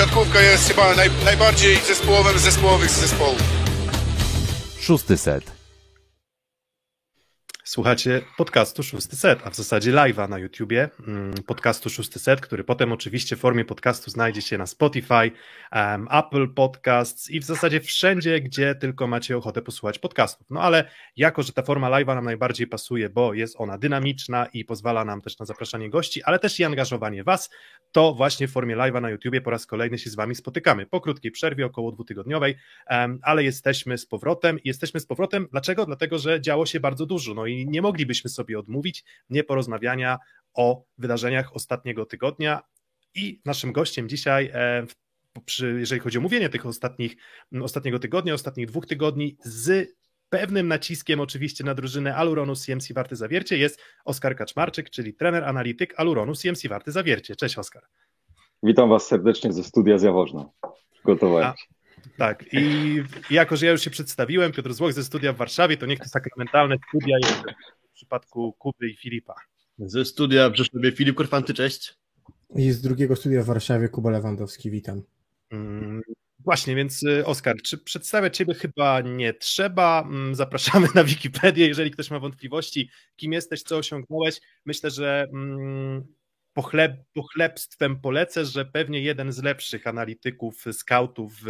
siatkówka jest chyba naj, najbardziej zespołowym zespołowych zespołów. Szósty set. Słuchacie podcastu Szósty Set, a w zasadzie live'a na YouTubie, mm, podcastu Szósty Set, który potem oczywiście w formie podcastu znajdzie się na Spotify, um, Apple Podcasts i w zasadzie wszędzie, gdzie tylko macie ochotę posłuchać podcastów. No ale jako, że ta forma live'a nam najbardziej pasuje, bo jest ona dynamiczna i pozwala nam też na zapraszanie gości, ale też i angażowanie Was, to właśnie w formie live'a na YouTubie po raz kolejny się z Wami spotykamy. Po krótkiej przerwie, około dwutygodniowej, um, ale jesteśmy z powrotem. Jesteśmy z powrotem, dlaczego? Dlatego, że działo się bardzo dużo, no i nie moglibyśmy sobie odmówić nie porozmawiania o wydarzeniach ostatniego tygodnia. I naszym gościem dzisiaj, e, jeżeli chodzi o mówienie tych ostatnich, ostatniego tygodnia, ostatnich dwóch tygodni, z pewnym naciskiem oczywiście na drużynę Aluronu CMC Warty Zawiercie jest Oskar Kaczmarczyk, czyli trener analityk Aluronu CMC Warty Zawiercie. Cześć Oskar. Witam Was serdecznie ze studia z Jaworzna. Przygotowałem się. Tak, i jako, że ja już się przedstawiłem, Piotr Złoch ze studia w Warszawie, to niech to sakramentalne studia jest w przypadku Kuby i Filipa. Ze studia w Rzeszowie Filip Korfanty, cześć. I z drugiego studia w Warszawie Kuba Lewandowski, witam. Mm, właśnie, więc y, Oskar, czy przedstawiać Ciebie chyba nie trzeba? Mm, zapraszamy na Wikipedię, jeżeli ktoś ma wątpliwości, kim jesteś, co osiągnąłeś. Myślę, że mm, pochleb, pochlebstwem polecę, że pewnie jeden z lepszych analityków, scoutów w,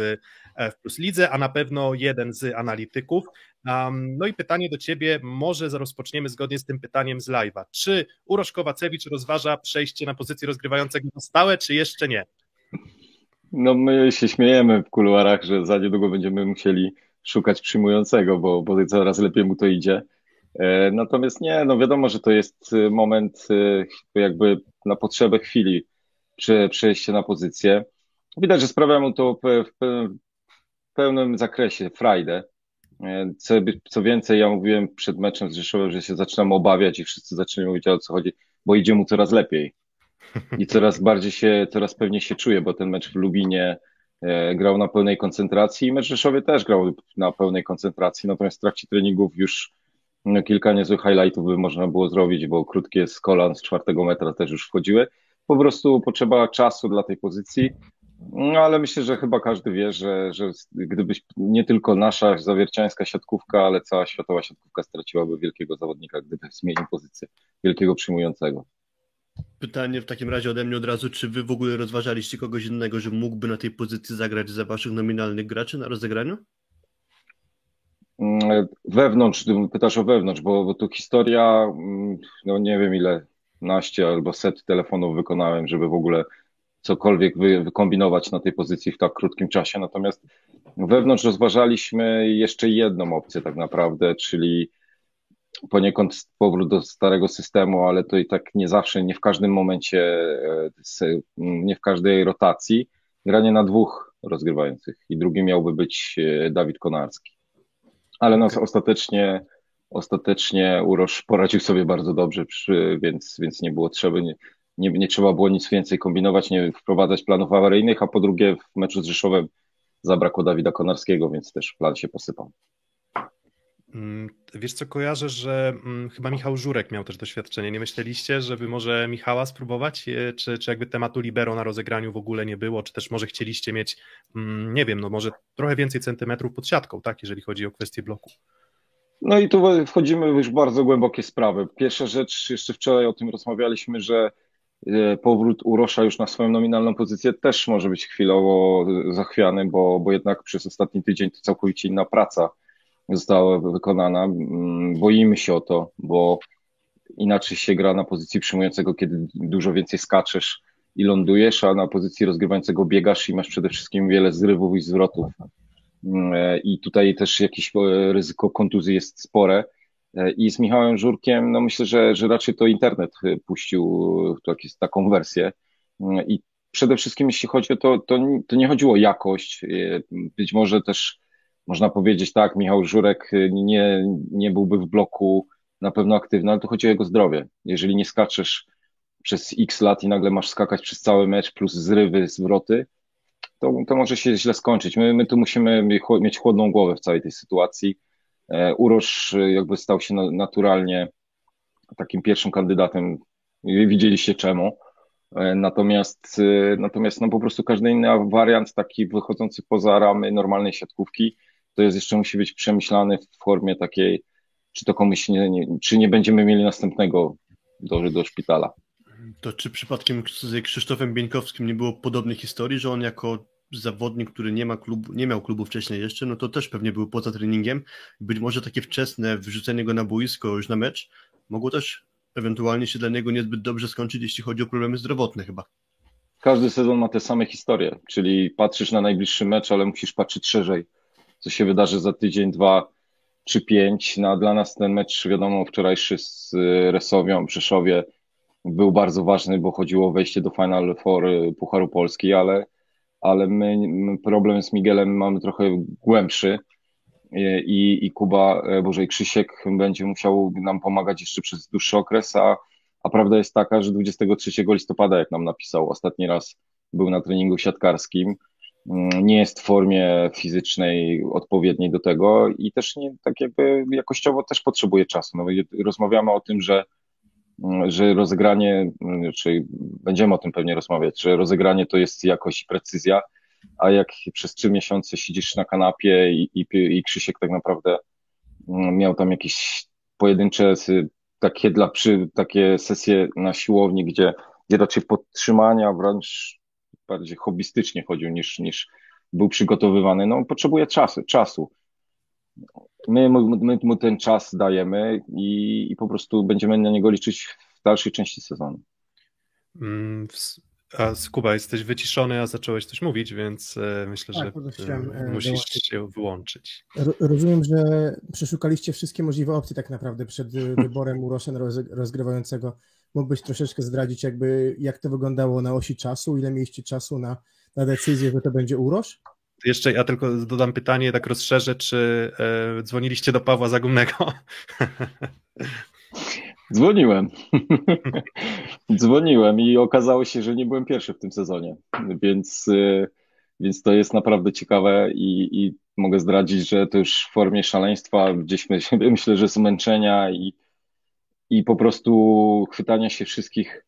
e, w Plus Lidze, a na pewno jeden z analityków. Um, no i pytanie do Ciebie, może rozpoczniemy zgodnie z tym pytaniem z live'a. Czy Urosz Kowacewicz rozważa przejście na pozycję rozgrywającego na stałe, czy jeszcze nie? No my się śmiejemy w kuluarach, że za niedługo będziemy musieli szukać przyjmującego, bo, bo coraz lepiej mu to idzie. E, natomiast nie, no wiadomo, że to jest e, moment e, jakby na potrzebę chwili przejście na pozycję. Widać, że sprawia mu to w, pełnym zakresie frajdę. Co, więcej, ja mówiłem przed meczem z Rzeszowem, że się zaczynam obawiać i wszyscy zaczynają mówić o co chodzi, bo idzie mu coraz lepiej. I coraz bardziej się, coraz pewniej się czuje, bo ten mecz w Lubinie grał na pełnej koncentracji i mecz Rzeszowie też grał na pełnej koncentracji, natomiast w trakcie treningów już kilka niezłych highlightów by można było zrobić, bo krótkie z kolan z czwartego metra też już wchodziły. Po prostu potrzeba czasu dla tej pozycji, no ale myślę, że chyba każdy wie, że, że gdybyś nie tylko nasza zawierciańska siatkówka, ale cała światowa siatkówka straciłaby wielkiego zawodnika, gdyby zmienił pozycję wielkiego przyjmującego. Pytanie w takim razie ode mnie od razu, czy wy w ogóle rozważaliście kogoś innego, że mógłby na tej pozycji zagrać za waszych nominalnych graczy na rozegraniu? Mm, wewnątrz, pytasz o wewnątrz, bo, bo tu historia, mm, no nie wiem ile, naście albo set telefonów wykonałem, żeby w ogóle cokolwiek wy, wykombinować na tej pozycji w tak krótkim czasie. Natomiast wewnątrz rozważaliśmy jeszcze jedną opcję tak naprawdę, czyli poniekąd powrót do starego systemu, ale to i tak nie zawsze, nie w każdym momencie, e, nie w każdej rotacji, granie na dwóch rozgrywających i drugi miałby być e, Dawid Konarski ale no, ostatecznie, ostatecznie Urosz poradził sobie bardzo dobrze, przy, więc, więc nie było trzeba, nie, nie, nie, trzeba było nic więcej kombinować, nie wprowadzać planów awaryjnych, a po drugie w meczu z Rzeszowem zabrakło Dawida Konarskiego, więc też plan się posypał. Mm, wiesz co, kojarzę, że hmm, chyba Michał Żurek miał też doświadczenie. Nie myśleliście, żeby może Michała spróbować? E, czy, czy jakby tematu libero na rozegraniu w ogóle nie było? Czy też może chcieliście mieć, hmm, nie wiem, no może trochę więcej centymetrów pod siatką, tak, jeżeli chodzi o kwestię bloku? No i tu wchodzimy już w bardzo głębokie sprawy. Pierwsza rzecz, jeszcze wczoraj o tym rozmawialiśmy, że e, powrót Urosza już na swoją nominalną pozycję też może być chwilowo zachwiany, bo, bo jednak przez ostatni tydzień to całkowicie inna praca została wykonana. Mm, boimy się o to, bo inaczej się gra na pozycji przyjmującego, kiedy dużo więcej skaczesz i lądujesz, a na pozycji rozgrywającego biegasz i masz przede wszystkim wiele zrywów i zwrotów. Mm, I tutaj też jakieś e, ryzyko kontuzji jest spore. E, I z Michałem Żurkiem, no myślę, że, że raczej to internet e, puścił taką wersję. Mm, I przede wszystkim, jeśli chodzi o to, to, to nie chodziło o jakość. Być może też można powiedzieć tak, Michał Żurek y, nie, nie byłby w bloku na pewno aktywny, ale tu chodzi o jego zdrowie. Jeżeli nie skaczesz przez x lat i nagle masz skakać przez cały mecz plus zrywy, zwroty, to, to może się źle skończyć. My, my tu musimy mieć chłodną głowę w całej tej sytuacji. E, Urosz y, jakby stał się naturalnie takim pierwszym kandydatem. Widzieliście czemu. E, natomiast, e, natomiast no po prostu każdy inny wariant, taki wychodzący poza ramy normalnej siatkówki, to jest jeszcze musi być przemyślany w formie takiej, czy to komuś nie, nie czy nie będziemy mieli następnego do, do szpitala. To czy przypadkiem z Krzysztofem Bieńkowskim nie było podobnej historii, że on jako zawodnik, który nie ma klubu, nie miał klubu wcześniej jeszcze, no to też pewnie był poza treningiem. Być może takie wczesne wrzucenie go na boisko już na mecz mogło też ewentualnie się dla niego niezbyt dobrze skończyć, jeśli chodzi o problemy zdrowotne chyba. Każdy sezon ma te same historie, czyli patrzysz na najbliższy mecz, ale musisz patrzeć szerzej, co się wydarzy za tydzień, dwa czy pięć. No, dla nas ten mecz, wiadomo, wczorajszy z Resowią, Przeszowie był bardzo ważny, bo chodziło o wejście do Final Four Pucharu Polski, ale, ale my, problem z Miguelem mamy trochę głębszy i, i Kuba, e, Boże, i Krzysiek będzie musiał nam pomagać jeszcze przez dłuższy okres, a, a prawda jest taka, że 23 listopada, jak nam napisał, ostatni raz był na treningu siatkarskim, nie jest w formie fizycznej odpowiedniej do tego i też nie, tak jakby jakościowo też potrzebuje czasu. No, rozmawiamy o tym, że, mm, że rozegranie, mm, czyli będziemy o tym pewnie rozmawiać, że rozegranie to jest jakość i precyzja, a jak przez trzy miesiące siedzisz na kanapie i, i, i Krzysiek tak naprawdę mm, miał tam jakieś pojedyncze takie dla przy, takie sesje na siłowni, gdzie, gdzie raczej podtrzymania wręcz bardziej hobbystycznie chodził niż, niż był przygotowywany, no potrzebuje czasu, czasu. My, my mu ten czas dajemy i, i po prostu będziemy na niego liczyć w dalszej części sezonu. Mm, a Kuba, jesteś wyciszony, a zacząłeś coś mówić, więc e, myślę, tak, że e, musisz dołączyć. się wyłączyć. Rozumiem, że przeszukaliście wszystkie możliwe opcje tak naprawdę przed e, wyborem Uroszen rozgrywającego. Mógłbyś troszeczkę zdradzić, jakby jak to wyglądało na osi czasu, ile mieliście czasu na, na decyzję, że to będzie Urosz? Jeszcze ja tylko dodam pytanie, tak rozszerzę, czy e, dzwoniliście do Pawła Zagumnego? Dzwoniłem. Dzwoniłem i okazało się, że nie byłem pierwszy w tym sezonie, więc, y, więc to jest naprawdę ciekawe i, i mogę zdradzić, że to już w formie szaleństwa, gdzieś myślę, że zmęczenia i, i po prostu chwytania się wszystkich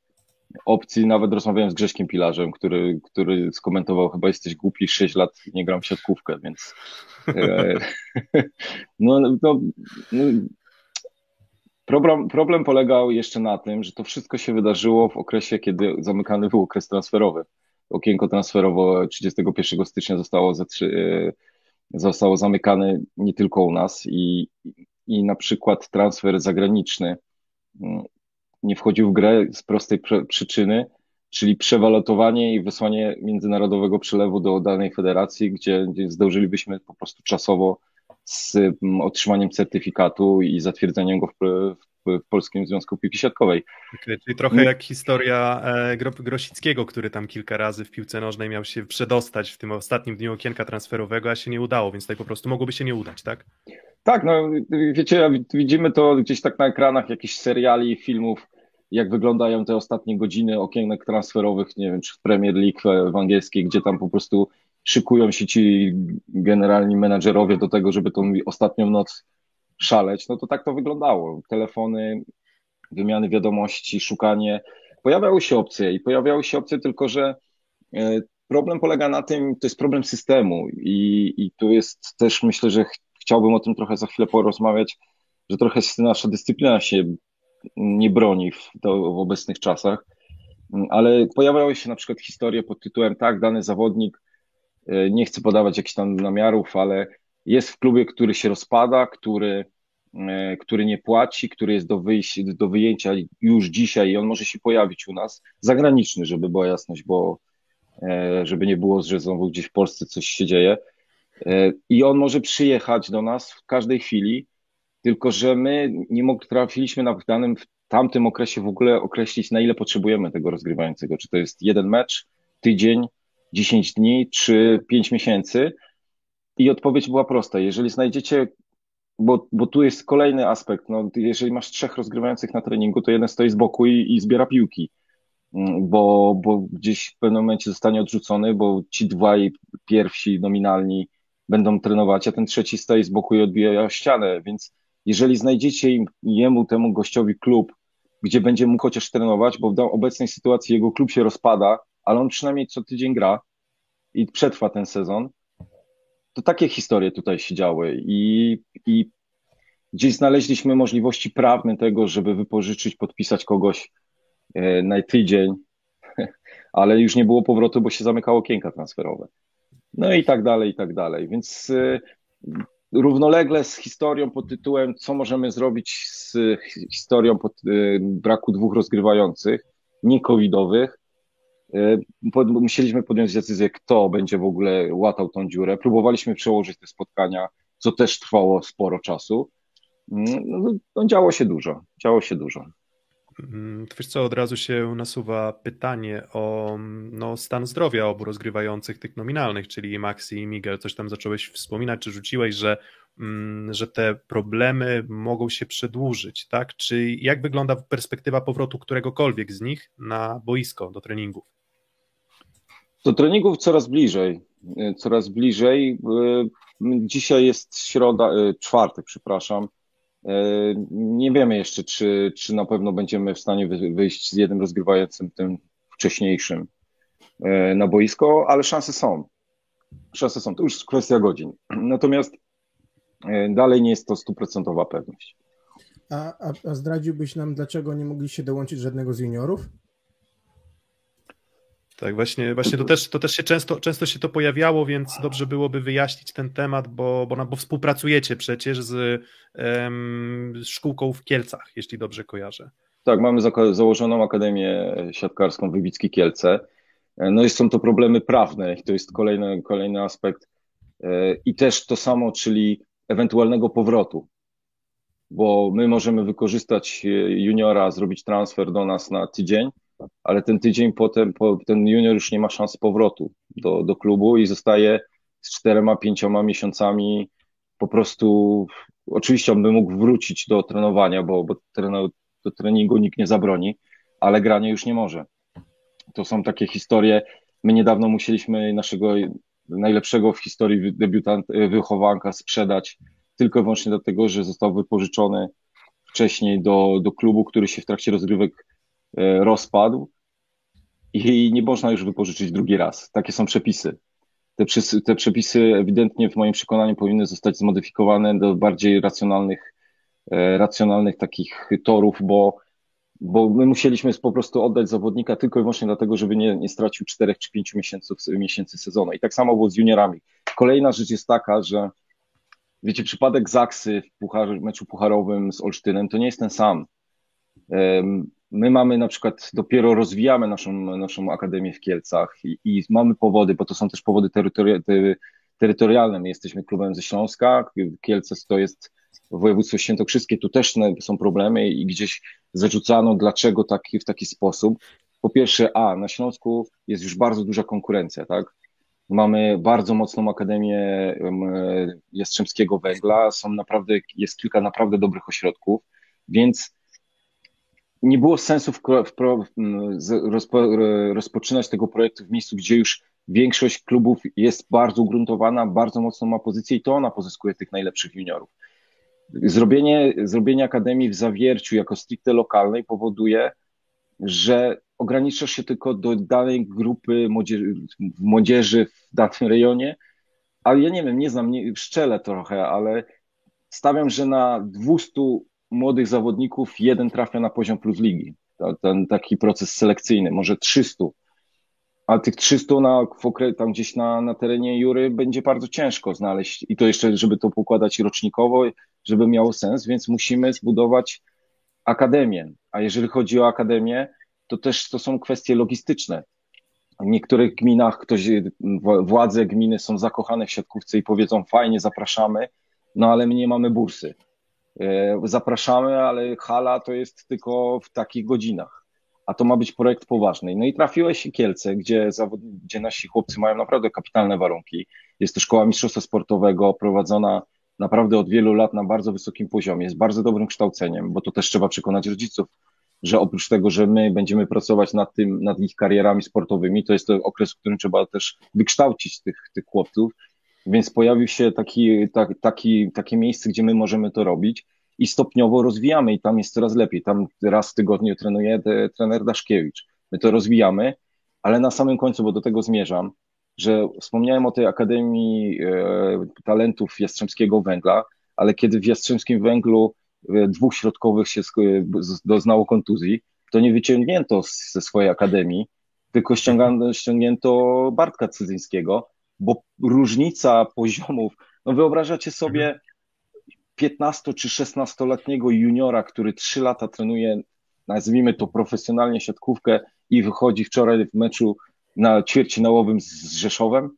opcji. Nawet rozmawiałem z Grześkiem Pilarzem, który, który skomentował, chyba jesteś głupi, 6 lat nie gram w siatkówkę, więc e, no, no, Problem, problem polegał jeszcze na tym, że to wszystko się wydarzyło w okresie, kiedy zamykany był okres transferowy. Okienko transferowe 31 stycznia zostało, zatrzy, e, zostało zamykane nie tylko u nas i, i na przykład transfer zagraniczny nie wchodził w grę z prostej przyczyny, czyli przewalotowanie i wysłanie międzynarodowego przelewu do danej federacji, gdzie, gdzie zdążylibyśmy po prostu czasowo z mm, otrzymaniem certyfikatu i zatwierdzeniem go w, w, w Polskim Związku Piłki Siatkowej. Okay, czyli trochę jak historia e, Grosickiego, który tam kilka razy w piłce nożnej miał się przedostać w tym ostatnim dniu okienka transferowego, a się nie udało, więc tutaj po prostu mogłoby się nie udać, tak? Tak, no wiecie, widzimy to gdzieś tak na ekranach jakichś seriali, filmów, jak wyglądają te ostatnie godziny okienek transferowych, nie wiem, czy w Premier League w angielskiej, gdzie tam po prostu szykują się ci generalni menadżerowie do tego, żeby tą ostatnią noc szaleć, no to tak to wyglądało. Telefony, wymiany wiadomości, szukanie. Pojawiały się opcje i pojawiały się opcje, tylko że e, problem polega na tym, to jest problem systemu i, i tu jest też, myślę, że chciałbym o tym trochę za chwilę porozmawiać, że trochę nasza dyscyplina się nie broni w, w obecnych czasach, ale pojawiały się na przykład historie pod tytułem tak, dany zawodnik E, nie chcę podawać jakichś tam namiarów, ale jest w klubie, który się rozpada, który, e, który nie płaci, który jest do, wyjścia, do wyjęcia już dzisiaj i on może się pojawić u nas. Zagraniczny, żeby była jasność, bo e, żeby nie było, że znowu gdzieś w Polsce coś się dzieje. I on może przyjechać do nas w każdej chwili, tylko że my nie trafiliśmy na w danym, w tamtym okresie w ogóle określić, na ile potrzebujemy tego rozgrywającego. Czy to jest jeden mecz, tydzień, 10 dni czy 5 miesięcy? I odpowiedź była prosta. Jeżeli znajdziecie, bo, bo tu jest kolejny aspekt, no, jeżeli masz trzech rozgrywających na treningu, to jeden stoi z boku i, i zbiera piłki, mm, bo, bo gdzieś w pewnym momencie zostanie odrzucony, bo ci dwaj pierwsi nominalni będą trenować, a ten trzeci stoi z boku i odbija ścianę, więc jeżeli znajdziecie im, jemu, temu gościowi klub, gdzie będzie mógł chociaż trenować, bo w obecnej sytuacji jego klub się rozpada, ale on przynajmniej co tydzień gra i przetrwa ten sezon. To takie historie tutaj się działy i, i gdzieś znaleźliśmy możliwości prawne tego, żeby wypożyczyć, podpisać kogoś e, na tydzień, ale już nie było powrotu, bo się zamykało okienka transferowe. No i tak dalej, i tak dalej. Więc e, równolegle z historią pod tytułem, co możemy zrobić z historią pod, e, braku dwóch rozgrywających, nie covidowych, musieliśmy podjąć decyzję, kto będzie w ogóle łatał tą dziurę. Próbowaliśmy przełożyć te spotkania, co też trwało sporo czasu. No, no, no, działo się dużo, działo się dużo. Mm, wiesz co, od razu się nasuwa pytanie o no, stan zdrowia obu rozgrywających tych nominalnych, czyli Maxi i Miguel. Coś tam zacząłeś wspominać, czy rzuciłeś, że, mm, że te problemy mogą się przedłużyć, tak? Czy jak wygląda perspektywa powrotu któregokolwiek z nich na boisko do treningów? Do treningów coraz bliżej, coraz bliżej. Dzisiaj jest środa, czwartek, przepraszam. Nie wiemy jeszcze, czy, czy na pewno będziemy w stanie wyjść z jednym rozgrywającym, tym wcześniejszym e, na boisko, ale szanse są. Szanse są, to już kwestia godzin. Natomiast e, dalej nie jest to stuprocentowa pewność. A, a, a zdradziłbyś nam, dlaczego nie mogliście dołączyć żadnego z juniorów? Tak, właśnie, właśnie to też, to też się często, często się to pojawiało, więc dobrze byłoby wyjaśnić ten temat, bo, bo, bo współpracujecie przecież z, um, szkółką w Kielcach, jeśli dobrze kojarzę. Tak, mamy założoną Akademię Siatkarską Wybicki Kielce. No i są to problemy prawne i to jest kolejny, kolejny aspekt. E, I też to samo, czyli ewentualnego powrotu, bo my możemy wykorzystać juniora, zrobić transfer do nas na tydzień, ale ten tydzień potem po, ten junior już nie ma szans powrotu do, do klubu i zostaje z czterema, pięcioma miesiącami po prostu, oczywiście on by mógł wrócić do trenowania, bo, bo do treningu nikt nie zabroni, ale granie już nie może. To są takie historie. My niedawno musieliśmy naszego najlepszego w historii debiutant, wychowanka sprzedać tylko i wyłącznie dlatego, że został wypożyczony wcześniej do, do klubu, który się w trakcie rozgrywek E, rozpadł i nie można już wypożyczyć drugi raz. Takie są przepisy. Te, te przepisy ewidentnie w moim przekonaniu powinny zostać zmodyfikowane do bardziej racjonalnych, e, racjonalnych takich torów, bo, bo my musieliśmy po prostu oddać zawodnika tylko i wyłącznie dlatego, żeby nie, nie stracił czterech czy pięciu miesięcy, miesięcy sezonu. I tak samo było z juniorami. Kolejna rzecz jest taka, że wiecie, przypadek Zaksy w puchar, meczu pucharowym z Olsztynem to nie jest ten sam. My mamy na przykład, dopiero rozwijamy naszą, naszą akademię w Kielcach i, i mamy powody, bo to są też powody terytori terytorialne. My jesteśmy klubem ze Śląska, Kielce to jest województwo świętokrzyskie, tu też są problemy i gdzieś zarzucano, dlaczego taki, w taki sposób. Po pierwsze, a na Śląsku jest już bardzo duża konkurencja, tak? Mamy bardzo mocną Akademię Jastrzębskiego Węgla, są naprawdę, jest kilka naprawdę dobrych ośrodków, więc nie było sensu w, w, rozpo, rozpoczynać tego projektu w miejscu, gdzie już większość klubów jest bardzo ugruntowana, bardzo mocno ma pozycję i to ona pozyskuje tych najlepszych juniorów. Zrobienie, zrobienie akademii w zawierciu jako stricte lokalnej powoduje, że ograniczasz się tylko do danej grupy młodzieży, młodzieży w danym rejonie, ale ja nie wiem, nie znam, nie, szczelę trochę, ale stawiam, że na 200 młodych zawodników jeden trafia na poziom plus ligi. Ten taki proces selekcyjny, może 300. A tych 300 na, tam gdzieś na, na terenie Jury będzie bardzo ciężko znaleźć i to jeszcze, żeby to pokładać rocznikowo, żeby miało sens, więc musimy zbudować akademię. A jeżeli chodzi o akademię, to też to są kwestie logistyczne. W niektórych gminach ktoś, władze gminy są zakochane w siatkówce i powiedzą fajnie, zapraszamy, no ale my nie mamy bursy. E, zapraszamy, ale hala to jest tylko w takich godzinach. A to ma być projekt poważny. No i trafiłeś Kielce, gdzie, zawod... gdzie nasi chłopcy mają naprawdę kapitalne warunki. Jest to szkoła mistrzostwa sportowego prowadzona naprawdę od wielu lat na bardzo wysokim poziomie, z bardzo dobrym kształceniem, bo to też trzeba przekonać rodziców, że oprócz tego, że my będziemy pracować nad tym, nad ich karierami sportowymi, to jest to okres, w którym trzeba też wykształcić tych, tych chłopców, więc pojawił się taki, tak, taki, takie miejsce, gdzie my możemy to robić. i stopniowo rozwijamy i tam jest coraz lepiej. Tam raz w tygodniu trenuje trener Daszkiewicz. My to rozwijamy, ale na samym końcu, bo do tego zmierzam, że wspomniałem o tej Akademii e, Talentów Jastrzębskiego Węgla, ale kiedy w Jastrzębskim Węglu e, dwóch środkowych się z- doznało kontuzji, to nie wyciągnięto ze swojej akademii, tylko ściągano, ściągnięto Bartka Cydzyńskiego, bo różnica poziomów, no wyobrażacie sobie 15 czy 16-letniego juniora, który 3 lata trenuje, nazwijmy to profesjonalnie siatkówkę i wychodzi wczoraj w meczu na ćwierćfinałowym z Rzeszowem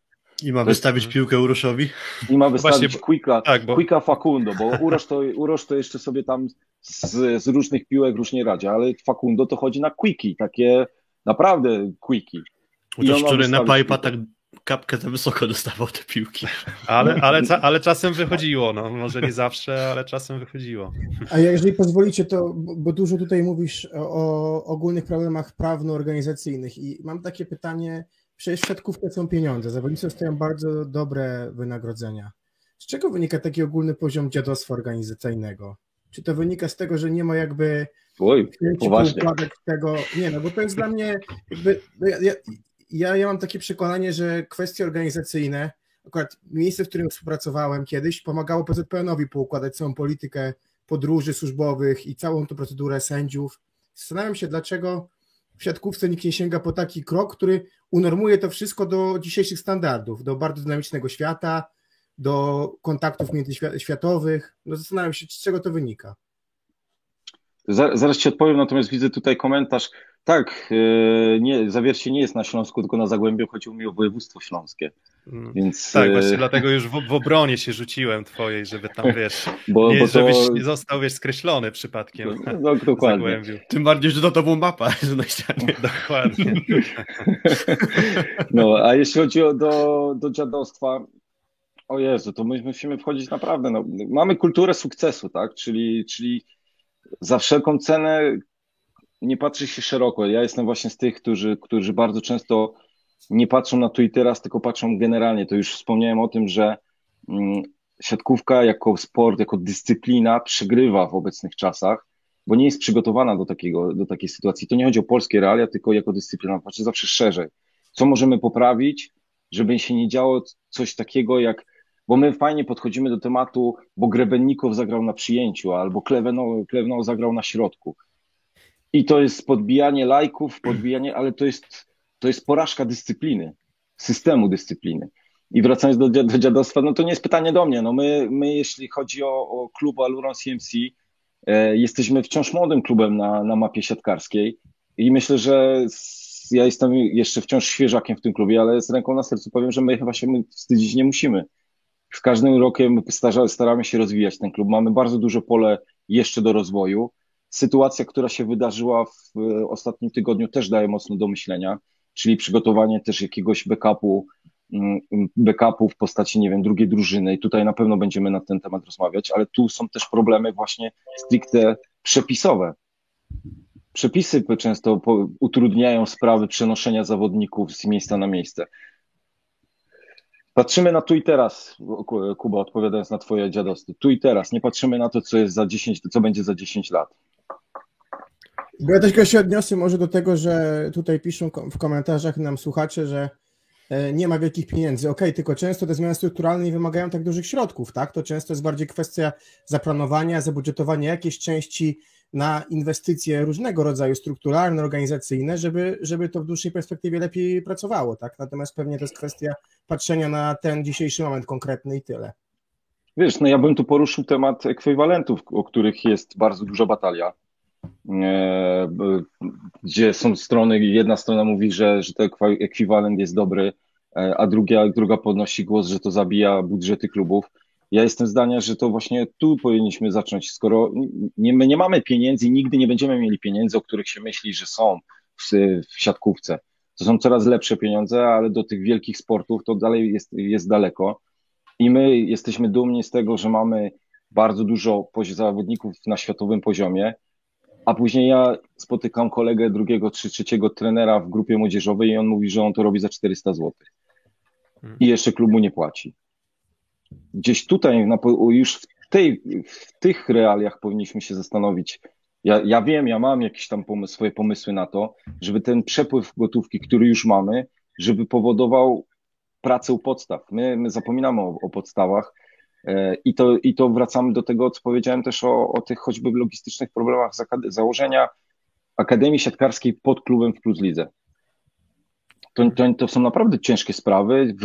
I ma wystawić piłkę Uroszowi. i ma Właśnie, wystawić bo- Quicka, Tak, bo Quicka Facundo, bo Urosz to, Urosz to jeszcze sobie tam z, z różnych piłek różnie radzi, ale Facundo to chodzi na quicki, takie naprawdę quicki. Chociaż wczoraj na piłkę. tak kapkę za wysoko dostawał te piłki. ale, ale, ale czasem wychodziło, no może nie zawsze, ale czasem wychodziło. A jeżeli pozwolicie, to bo dużo tutaj mówisz o, ogólnych problemach prawno-organizacyjnych i mam takie pytanie, przecież w siatkówce są pieniądze, zawodnicy dostają bardzo dobre wynagrodzenia. Z czego wynika taki ogólny poziom dziadostwa organizacyjnego? Czy to wynika z tego, że nie ma jakby Oj, poważnie. tego? Nie, no bo to jest dla mnie jakby, no ja, ja, ja, ja mam takie przekonanie, że kwestie organizacyjne, akurat miejsce, w którym współpracowałem kiedyś, pomagało PZPN-owi poukładać całą politykę podróży służbowych i całą tą procedurę sędziów. Zastanawiam się, dlaczego w siatkówce nikt nie sięga po taki krok, który unormuje to wszystko do dzisiejszych standardów, do bardzo dynamicznego świata, do kontaktów międzyświatowych. No zastanawiam się, z czego to wynika. Za- Zaraz ci odpowiem, natomiast widzę tutaj komentarz. Tak, e, nie, Zawiercie nie jest na Śląsku, tylko na Zagłębiu. Chodziło mi o województwo śląskie, Mm. więc... Tak, e, właśnie dlatego już w, w obronie się rzuciłem twojej, żeby tam, wiesz, bo, nie, bo to... żebyś nie został, wiesz, skreślony przypadkiem. No, no, dokładnie. Zagłębiu. Tym bardziej, że to, to była mapa na ścianie. Dokładnie. No, a jeśli chodzi o do, do dziadostwa, o Jezu, to my musimy wchodzić naprawdę, no, mamy kulturę sukcesu, tak, czyli, czyli za wszelką cenę nie patrzy się szeroko. Ja jestem właśnie z tych, którzy, którzy bardzo często nie patrzą na tu i teraz, tylko patrzą generalnie. To już wspomniałem o tym, że mm, siatkówka jako sport, jako dyscyplina przegrywa w obecnych czasach, bo nie jest przygotowana do, takiego, do takiej sytuacji. To nie chodzi o polskie realia, tylko jako dyscyplina. Patrzę zawsze szerzej. Co możemy poprawić, żeby się nie działo coś takiego jak, bo my fajnie podchodzimy do tematu, bo Grebennikow zagrał na przyjęciu, albo Klewenow zagrał na środku. I to jest podbijanie lajków, podbijanie, ale to jest, to jest porażka dyscypliny, systemu dyscypliny. I wracając do, do dziadostwa, no to nie jest pytanie do mnie. No my, my jeśli chodzi o, o klub Aluron CMC, e, jesteśmy wciąż młodym klubem na, na mapie siatkarskiej i myślę, że z, ja jestem jeszcze wciąż świeżakiem w tym klubie, ale z ręką na sercu powiem, że my chyba się wstydzić nie musimy. Z każdym rokiem staramy się rozwijać ten klub. Mamy bardzo duże pole jeszcze do rozwoju. Sytuacja, która się wydarzyła w e, ostatnim tygodniu też daje mocno do myślenia, czyli przygotowanie też jakiegoś backupu, mm, backupu w postaci, nie wiem, drugiej drużyny i tutaj na pewno będziemy na ten temat rozmawiać, ale tu są też problemy właśnie stricte przepisowe. Przepisy często utrudniają sprawy przenoszenia zawodników z miejsca na miejsce. Patrzymy na tu i teraz, Ku- Kuba, odpowiadając na twoje dziadostwo. Tu i teraz, nie patrzymy na to, co jest za 10, co będzie za 10 lat. Bo ja też się odniosę może do tego, że tutaj piszą w komentarzach nam słuchacze, że e, nie ma wielkich pieniędzy. Okej, tylko często te zmiany strukturalne nie wymagają tak dużych środków, tak? To często jest bardziej kwestia zaplanowania, zabudżetowania jakiejś części na inwestycje różnego rodzaju strukturalne, organizacyjne, żeby, żeby to w dłuższej perspektywie lepiej pracowało, tak? Natomiast pewnie to jest kwestia patrzenia na ten dzisiejszy moment konkretny i tyle. Wiesz, no ja bym tu poruszył temat ekwiwalentów, o których jest bardzo duża batalia. E, gdzie są strony, jedna strona mówi, że, że ten ekwi- ekwiwalent jest dobry, e, a druga, druga podnosi głos, że to zabija budżety klubów. Ja jestem zdania, że to właśnie tu powinniśmy zacząć, skoro nie, my nie mamy pieniędzy i nigdy nie będziemy mieli pieniędzy, o których się myśli, że są w, w siatkówce. To są coraz lepsze pieniądze, ale do tych wielkich sportów to dalej jest, jest daleko. I my jesteśmy dumni z tego, że mamy bardzo dużo zawodników na światowym poziomie, a później ja spotykam kolegę drugiego czy trzeciego trenera w grupie młodzieżowej i on mówi, że on to robi za 400 zł. I jeszcze klub mu nie płaci. Gdzieś tutaj, już w w, tej, w tych realiach powinniśmy się zastanowić. Ja, ja wiem, ja mam jakieś tam pomysł, swoje pomysły na to, żeby ten przepływ gotówki, który już mamy, żeby powodował pracę u podstaw. My, my zapominamy o, o podstawach e, i to, i to wracamy do tego, co powiedziałem też o, o tych choćby logistycznych problemach założenia Akademii Siatkarskiej pod klubem w Plus Lidze. To, to, to są naprawdę ciężkie sprawy,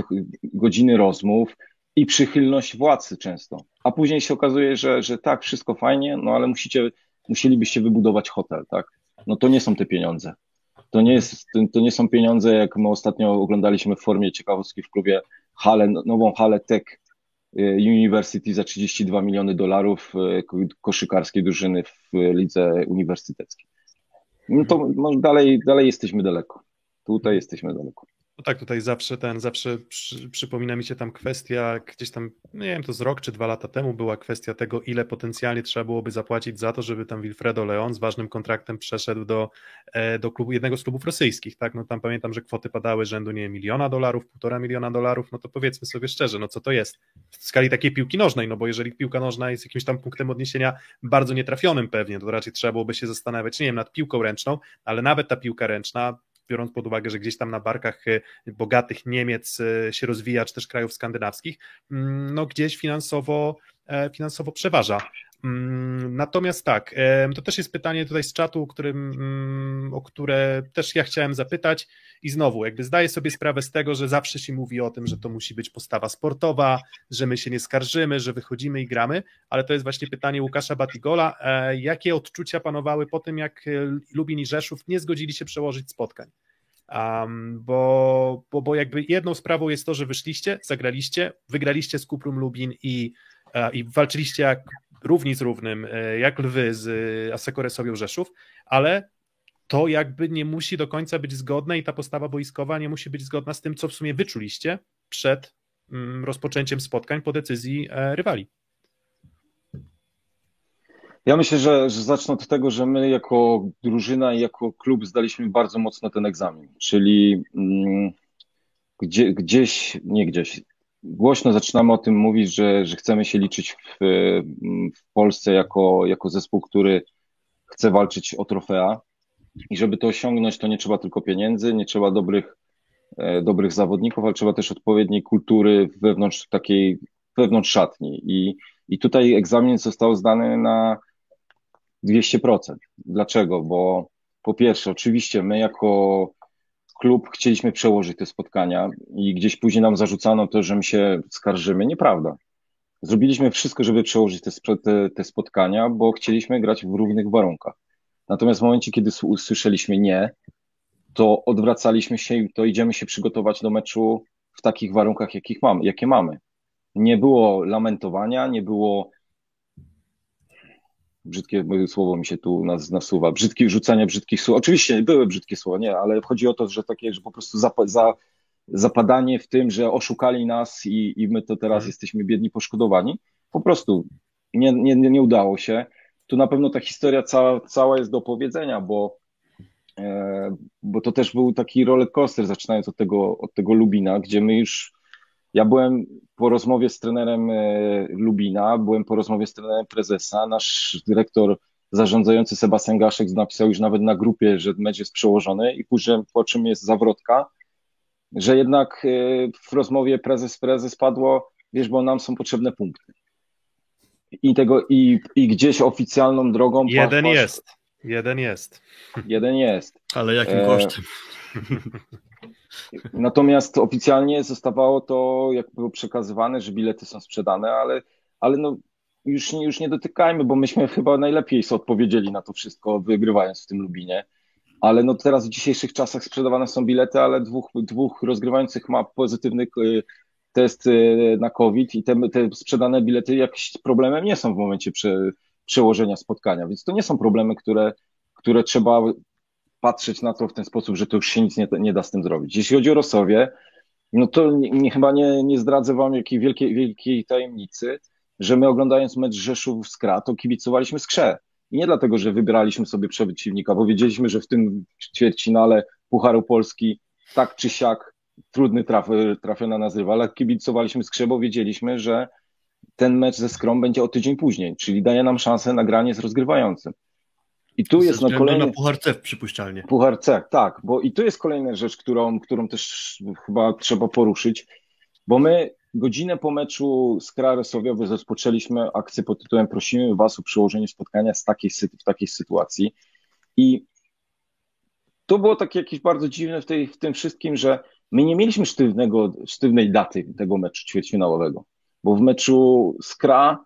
godziny rozmów i przychylność władcy często. A później się okazuje, że, że tak, wszystko fajnie, no ale musicie, musielibyście wybudować hotel, tak? No to nie są te pieniądze. To nie, jest, to nie są pieniądze, jak my ostatnio oglądaliśmy w formie ciekawostki w klubie halę, nową halę Tech y, University za 32 miliony dolarów y, koszykarskiej drużyny w lidze uniwersyteckiej. No to dalej, dalej jesteśmy daleko. Tutaj jesteśmy daleko. No tak, tutaj zawsze ten, zawsze przy, przypomina mi się tam kwestia, gdzieś tam, nie wiem, to z rok czy dwa lata temu była kwestia tego, ile potencjalnie trzeba byłoby zapłacić za to, żeby tam Wilfredo Leon z ważnym kontraktem przeszedł do, e, do klubu, jednego z klubów rosyjskich, tak, no tam pamiętam, że kwoty padały rzędu, nie miliona dolarów, półtora miliona dolarów, no to powiedzmy sobie szczerze, no co to jest? W skali takiej piłki nożnej, no bo jeżeli piłka nożna jest jakimś tam punktem odniesienia bardzo nietrafionym pewnie, to raczej trzeba byłoby się zastanawiać, nie wiem, nad piłką ręczną, ale nawet ta piłka ręczna biorąc pod uwagę, że gdzieś tam na barkach e, bogatych Niemiec e, się rozwija, czy też krajów skandynawskich, mm, no gdzieś finansowo, e, finansowo przeważa. Mm, natomiast tak, to też jest pytanie tutaj z czatu, którym, mm, o które też ja chciałem zapytać i znowu, jakby zdaję sobie sprawę z tego, że zawsze się mówi o tym, że to musi być postawa sportowa, że my się nie skarżymy, że wychodzimy i gramy, ale to jest właśnie pytanie Łukasza Batigola, jakie odczucia panowały po tym, jak Lubin i Rzeszów nie zgodzili się przełożyć spotkań? Um, bo, bo, bo jakby jedną sprawą jest to, że wyszliście, zagraliście, wygraliście z Kuprum Lubin i, e, i walczyliście jak równi z równym, e, jak lwy z e, Asekore Sobią Rzeszów, ale to jakby nie musi do końca być zgodne i ta postawa boiskowa nie musi być zgodna z tym, co w sumie wyczuliście przed mm, rozpoczęciem spotkań po decyzji rywali. Ja myślę, że, że zacznę od tego, że my jako drużyna i jako klub zdaliśmy bardzo mocno ten egzamin, czyli mm, gdzie, gdzieś, nie gdzieś, głośno zaczynamy o tym mówić, że, że chcemy się liczyć w, w Polsce jako, jako zespół, który chce walczyć o trofea i żeby to osiągnąć, to nie trzeba tylko pieniędzy, nie trzeba dobrych, e, dobrych zawodników, ale trzeba też odpowiedniej kultury wewnątrz takiej, wewnątrz szatni i, i tutaj egzamin został zdany na 200%. Dlaczego? Bo po pierwsze, oczywiście my jako klub chcieliśmy przełożyć te spotkania i gdzieś później nam zarzucano to, że my się skarżymy. Nieprawda. Zrobiliśmy wszystko, żeby przełożyć te, te, te spotkania, bo chcieliśmy grać w równych warunkach. Natomiast w momencie, kiedy usłyszeliśmy nie, to odwracaliśmy się i to idziemy się przygotować do meczu w takich warunkach, jakich mamy, jakie mamy. Nie było lamentowania, nie było brzydkie słowo mi się tu nas, nasuwa, brzydkie rzucania brzydkich słów. Oczywiście były brzydkie słowa, nie, ale chodzi o to, że takie, że po prostu za, za, zapadanie w tym, że oszukali nas i, i my to teraz mhm. jesteśmy biedni, poszkodowani. Po prostu nie, nie, nie udało się. Tu na pewno ta historia cała, cała jest do opowiedzenia, bo, e, bo to też był taki roller coaster, zaczynając od tego, od tego Lubina, gdzie my już ja byłem po rozmowie z trenerem e, Lubina, byłem po rozmowie z trenerem prezesa. Nasz dyrektor zarządzający Sebastian Gaszek napisał już nawet na grupie, że mecz jest przełożony i później po czym jest zawrotka, że jednak e, w rozmowie prezes-prezes padło, wiesz, bo nam są potrzebne punkty. I tego, i, i gdzieś oficjalną drogą. Jeden pasz, jest. Jeden jest. Jeden jest. Ale jakim e... Natomiast oficjalnie zostawało to, jak było przekazywane, że bilety są sprzedane, ale, ale no, już, już nie dotykajmy, bo myśmy chyba najlepiej odpowiedzieli na to wszystko, wygrywając w tym Lubinie. Ale no teraz w dzisiejszych czasach sprzedawane są bilety, ale dwóch, dwóch rozgrywających ma pozytywny y, test y, na COVID i te, te sprzedane bilety jakimś problemem nie są w momencie prze, przełożenia spotkania, więc to nie są problemy, które, które trzeba patrzeć na to w ten sposób, że to już się nic nie, nie da z tym zrobić. Jeśli chodzi o Rosowie, no to nie, nie, chyba nie, nie zdradzę wam jakiej wielkiej, wielkiej tajemnicy, że my oglądając mecz Rzeszów z Kra, to kibicowaliśmy skrze. I nie dlatego, że wybraliśmy sobie przeciwnika, bo wiedzieliśmy, że w tym ćwierćfinale Pucharu Polski tak czy siak trudny traf, trafiona nazywa, ale kibicowaliśmy skrze, bo wiedzieliśmy, że ten mecz ze Skrom będzie o tydzień później, czyli daje nam szansę na granie z rozgrywającym. I tu jest na względu kolejny... na Puchar C przypuszczalnie. Puchar C, tak, bo i tu jest kolejna rzecz, którą, którą też chyba trzeba poruszyć, bo my godzinę po meczu z Kra Sowiowy rozpoczęliśmy akcję pod tytułem Prosimy Was o przełożenie spotkania z takiej, w takiej sytuacji i to było takie jakieś bardzo dziwne w, tej, w tym wszystkim, że my nie mieliśmy sztywnego, sztywnej daty tego meczu ćwierćfinałowego, bo w meczu z Kra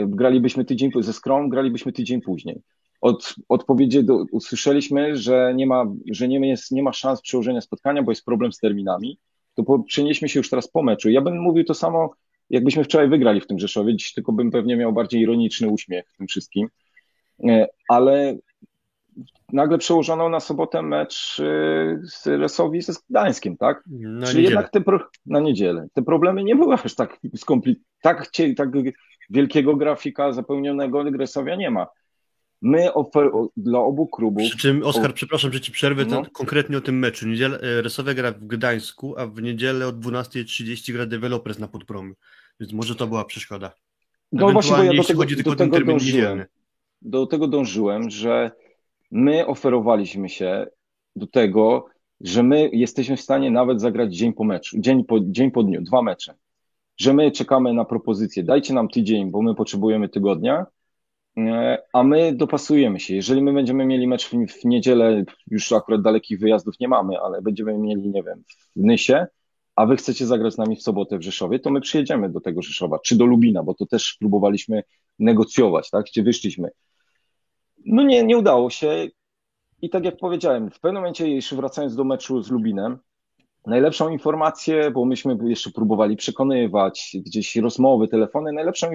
y, gralibyśmy tydzień, ze Skrom gralibyśmy tydzień później od odpowiedzi do, usłyszeliśmy, że nie ma, że nie, jest, nie ma szans przełożenia spotkania, bo jest problem z terminami, to przenieśmy się już teraz po meczu. Ja bym mówił to samo, jakbyśmy wczoraj wygrali w tym Rzeszowie, dziś tylko bym pewnie miał bardziej ironiczny uśmiech w tym wszystkim, E, ale nagle przełożono na sobotę mecz e, z Resowi ze Gdańskiem, tak? Na Czyli niedzielę. jednak te pro... na niedzielę. Te problemy nie były aż tak skomplikowane. Tak, tak wielkiego grafika zapełnionego Gresowia nie ma. My ofer... dla obu klubów. Przy czym, Oskar, O. przepraszam, że ci przerwę, No. konkretnie o tym meczu. Niedzielę, e, Resowia gra w Gdańsku, a w niedzielę o 12.30 gra Developers na Podpromiu. Więc może to była przeszkoda. No właśnie, bo ja do tego, chodzi tylko do o ten tego termin dążyłem. Do tego dążyłem, że my oferowaliśmy się do tego, że my jesteśmy w stanie nawet zagrać dzień po meczu, dzień po, dzień po dniu, dwa mecze. Że my czekamy na propozycję, dajcie nam tydzień, bo my potrzebujemy tygodnia, a my dopasujemy się. Jeżeli my będziemy mieli mecz w, niedzielę, już akurat dalekich wyjazdów nie mamy, ale będziemy mieli, nie wiem, w Nysie, a wy chcecie zagrać z nami w sobotę w Rzeszowie, to my przyjedziemy do tego Rzeszowa, czy do Lubina, bo to też próbowaliśmy negocjować, tak, gdzie wyszliśmy. No nie, nie udało się i tak jak powiedziałem, w pewnym momencie, jeszcze wracając do meczu z Lubinem, najlepszą informację, bo myśmy jeszcze próbowali przekonywać, gdzieś rozmowy, telefony, najlepszą,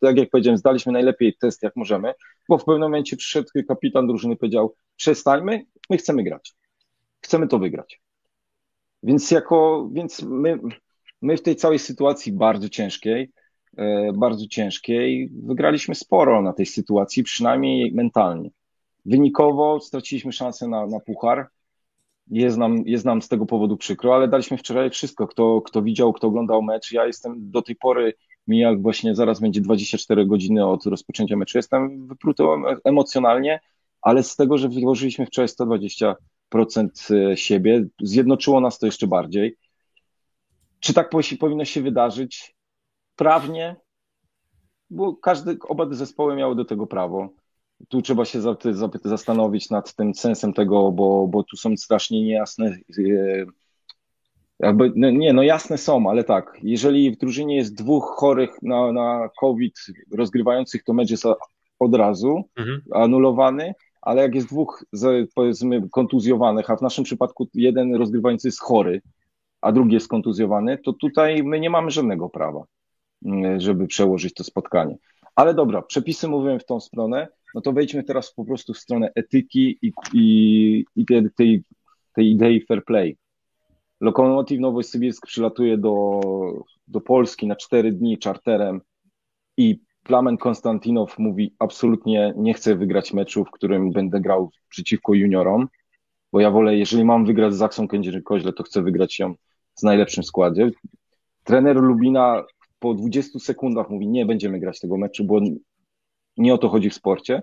tak jak powiedziałem, zdaliśmy najlepiej test jak możemy, bo w pewnym momencie przyszedł kapitan drużyny powiedział, przestańmy, my chcemy grać. Chcemy to wygrać. Więc jako, więc my, my w tej całej sytuacji bardzo ciężkiej, e, bardzo ciężkiej, wygraliśmy sporo na tej sytuacji, przynajmniej mentalnie. Wynikowo straciliśmy szansę na, na puchar. Jest nam, jest nam z tego powodu przykro, ale daliśmy wczoraj wszystko. Kto, kto widział, kto oglądał mecz, ja jestem do tej pory, mi jak właśnie zaraz będzie 24 godziny od rozpoczęcia meczu, jestem wypruty em- emocjonalnie, ale z tego, że wyłożyliśmy wczoraj 120% siebie, zjednoczyło nas to jeszcze bardziej. Czy tak powinno się wydarzyć? Prawnie, bo każdy, oba zespoły miały do tego prawo. Tu trzeba się za- za- zastanowić nad tym sensem tego, bo, bo tu są strasznie niejasne. e, Jakby, no nie, no jasne są, ale tak, jeżeli w drużynie jest dwóch chorych na, na COVID rozgrywających, to mecz jest od razu Mhm. anulowany, ale jak jest dwóch, powiedzmy, kontuzjowanych, a w naszym przypadku jeden rozgrywający jest chory, a drugi jest kontuzjowany, to tutaj my nie mamy żadnego prawa, mm, żeby przełożyć to spotkanie. Ale dobra, przepisy mówią w tą stronę, no to wejdźmy teraz po prostu w stronę etyki i, i, i tej, tej, idei fair play. Lokomotiv Nowosybirsk przylatuje do, do Polski na cztery dni czarterem i Plamen Konstantinow mówi absolutnie nie chcę wygrać meczu, w którym będę grał przeciwko juniorom, bo ja wolę, jeżeli mam wygrać z Zaksą Kędzierzyn-Koźle, to chcę wygrać ją z najlepszym składzie. Trener Lubina po 20 sekundach mówi nie będziemy grać tego meczu, bo nie o to chodzi w sporcie.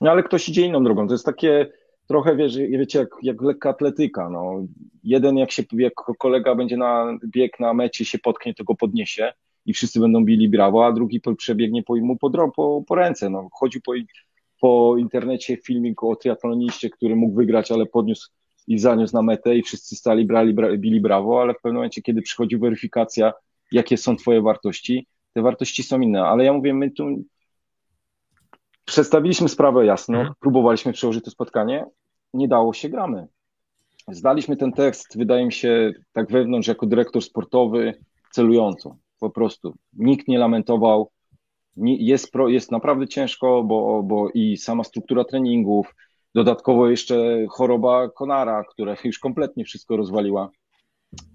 No ale ktoś idzie inną drogą. To jest takie trochę, wiesz, wiecie, jak, jak lekka atletyka. No. Jeden, jak się jak kolega będzie na bieg na mecie się potknie, to go podniesie i wszyscy będą bili brawo, a drugi przebiegnie po, mu po, po, po ręce. No. Chodził po, po internecie filmik o triatloniście, który mógł wygrać, ale podniósł i zaniósł na metę i wszyscy stali, brali, bra, bili brawo, ale w pewnym momencie, kiedy przychodzi weryfikacja, jakie są twoje wartości, te wartości są inne. Ale ja mówię, my tu przedstawiliśmy sprawę jasno, Mhm. próbowaliśmy przełożyć to spotkanie, nie dało się, gramy. Zdaliśmy ten tekst, wydaje mi się, tak wewnątrz, jako dyrektor sportowy, celująco. Po prostu. Nikt nie lamentował. Jest, pro, jest naprawdę ciężko, bo, bo i sama struktura treningów, dodatkowo jeszcze choroba Konara, która już kompletnie wszystko rozwaliła.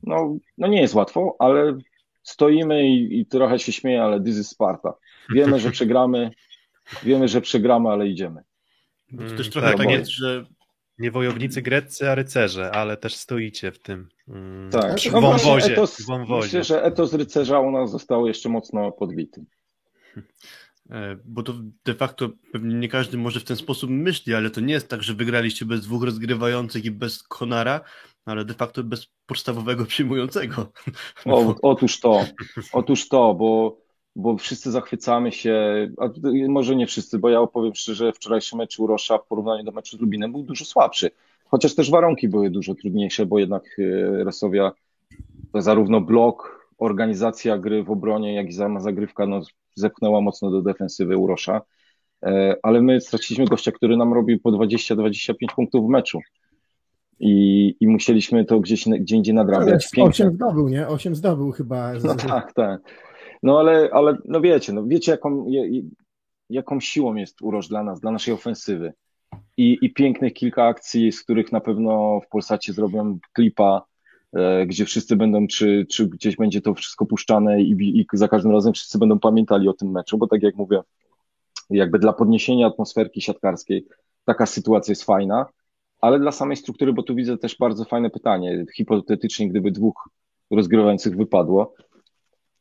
No, no nie jest łatwo, ale stoimy i, i trochę się śmieję, ale this is Sparta. Wiemy, że przegramy, wiemy, że przegramy, ale idziemy. Bo to Mm, też trochę tak, tak jest, że Nie wojownicy greccy, a rycerze, ale też stoicie w tym. mm, Tak. W No wąwozie. etos, w wąwozie. myślę, że etos rycerza u nas został jeszcze mocno podbity. E, bo to de facto pewnie nie każdy może w ten sposób myśli, ale to nie jest tak, że wygraliście bez dwóch rozgrywających i bez Konara, ale de facto bez podstawowego przyjmującego. O, otóż to, otóż to, bo, bo wszyscy zachwycamy się, a może nie wszyscy, bo ja opowiem szczerze, wczorajszy mecz Urosza w porównaniu do meczu z Lubinem był dużo słabszy, chociaż też warunki były dużo trudniejsze, bo jednak e, Resowia zarówno blok, organizacja gry w obronie, jak i sama zagrywka no, zepchnęła mocno do defensywy Urosza, e, ale my straciliśmy gościa, który nam robił po 20-25 punktów w meczu i, i musieliśmy to gdzieś gdzie indziej nadrabiać. Ale 8 zdobył, nie? 8 zdobył chyba. No tak, tak. No ale, ale no wiecie, no wiecie jaką, jaką siłą jest Uroż dla nas, dla naszej ofensywy. I, I pięknych kilka akcji, z których na pewno w Polsacie zrobią klipa, e, gdzie wszyscy będą, czy, czy gdzieś będzie to wszystko puszczane i, i za każdym razem wszyscy będą pamiętali o tym meczu, bo tak jak mówię, jakby dla podniesienia atmosferki siatkarskiej taka sytuacja jest fajna, ale dla samej struktury, bo tu widzę też bardzo fajne pytanie, hipotetycznie gdyby dwóch rozgrywających wypadło,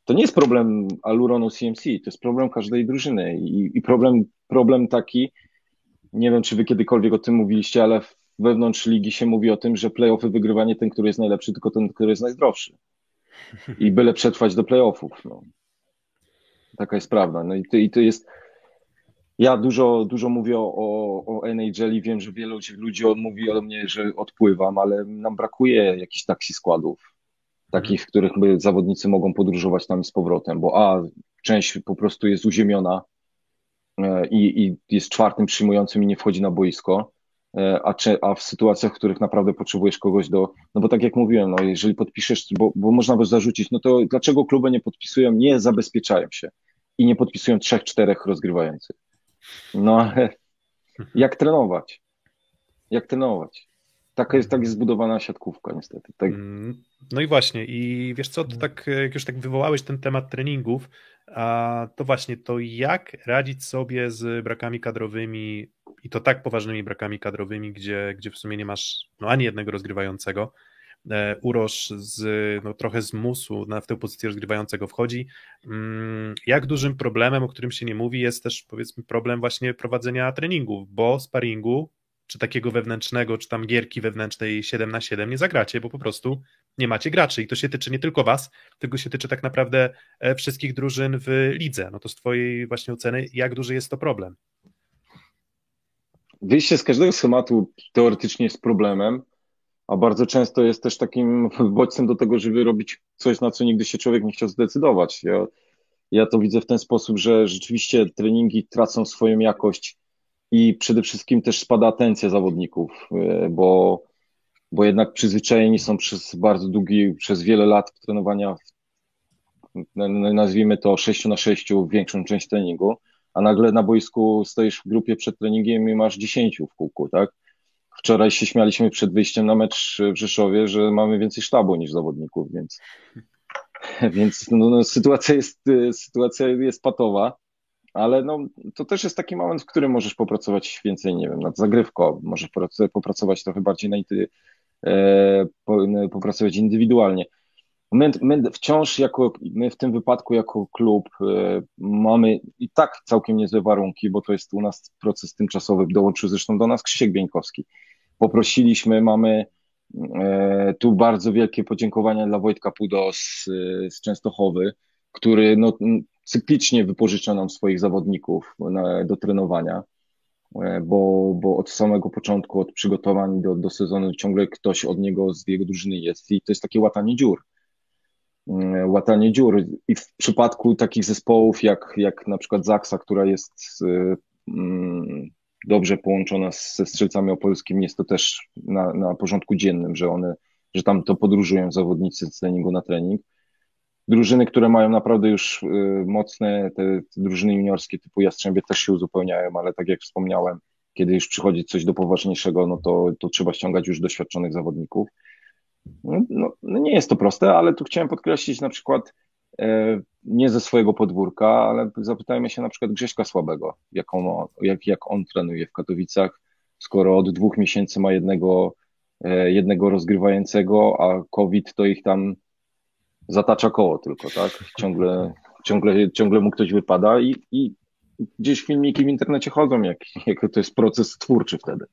to nie jest problem Aluronu CMC, to jest problem każdej drużyny i, i problem, problem taki, nie wiem, czy wy kiedykolwiek o tym mówiliście, ale wewnątrz ligi się mówi o tym, że playoffy wygrywa nie ten, który jest najlepszy, tylko ten, który jest najzdrowszy. I byle przetrwać do playoffów. No. Taka jest prawda. No i to, i to jest. Ja dużo, dużo mówię o, o NHL i wiem, że wielu ludzi mówi o mnie, że odpływam, ale nam brakuje jakichś taksi składów takich, w których my, zawodnicy mogą podróżować tam z powrotem, bo a, część po prostu jest uziemiona e, i, i jest czwartym przyjmującym i nie wchodzi na boisko, e, a, a w sytuacjach, w których naprawdę potrzebujesz kogoś do, no bo tak jak mówiłem, no jeżeli podpiszesz, bo, bo można by zarzucić, no to dlaczego kluby nie podpisują, nie zabezpieczają się i nie podpisują trzech, czterech rozgrywających? No ale jak trenować? Jak trenować? Taka jest, tak jest zbudowana siatkówka, niestety. Tak. Mm, no i właśnie, i wiesz co, to no. tak, jak już tak wywołałeś ten temat treningów, a to właśnie to jak radzić sobie z brakami kadrowymi i to tak poważnymi brakami kadrowymi, gdzie, gdzie w sumie nie masz no, ani jednego rozgrywającego. E, Urosz z, no, trochę z musu na, w tę pozycję rozgrywającego wchodzi. Mm, jak dużym problemem, o którym się nie mówi, jest też powiedzmy problem właśnie prowadzenia treningów, bo sparingu czy takiego wewnętrznego, czy tam gierki wewnętrznej 7 na 7 nie zagracie, bo po prostu nie macie graczy i to się tyczy nie tylko was, tylko się tyczy tak naprawdę e, wszystkich drużyn w lidze. No to z twojej właśnie oceny, jak duży jest to problem? Wyjście z każdego schematu teoretycznie jest problemem, a bardzo często jest też takim bodźcem do tego, żeby robić coś, na co nigdy się człowiek nie chciał zdecydować. Ja, ja to widzę w ten sposób, że rzeczywiście treningi tracą swoją jakość i przede wszystkim też spada atencja zawodników, e, bo, bo jednak przyzwyczajeni są przez bardzo długi, przez wiele lat trenowania, nazwijmy to 6 na 6 większą część treningu, a nagle na boisku stoisz w grupie przed treningiem i masz 10 w kółku, tak? Wczoraj się śmialiśmy przed wyjściem na mecz w Rzeszowie, że mamy więcej sztabu niż zawodników, więc, więc no, no, sytuacja, jest, sytuacja jest patowa ale no, to też jest taki moment, w którym możesz popracować więcej, nie wiem, nad zagrywką, możesz popracować trochę bardziej na e, popracować indywidualnie. My, my wciąż jako, my w tym wypadku jako klub e, mamy i tak całkiem niezłe warunki, bo to jest u nas proces tymczasowy, dołączył zresztą do nas Krzysiek Bieńkowski. Poprosiliśmy, mamy e, tu bardzo wielkie podziękowania dla Wojtka Pudo z, z Częstochowy, który no, cyklicznie wypożycza nam swoich zawodników na, do trenowania, e, bo, bo od samego początku, od przygotowań do, do sezonu ciągle ktoś od niego z jego drużyny jest i to jest takie łatanie dziur. E, łatanie dziur. I w przypadku takich zespołów jak, jak na przykład Zaksa, która jest e, mm, dobrze połączona ze strzelcami opolskimi, jest to też na, na porządku dziennym, że one, że tam to podróżują zawodnicy z treningu na trening drużyny, które mają naprawdę już y, mocne, te, te drużyny juniorskie typu Jastrzębie też się uzupełniają, ale tak jak wspomniałem, kiedy już przychodzi coś do poważniejszego, no to, to trzeba ściągać już doświadczonych zawodników. No, no, no nie jest to proste, ale tu chciałem podkreślić na przykład e, nie ze swojego podwórka, ale zapytajmy się na przykład Grześka Słabego, jak on, jak, jak on trenuje w Katowicach, skoro od dwóch miesięcy ma jednego, e, jednego rozgrywającego, a COVID to ich tam zatacza koło tylko, tak? Ciągle, ciągle, ciągle mu ktoś wypada i, i gdzieś filmiki w internecie chodzą, jak, jak to jest proces twórczy wtedy.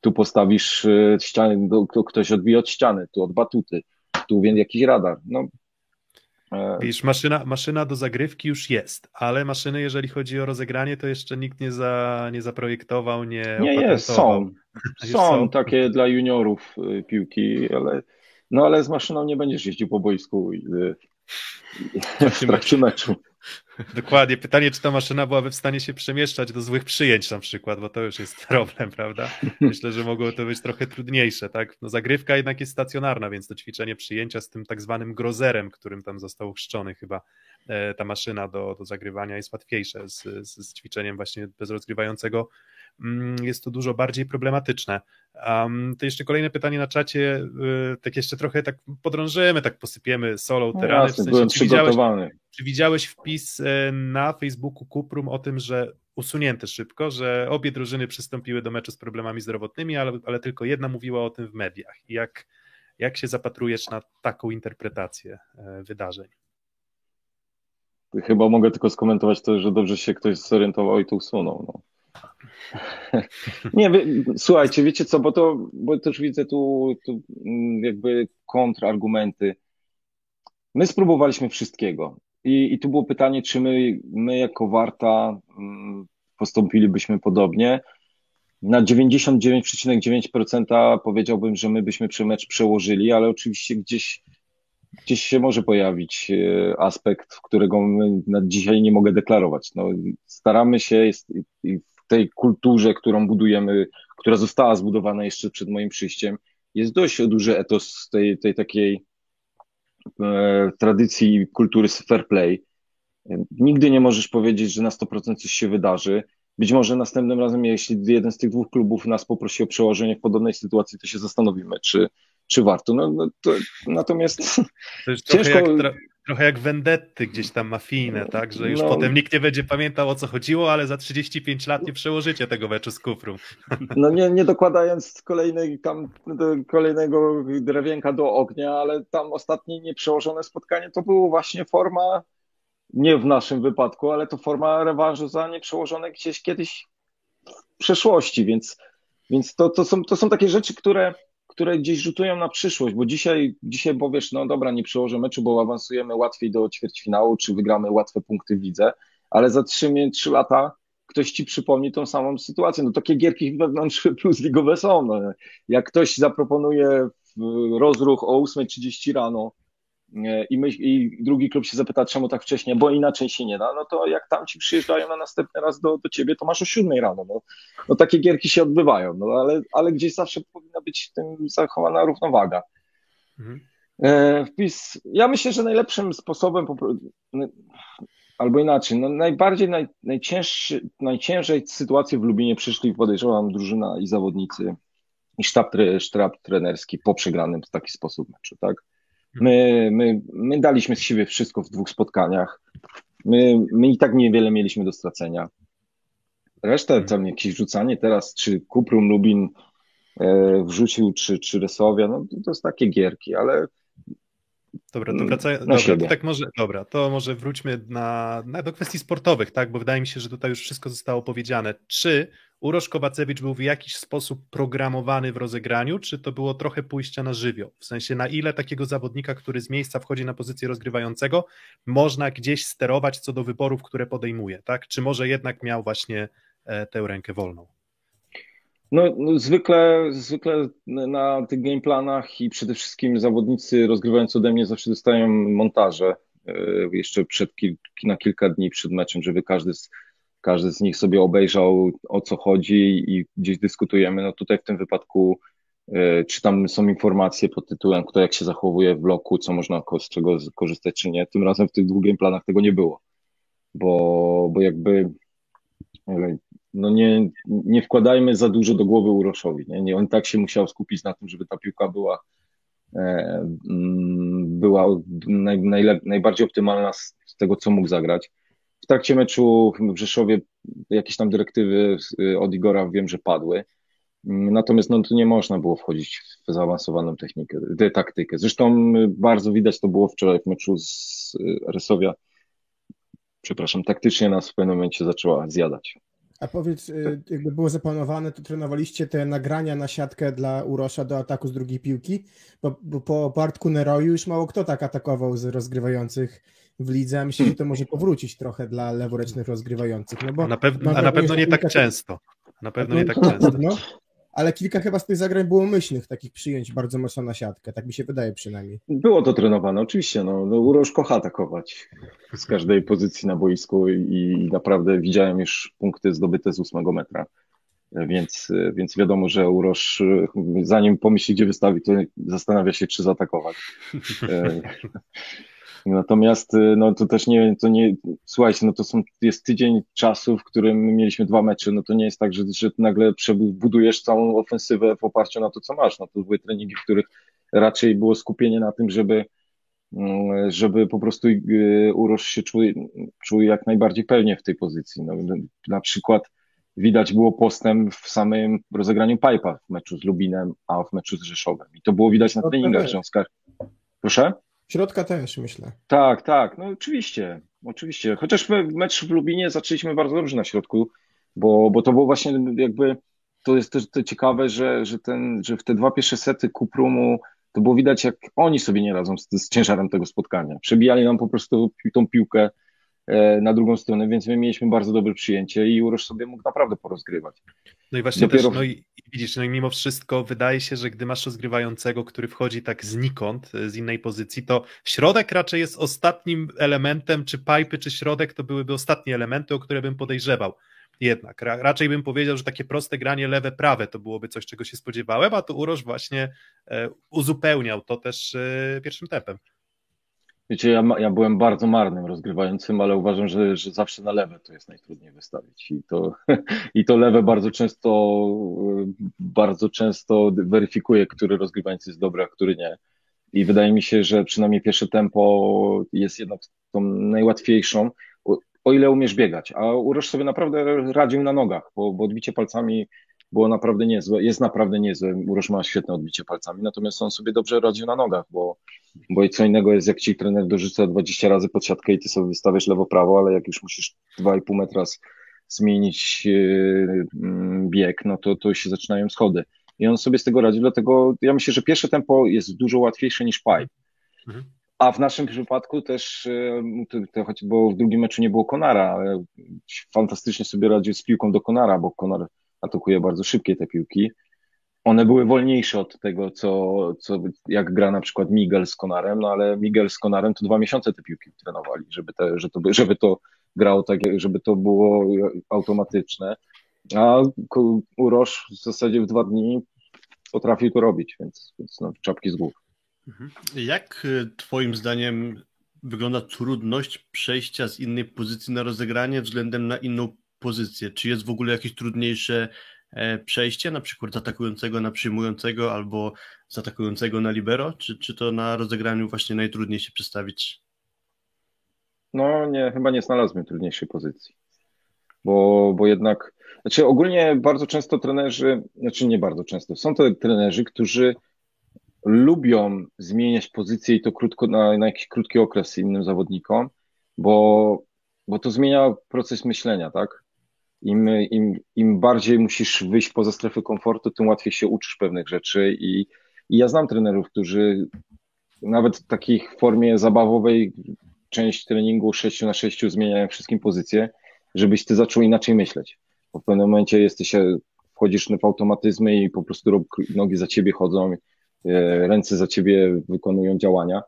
Tu postawisz e, ścianę, ktoś odbije od ściany, tu od batuty, tu więc jakiś radar. No, e, Wiesz, maszyna, maszyna do zagrywki już jest, ale maszyny, jeżeli chodzi o rozegranie, to jeszcze nikt nie, za, nie zaprojektował, nie Nie jest, są. Są, są takie dla juniorów e, piłki, ale no ale z maszyną nie będziesz jeździł po boisku w trakcie meczu. Dokładnie. Pytanie, czy ta maszyna byłaby w stanie się przemieszczać do złych przyjęć na przykład, bo to już jest problem, prawda? Myślę, że mogło to być trochę trudniejsze, tak? No zagrywka jednak jest stacjonarna, więc to ćwiczenie przyjęcia z tym tak zwanym grozerem, którym tam został chrzczony chyba e, ta maszyna do, do zagrywania jest łatwiejsze z, z, z ćwiczeniem właśnie bez rozgrywającego jest to dużo bardziej problematyczne. Um, to jeszcze kolejne pytanie na czacie, y, tak jeszcze trochę tak podrążymy, tak posypiemy solą no terany. Jasne, w sensie, byłem czy przygotowany. Widziałeś, czy widziałeś wpis e, na Facebooku Kuprum o tym, że usunięte szybko, że obie drużyny przystąpiły do meczu z problemami zdrowotnymi, ale, ale tylko jedna mówiła o tym w mediach. Jak, jak się zapatrujesz na taką interpretację e, wydarzeń? Chyba mogę tylko skomentować to, że dobrze się ktoś zorientował i to usunął. No. Nie, wy, słuchajcie, wiecie co, bo to, bo też widzę tu, tu mm, jakby kontrargumenty. My spróbowaliśmy wszystkiego i, i tu było pytanie, czy my, my jako Warta mm, postąpilibyśmy podobnie. Na 99,9% powiedziałbym, że my byśmy mecz przełożyli, ale oczywiście gdzieś, gdzieś się może pojawić e, aspekt, którego na dzisiaj nie mogę deklarować. No, staramy się jest, i tej kulturze, którą budujemy, która została zbudowana jeszcze przed moim przyjściem, jest dość duży etos tej, tej takiej e, tradycji kultury fair play. Nigdy nie możesz powiedzieć, że na 100% coś się wydarzy. Być może następnym razem, jeśli jeden z tych dwóch klubów nas poprosi o przełożenie w podobnej sytuacji, to się zastanowimy, czy, czy warto. No, no to, natomiast to jest ciężko... Jak, trochę jak vendetty gdzieś tam mafijne, tak? Że już no. potem nikt nie będzie pamiętał o co chodziło, ale za 35 lat nie przełożycie tego meczu z Kufrum. No nie, nie dokładając kolejnej, tam, kolejnego drewienka do ognia, ale tam ostatnie nieprzełożone spotkanie to było właśnie forma, nie w naszym wypadku, ale to forma rewanżu za nieprzełożone gdzieś kiedyś w przeszłości, więc, więc to, to, są, to są takie rzeczy, które które gdzieś rzutują na przyszłość, bo dzisiaj, dzisiaj powiesz, no dobra, nie przełożę meczu, bo awansujemy łatwiej do ćwierćfinału, czy wygramy łatwe punkty w lidze, ale za trzy, trzy lata ktoś ci przypomni tą samą sytuację. No takie gierki wewnątrz plus ligowe są. No. Jak ktoś zaproponuje rozruch o 8.30 rano, i, my, i drugi klub się zapyta, czemu tak wcześnie, bo inaczej się nie da, no to jak tam ci przyjeżdżają na następny raz do, do ciebie, to masz o siódmej rano. No, no takie gierki się odbywają, no ale, ale gdzieś zawsze powinna być w tym zachowana równowaga. Mhm. E, wpis, ja myślę, że najlepszym sposobem, albo inaczej, no najbardziej, naj, najcięższy, najciężej sytuację w Lubinie przyszli, podejrzewam, drużyna i zawodnicy i sztab, sztab trenerski po przegranym w taki sposób meczu, tak? My, my, my daliśmy z siebie wszystko w dwóch spotkaniach. My, my i tak niewiele mieliśmy do stracenia. Resztę, mhm. tam jakieś rzucanie teraz, czy Kuprum Lubin wrzucił, czy, czy Resowia, no to, jest takie gierki, ale Dobra, to wracając. Dobra, to tak może, dobra, to może wróćmy na, na, do kwestii sportowych, tak? Bo wydaje mi się, że tutaj już wszystko zostało powiedziane. Czy Urosz Kowacewicz był w jakiś sposób programowany w rozegraniu, czy to było trochę pójścia na żywioł? W sensie, na ile takiego zawodnika, który z miejsca wchodzi na pozycję rozgrywającego, można gdzieś sterować co do wyborów, które podejmuje, tak? Czy może jednak miał właśnie e, tę rękę wolną? No, no, zwykle, zwykle na tych gameplanach i przede wszystkim zawodnicy rozgrywający ode mnie zawsze dostają montaże e, jeszcze przed na kilka dni przed meczem, żeby każdy z, każdy z nich sobie obejrzał o co chodzi i gdzieś dyskutujemy. No tutaj w tym wypadku e, czy tam są informacje pod tytułem kto jak się zachowuje w bloku, co można z czego korzystać czy nie. Tym razem w tych dwóch gameplanach tego nie było, bo, bo jakby e, no nie, nie wkładajmy za dużo do głowy Uroszowi. Nie? nie? On tak się musiał skupić na tym, żeby ta piłka była, e, mm, była naj, najlep, najbardziej optymalna z, z tego, co mógł zagrać. W trakcie meczu w Rzeszowie jakieś tam dyrektywy od Igora wiem, że padły. Natomiast no, tu nie można było wchodzić w zaawansowaną technikę, taktykę. Zresztą bardzo widać to było wczoraj w meczu z Resowia przepraszam, taktycznie nas w pewnym momencie zaczęła zjadać. A powiedz, y, jakby było zaplanowane, to trenowaliście te nagrania na siatkę dla Urosza do ataku z drugiej piłki? Bo, bo po Bartku Neroju już mało kto tak atakował z rozgrywających w lidze, a myślę, że to może powrócić trochę dla leworęcznych rozgrywających. No bo A na, pew- a na pewno nie tak często. Na pewno nie tak często. pewno, ale kilka chyba z tych zagrań było myślnych, takich przyjęć bardzo mocno na siatkę, tak mi się wydaje przynajmniej. Było to trenowane, oczywiście. No, no Urosz kocha atakować z każdej pozycji na boisku i, naprawdę widziałem już punkty zdobyte z ósmego metra. Więc, więc wiadomo, że Urosz, zanim pomyśli, gdzie wystawi, to zastanawia się, czy zaatakować. Natomiast no to też nie, to nie, słuchajcie, no to są, jest tydzień czasu, w którym mieliśmy dwa mecze, no to nie jest tak, że, że nagle budujesz całą ofensywę w oparciu na to, co masz. No to były treningi, w których raczej było skupienie na tym, żeby, mm, żeby po prostu y, Urosz się czuł, czuł jak najbardziej pewnie w tej pozycji. No, na przykład widać było postęp w samym rozegraniu pipa w meczu z Lubinem, a w meczu z Rzeszowem. I to było widać na No treningach, że on skar... Proszę? Środka też, myślę. Tak, tak, no oczywiście, oczywiście. Chociaż my mecz w Lubinie zaczęliśmy bardzo dobrze na środku, bo, bo to było właśnie jakby, to jest też to ciekawe, że, że, ten, że w te dwa pierwsze sety Kuprumu to było widać, jak oni sobie nie radzą z, z ciężarem tego spotkania. Przebijali nam po prostu tą piłkę na drugą stronę, więc my mieliśmy bardzo dobre przyjęcie i Urosz sobie mógł naprawdę porozgrywać. No i właśnie Dopiero- też, no i, widzisz, no i mimo wszystko wydaje się, że gdy masz rozgrywającego, który wchodzi tak znikąd, e, z innej pozycji, to środek raczej jest ostatnim elementem, czy pipy, czy środek to byłyby ostatnie elementy, o które bym podejrzewał. Jednak, ra, raczej bym powiedział, że takie proste granie lewe-prawe to byłoby coś, czego się spodziewałem, a to Uroż właśnie e, uzupełniał to też e, pierwszym tempem. Wiecie, ja, ja byłem bardzo marnym rozgrywającym, ale uważam, że, że zawsze na lewe to jest najtrudniej wystawić. I to, I to lewe bardzo często, bardzo często weryfikuje, który rozgrywający jest dobry, a który nie. I wydaje mi się, że przynajmniej pierwsze tempo jest jednak tą najłatwiejszą, o, ile umiesz biegać. A Urosz sobie naprawdę radził na nogach, bo, bo odbicie palcami było naprawdę niezłe, jest naprawdę niezłe. Urosz ma świetne odbicie palcami, natomiast on sobie dobrze radził na nogach, bo bo i co innego jest, jak ci trener dorzuca 20 razy pod siatkę i ty sobie wystawiasz lewo-prawo, ale jak już musisz 2,5 metra z- zmienić yy, mm, bieg, no to, to się zaczynają schody. I on sobie z tego radzi, dlatego ja myślę, że pierwsze tempo jest dużo łatwiejsze niż pipe. Mhm. A w naszym przypadku też, yy, to, to choć, bo w drugim meczu nie było Konara, ale fantastycznie sobie radził z piłką do Konara, bo Konar atakuje bardzo szybkie te piłki one były wolniejsze od tego, co, co jak gra na przykład Miguel z Konarem, no ale Miguel z Konarem to dwa miesiące te piłki trenowali, żeby, te, że to, żeby to grało tak, żeby to było automatyczne. A Urosz w zasadzie w dwa dni potrafił to robić, więc, więc no, czapki z głów. Jak y, Twoim zdaniem wygląda trudność przejścia z innej pozycji na rozegranie względem na inną pozycję? Czy jest w ogóle jakieś trudniejsze e, przejście, na przykład z atakującego na przyjmującego albo z atakującego na libero? Czy, czy to na rozegraniu właśnie najtrudniej się przedstawić? No nie, chyba nie znalazłem trudniejszej pozycji. Bo, bo jednak, znaczy ogólnie bardzo często trenerzy, znaczy nie bardzo często, są to trenerzy, którzy lubią zmieniać pozycję i to krótko, na, na jakiś krótki okres innym zawodnikom, bo, bo to zmienia proces myślenia, tak? Im, im, Im bardziej musisz wyjść poza strefę komfortu, tym łatwiej się uczysz pewnych rzeczy i, i ja znam trenerów, którzy nawet w takiej formie zabawowej część treningu 6 na 6 zmieniają wszystkim pozycję, żebyś ty zaczął inaczej myśleć. Bo w pewnym momencie jesteś, e, wchodzisz w automatyzmy i po prostu nogi za ciebie chodzą, e, ręce za ciebie wykonują działania.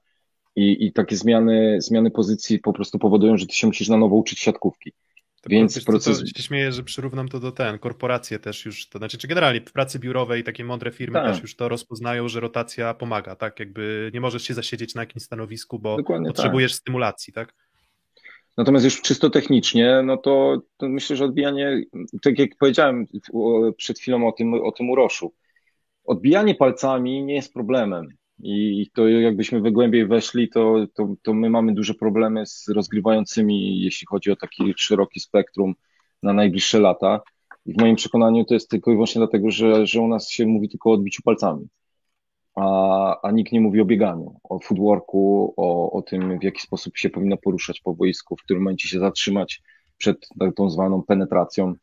I, i takie zmiany, zmiany pozycji po prostu powodują, że ty się musisz na nowo uczyć siatkówki. To Więc proces- To się śmieję, że przyrównam to do ten, korporacje też już, to znaczy, czy generalnie w pracy biurowej takie mądre firmy Tak. też już to rozpoznają, że rotacja pomaga, tak? Jakby nie możesz się zasiedzieć na jakimś stanowisku, bo Dokładnie tak. potrzebujesz stymulacji, tak? Natomiast już czysto technicznie, no to, to myślę, że odbijanie, tak jak powiedziałem przed chwilą o tym, o tym uroszu, odbijanie palcami nie jest problemem. I to jakbyśmy we głębiej weszli, to, to, to my mamy duże problemy z rozgrywającymi, jeśli chodzi o taki szeroki spektrum na najbliższe lata. I w moim przekonaniu to jest tylko i wyłącznie dlatego, że, że u nas się mówi tylko o odbiciu palcami. a, a nikt nie mówi o bieganiu, o footworku, o, o tym, w jaki sposób się powinno poruszać po boisku, w którym momencie się zatrzymać przed tą zwaną penetracją.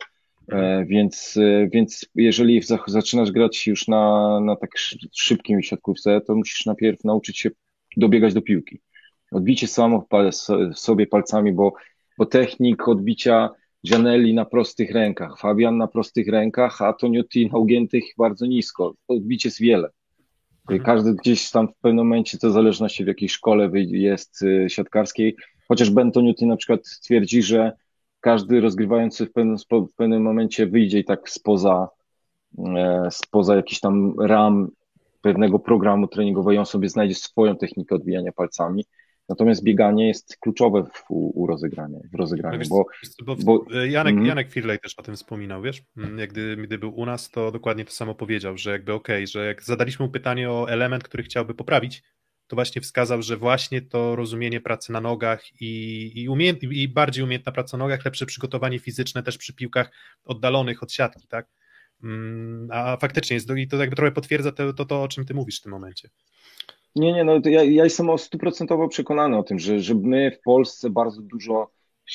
E, więc, e, więc jeżeli zaczynasz grać już na, na tak szybkim siatkówce, to musisz najpierw nauczyć się dobiegać do piłki. Odbicie samo sobie palcami, bo, bo technik odbicia Gianelli na prostych rękach, Fabian na prostych rękach, a Toniotti na ugiętych bardzo nisko. Odbicie jest wiele. Mhm. Każdy gdzieś tam w pewnym momencie, to w zależności w jakiej szkole jest y, siatkarskiej, chociaż Ben Toniutti na przykład twierdzi, że każdy rozgrywający w pewnym, w pewnym momencie wyjdzie i tak spoza, e, spoza jakichś tam ram pewnego programu treningowego, on sobie znajdzie swoją technikę odbijania palcami. Natomiast bieganie jest kluczowe w, u, u rozegrania, w rozegraniu, no bo, bo, bo, Janek, mm. Janek Firlej też o tym wspominał, wiesz, mm, jak gdy, gdy był u nas, to dokładnie to samo powiedział, że jakby okej, okay, że jak zadaliśmy mu pytanie o element, który chciałby poprawić, to właśnie wskazał, że właśnie to rozumienie pracy na nogach i, i, umiejęt, i bardziej umiejętna praca na nogach, lepsze przygotowanie fizyczne też przy piłkach oddalonych od siatki, tak? Mm, a faktycznie jest, i to jakby trochę potwierdza to, to, to, o czym ty mówisz w tym momencie. Nie, nie, no ja, ja jestem stuprocentowo przekonany o tym, że, że my w Polsce bardzo dużo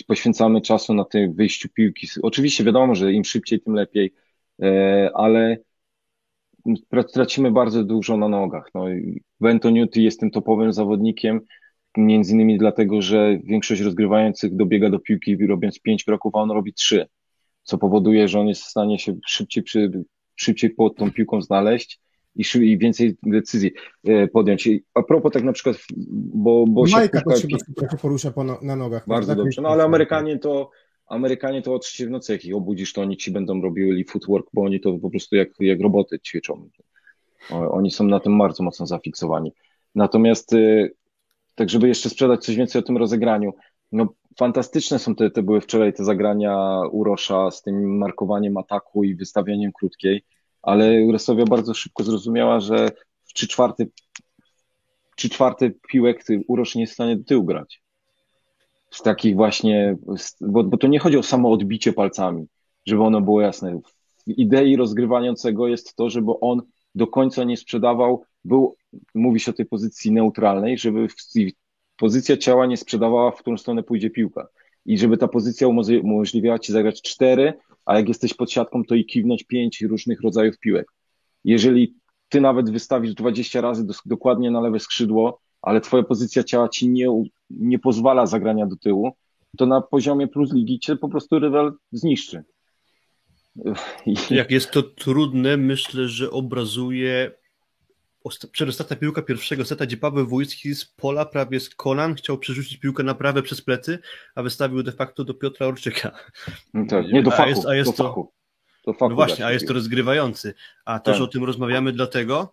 poświęcamy czasu na tym wyjściu piłki. Oczywiście wiadomo, że im szybciej, tym lepiej, e, ale tracimy bardzo dużo na nogach. No, Bento Newty jest tym topowym zawodnikiem, między innymi dlatego, że większość rozgrywających dobiega do piłki robiąc pięć kroków, a on robi trzy, co powoduje, że on jest w stanie się szybciej, przy, szybciej pod tą piłką znaleźć i, i więcej decyzji e, podjąć. A propos tak na przykład, bo, bo Majka też się porusza po no, na nogach. Bardzo dobrze, no ale Amerykanie to Amerykanie to o trzeciej w nocy, jak ich obudzisz, to oni ci będą robili footwork, bo oni to po prostu jak, jak roboty ćwiczą. Oni są na tym bardzo mocno zafiksowani. Natomiast y, tak, żeby jeszcze sprzedać coś więcej o tym rozegraniu, no fantastyczne są te, te były wczoraj te zagrania Urosza z tym markowaniem ataku i wystawianiem krótkiej, ale Resowia bardzo szybko zrozumiała, że w 3 czwarte, 3 czwarte piłek Urosz nie jest w stanie do tyłu grać z takich właśnie, bo, bo to nie chodzi o samo odbicie palcami, żeby ono było jasne. W idei rozgrywającego jest to, żeby on do końca nie sprzedawał, był, mówi się o tej pozycji neutralnej, żeby pozycja ciała nie sprzedawała, w którą stronę pójdzie piłka. I żeby ta pozycja umożliwiała ci zagrać cztery, a jak jesteś pod siatką, to i kiwnąć pięć różnych rodzajów piłek. Jeżeli ty nawet wystawisz 20 razy do, dokładnie na lewe skrzydło, ale twoja pozycja ciała ci nie, nie pozwala zagrania do tyłu, to na poziomie plus ligi cię po prostu rywal zniszczy. Jak jest to trudne, myślę, że obrazuje przedostatnia piłka pierwszego seta, gdzie Paweł Wójcki z pola prawie z kolan chciał przerzucić piłkę na prawe przez plecy, a wystawił de facto do Piotra Orczyka. No tak, nie do fachu, a jest, a jest do to, fachu. Do fachu no właśnie, a jest to rozgrywający. A też tak. o tym rozmawiamy dlatego,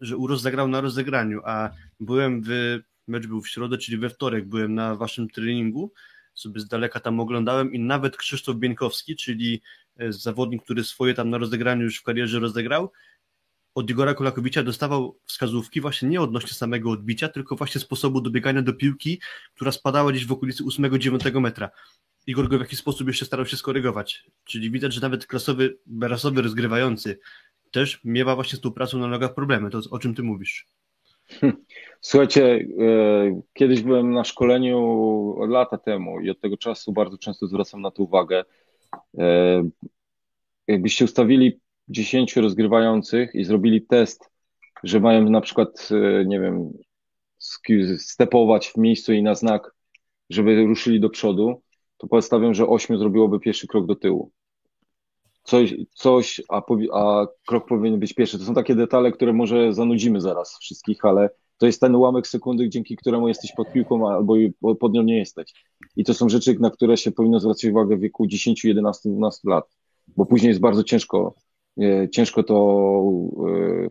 że Uros zagrał na rozegraniu, a byłem w, mecz był w środę, czyli we wtorek byłem na waszym treningu, sobie z daleka tam oglądałem i nawet Krzysztof Bieńkowski, czyli e, zawodnik, który swoje tam na rozegraniu już w karierze rozegrał, od Igora Kolakowicza dostawał wskazówki właśnie nie odnośnie samego odbicia, tylko właśnie sposobu dobiegania do piłki, która spadała gdzieś w okolicy 8-9 metra. Igor go w jakiś sposób jeszcze starał się skorygować. Czyli widać, że nawet klasowy, rasowy rozgrywający też miewa właśnie z tą pracą na nogach problemy. To o czym ty mówisz? Słuchajcie, e, kiedyś byłem na szkoleniu lata temu i od tego czasu bardzo często zwracam na to uwagę. E, jakbyście ustawili 10 rozgrywających i zrobili test, że mają na przykład, e, nie wiem, stepować w miejscu i na znak, żeby ruszyli do przodu, to postawiam, że 8 zrobiłoby pierwszy krok do tyłu coś, coś a, a krok powinien być pierwszy. To są takie detale, które może zanudzimy zaraz wszystkich, ale to jest ten ułamek sekundy, dzięki któremu jesteś pod piłką albo pod nią nie jesteś. I to są rzeczy, na które się powinno zwracać uwagę w wieku 10, 11, 12 lat, bo później jest bardzo ciężko, e, ciężko to e,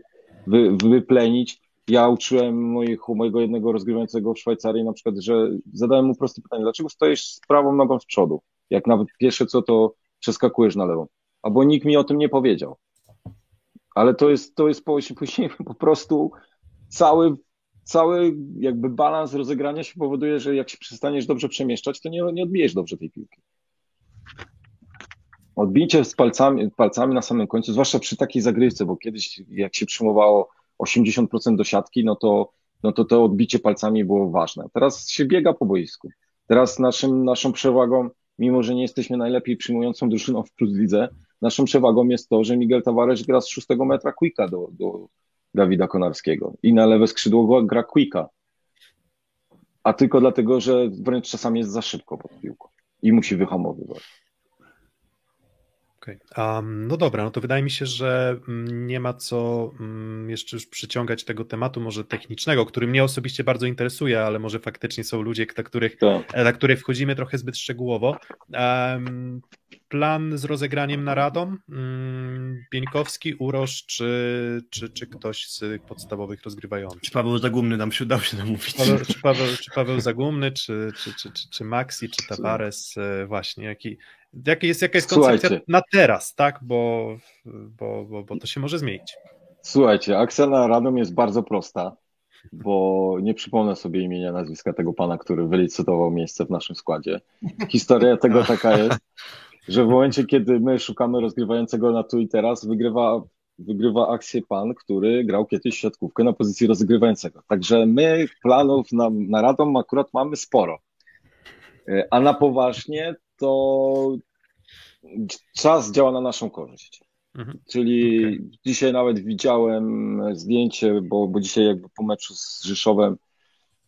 wy, wyplenić. Ja uczyłem moich, mojego jednego rozgrywającego w Szwajcarii na przykład, że zadałem mu proste pytanie, dlaczego stoisz z prawą nogą z przodu? Jak nawet pierwsze co, to przeskakujesz na lewą albo nikt mi o tym nie powiedział. Ale to jest, to jest później po prostu cały, cały jakby balans rozegrania się powoduje, że jak się przestaniesz dobrze przemieszczać, to nie, nie odbijesz dobrze tej piłki. Odbicie z palcami, palcami na samym końcu, zwłaszcza przy takiej zagrywce, bo kiedyś jak się przyjmowało 80% do siatki, no to, no to to odbicie palcami było ważne. Teraz się biega po boisku. Teraz naszym, naszą przewagą, mimo że nie jesteśmy najlepiej przyjmującą drużyną w Plus Lidze, naszą przewagą jest to, że Miguel Tavares gra z szóstego metra quicka do, do Dawida Konarskiego i na lewe skrzydło gra quicka. A tylko dlatego, że wręcz czasami jest za szybko pod piłką i musi wyhamowywać. Okay. Um, no dobra, no to wydaje mi się, że mm, nie ma co um, jeszcze już przyciągać tego tematu może technicznego, który mnie osobiście bardzo interesuje, ale może faktycznie są ludzie, na których, Tak. na których wchodzimy trochę zbyt szczegółowo. Um, plan z rozegraniem na Radom? Um, Bieńkowski, Urosz czy, czy, czy ktoś z podstawowych rozgrywających? Czy Paweł Zagumny nam się udało się namówić? Paweł, czy, Paweł, czy Paweł Zagumny, czy, czy, czy, czy, czy Maxi, czy Tavares, e, właśnie, jaki, jaki jest, jaka jest koncepcja Słuchajcie. na teraz, tak, bo, bo, bo, bo to się może zmienić. Słuchajcie, akcja na Radom jest bardzo prosta, bo nie przypomnę sobie imienia, nazwiska tego pana, który wylicytował miejsce w naszym składzie. Historia tego taka jest, że w momencie, kiedy my szukamy rozgrywającego na tu i teraz, wygrywa, wygrywa akcję pan, który grał kiedyś siatkówkę na pozycji rozgrywającego. Także my planów na, na Radom akurat mamy sporo. E, A na poważnie to czas działa na naszą korzyść. Mhm. Czyli Okej. dzisiaj nawet widziałem zdjęcie, bo, bo dzisiaj jakby po meczu z Rzeszowem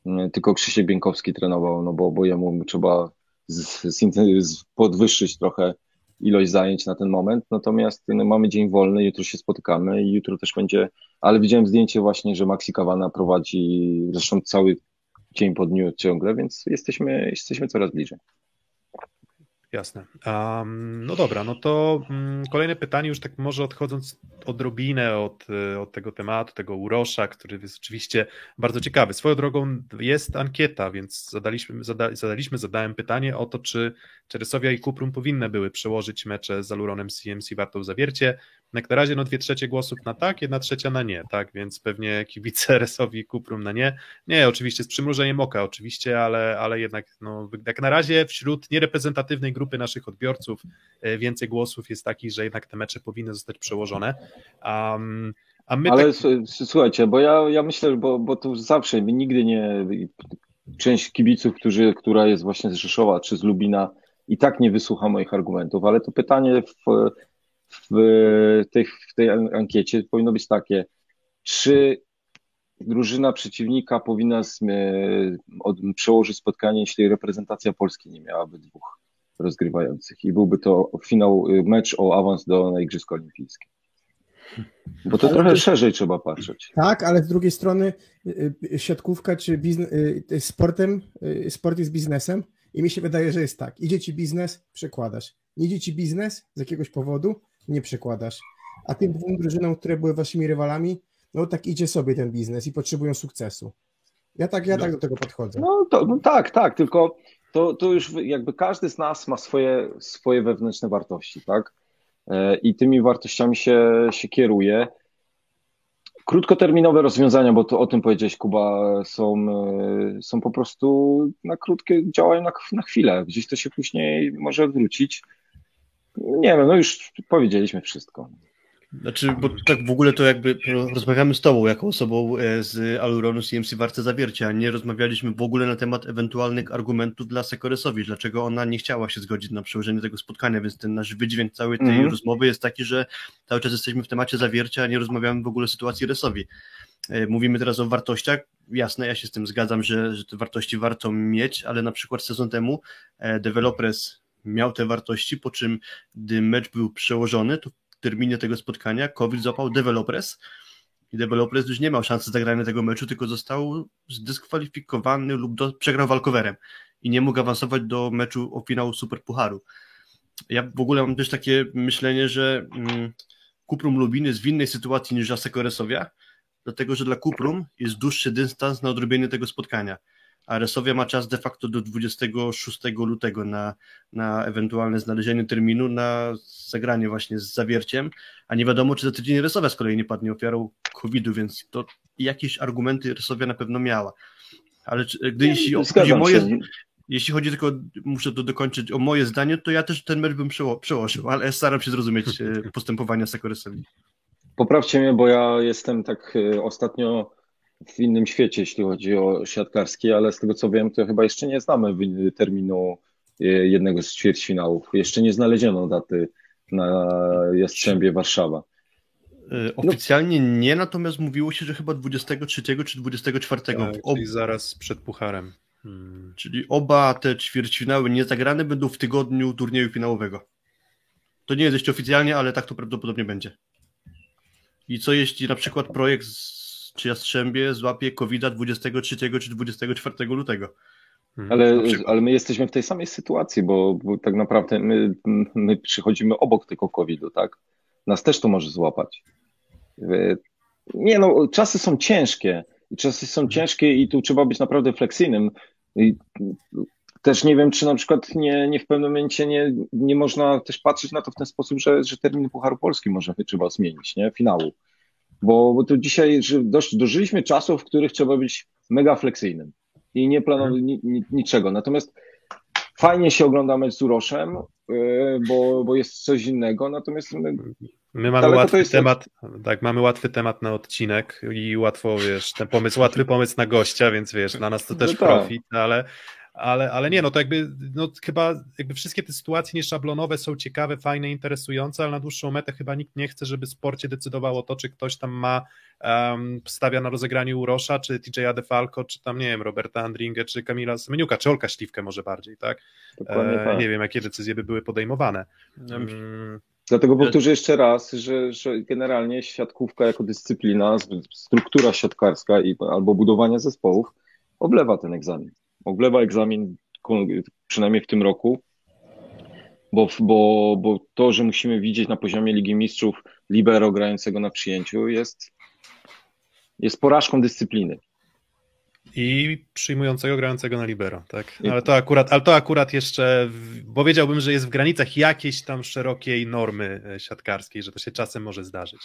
mm, tylko Krzysiek Bieńkowski trenował, no bo, bo jemu trzeba z, z, z, podwyższyć trochę ilość zajęć na ten moment. Natomiast no, mamy dzień wolny, jutro się spotykamy i jutro też będzie, ale widziałem zdjęcie właśnie, że Maxi Kawana prowadzi zresztą cały dzień po dniu ciągle, więc jesteśmy, jesteśmy coraz bliżej. Jasne. Um, no dobra, no to um, kolejne pytanie, już tak może odchodząc odrobinę od, y, od tego tematu, tego urosza, który jest oczywiście bardzo ciekawy. Swoją drogą jest ankieta, więc zadaliśmy, zada, zadaliśmy zadałem pytanie o to, czy Czerysowia i Kuprum powinny były przełożyć mecze z Aluronem CMC Wartą Zawiercie. Jak na razie no dwie trzecie głosów na tak, jedna trzecia na nie, tak, więc pewnie kibice Resowi i Kuprum na nie. Nie, oczywiście z przymrużeniem oka, oczywiście, ale, ale jednak no, jak na razie wśród niereprezentatywnej grupy naszych odbiorców e, więcej głosów jest takich, że jednak te mecze powinny zostać przełożone. Um, Ale tak, słuchajcie, bo ja, ja myślę, bo, bo to zawsze nigdy nie. Część kibiców, którzy, która jest właśnie z Rzeszowa czy z Lubina, i tak nie wysłucha moich argumentów, ale to pytanie w, w, tej, w tej ankiecie powinno być takie: czy drużyna przeciwnika powinna od, przełożyć spotkanie, jeśli reprezentacja Polski nie miałaby dwóch rozgrywających i byłby to finał, mecz o awans do na Igrzyska Olimpijskie? Bo to Ale trochę to- szerzej trzeba patrzeć. Tak, ale z drugiej strony y, y, siatkówka czy biznes, y, sportem, y, sport jest biznesem i mi się wydaje, że jest tak. Idzie ci biznes, przekładasz. Nie idzie ci biznes z jakiegoś powodu, nie przekładasz. A tym dwóm drużynom, które były waszymi rywalami, no tak idzie sobie ten biznes i potrzebują sukcesu. Ja tak, ja tak do tego podchodzę. No, to, no tak, tak, tylko to, to już jakby każdy z nas ma swoje, swoje wewnętrzne wartości, tak? E, I tymi wartościami się, się kieruje. Krótkoterminowe rozwiązania, bo to o tym powiedziałeś, Kuba, są, e, są po prostu na krótkie, działają na, na chwilę. Gdzieś to się później może odwrócić. Nie wiem, no już powiedzieliśmy wszystko. Znaczy, bo tak w ogóle to jakby rozmawiamy z tobą jako osobą e, z Aluronu CMC Warte Zawiercia, nie rozmawialiśmy w ogóle na temat ewentualnych argumentów dla Sekoresowi, dlaczego ona nie chciała się zgodzić na przełożenie tego spotkania, więc ten nasz wydźwięk całej tej Mhm. rozmowy jest taki, że cały czas jesteśmy w temacie Zawiercia, a nie rozmawiamy w ogóle o sytuacji Resowi. E, Mówimy teraz o wartościach. Jasne, ja się z tym zgadzam, że, że te wartości warto mieć, ale na przykład sezon temu e, Developers miał te wartości, po czym gdy mecz był przełożony, to w terminie tego spotkania COVID złapał Developers i Developers już nie miał szansy zagrania tego meczu, tylko został zdyskwalifikowany lub do, przegrał walkowerem i nie mógł awansować do meczu o finał Superpucharu. Ja w ogóle mam też takie myślenie, że mm, Kuprum Lubin jest w innej sytuacji niż Jaseko Resowia, dlatego że dla Kuprum jest dłuższy dystans na odrobienie tego spotkania, a Resowia ma czas de facto do 26 lutego na, na ewentualne znalezienie terminu na zagranie właśnie z zawierciem, a nie wiadomo, czy za tydzień Resowia z kolei nie padnie ofiarą COVID-u, więc to jakieś argumenty Resowia na pewno miała. Ale czy, gdy jeśli chodzi moje, się. jeśli chodzi tylko, muszę to dokończyć, o moje zdanie, to ja też ten mecz bym przeło- przełożył, ale staram się zrozumieć e, postępowania Sekoresowi. Poprawcie mnie, bo ja jestem tak y, ostatnio w innym świecie, jeśli chodzi o siatkarski, ale z tego co wiem, to chyba jeszcze nie znamy terminu y, jednego z ćwierćfinałów. Jeszcze nie znaleziono daty na Jastrzębie Warszawa. E, Oficjalnie nie, natomiast mówiło się, że chyba 23 czy 24. Tak, Ob, czyli zaraz przed pucharem. Hmm. czyli oba te ćwierćfinały niezagrane będą w tygodniu turnieju finałowego. To nie jest jeszcze oficjalnie, ale tak to prawdopodobnie będzie. I co jeśli na przykład projekt z, czy Jastrzębie złapie covid 23 czy 24 lutego? Hmm. Ale, ale my jesteśmy w tej samej sytuacji, bo, bo tak naprawdę my, my przychodzimy obok tego COVID-u, tak? Nas też to może złapać. Nie no, czasy są ciężkie. I Czasy są ciężkie i tu trzeba być naprawdę fleksyjnym. I też nie wiem, czy na przykład nie, nie w pewnym momencie nie, nie można też patrzeć na to w ten sposób, że, że termin Pucharu Polski może trzeba zmienić, nie? Finału. Bo, bo tu dzisiaj dosz, dożyliśmy czasów, w których trzeba być mega fleksyjnym i nie planować ni, ni, niczego. Natomiast fajnie się ogląda mecz z Uroszem, yy, bo, bo jest coś innego, natomiast my, My mamy łatwy jest- temat, tak, mamy łatwy temat na odcinek i łatwo, wiesz, ten pomysł, łatwy pomysł na gościa, więc wiesz, dla nas to też No tak. profit, ale, ale, ale nie, no to jakby, no chyba jakby wszystkie te sytuacje nieszablonowe są ciekawe, fajne, interesujące, ale na dłuższą metę chyba nikt nie chce, żeby w sporcie decydowało to, czy ktoś tam ma, um, stawia na rozegraniu Urosza, czy TJ Defalco, czy tam, nie wiem, Roberta Andringę, czy Kamila Semeniuka, czy Olka Śliwkę może bardziej, tak? dokładnie E, tak. Nie wiem, jakie decyzje by były podejmowane. Mm, Dlatego powtórzę jeszcze raz, że, że generalnie siatkówka jako dyscyplina, struktura siatkarska i, albo budowanie zespołów oblewa ten egzamin. Oblewa egzamin przynajmniej w tym roku, bo, bo, bo to, że musimy widzieć na poziomie Ligi Mistrzów libero grającego na przyjęciu jest, jest porażką dyscypliny. I przyjmującego grającego na libero, tak? Ale to akurat, ale to akurat jeszcze, w- powiedziałbym, że jest w granicach jakiejś tam szerokiej normy e, siatkarskiej, że to się czasem może zdarzyć.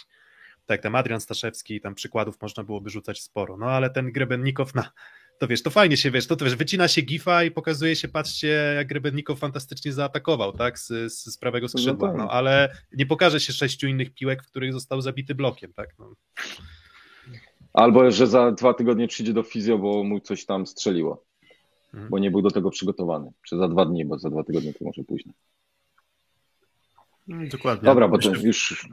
Tak, tam Adrian Staszewski, tam przykładów można byłoby rzucać sporo, no ale ten Grebennikow na, to wiesz, to fajnie się, wiesz, to, to wiesz, wycina się gifa i pokazuje się, patrzcie, jak Grebennikow fantastycznie zaatakował, tak, z, z, z prawego skrzydła, no ale nie pokaże się sześciu innych piłek, w których został zabity blokiem, tak, no. Albo, że za dwa tygodnie przyjdzie do fizjo, bo mu coś tam strzeliło, Mhm. bo nie był do tego przygotowany. Czy za dwa dni, bo za dwa tygodnie to może później. Mm, Dokładnie. Dobra, bo to już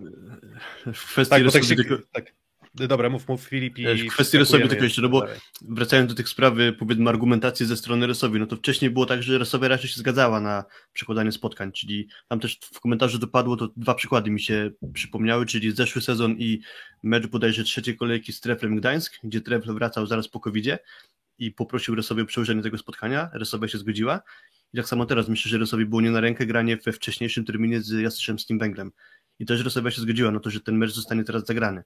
w kwestii Tak, tak się, tak. Dobra, mów, mów Filip i... W kwestii tylko jeszcze, no bo dalej. wracając do tych sprawy, powiedzmy, argumentacji ze strony Rosowi, no to wcześniej było tak, że Rosowia raczej się zgadzała na przekładanie spotkań, czyli tam też w komentarzu dopadło, to dwa przykłady mi się przypomniały, czyli zeszły sezon i mecz bodajże trzeciej kolejki z Treflem Gdańsk, gdzie Trefl wracał zaraz po covid i poprosił Rosowię o przełożenie tego spotkania, Rosowia się zgodziła i tak samo teraz myślę, że Rosowi było nie na rękę granie we wcześniejszym terminie z Jastrzębskim Węglem i też Rosowia się zgodziła na to, że ten mecz zostanie teraz zagrany.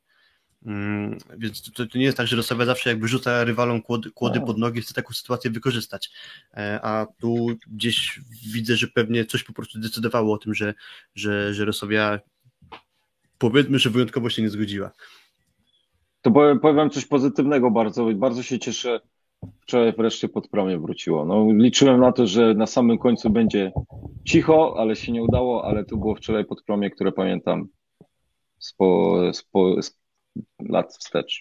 Mm, więc to, to nie jest tak, że Rosowia zawsze jakby rzuca rywalom kłody, kłody No. pod nogi, chce taką sytuację wykorzystać. E, A tu gdzieś widzę, że pewnie coś po prostu decydowało o tym, że, że, że Rosowia powiedzmy, że wyjątkowo się nie zgodziła. To powiem, powiem coś pozytywnego bardzo. Bardzo się cieszę. Wczoraj wreszcie pod promie wróciło. No, liczyłem na to, że na samym końcu będzie cicho, ale się nie udało, ale tu było wczoraj pod promie, które pamiętam z, po, z, po, z lat wstecz.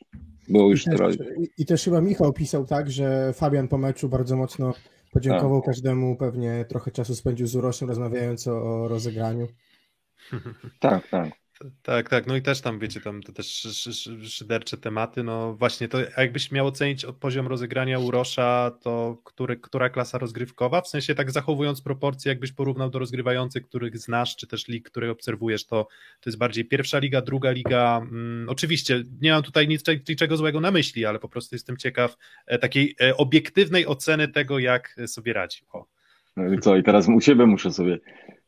Było już I też. I też chyba Michał pisał tak, że Fabian po meczu bardzo mocno podziękował każdemu, pewnie trochę czasu spędził z Uroszem rozmawiając o, o rozegraniu. Tak, tak. Tak, tak, no i też tam, wiecie, tam to też szy- szy- szy- szydercze tematy, no właśnie to jakbyś miał ocenić poziom rozegrania Urosza, to który, która klasa rozgrywkowa, w sensie tak zachowując proporcje, jakbyś porównał do rozgrywających, których znasz, czy też lig, które obserwujesz, to, to jest bardziej pierwsza liga, druga liga, mm, oczywiście nie mam tutaj nic, niczego złego na myśli, ale po prostu jestem ciekaw e, takiej e, obiektywnej oceny tego, jak sobie radził. O. No i co, i teraz u siebie muszę sobie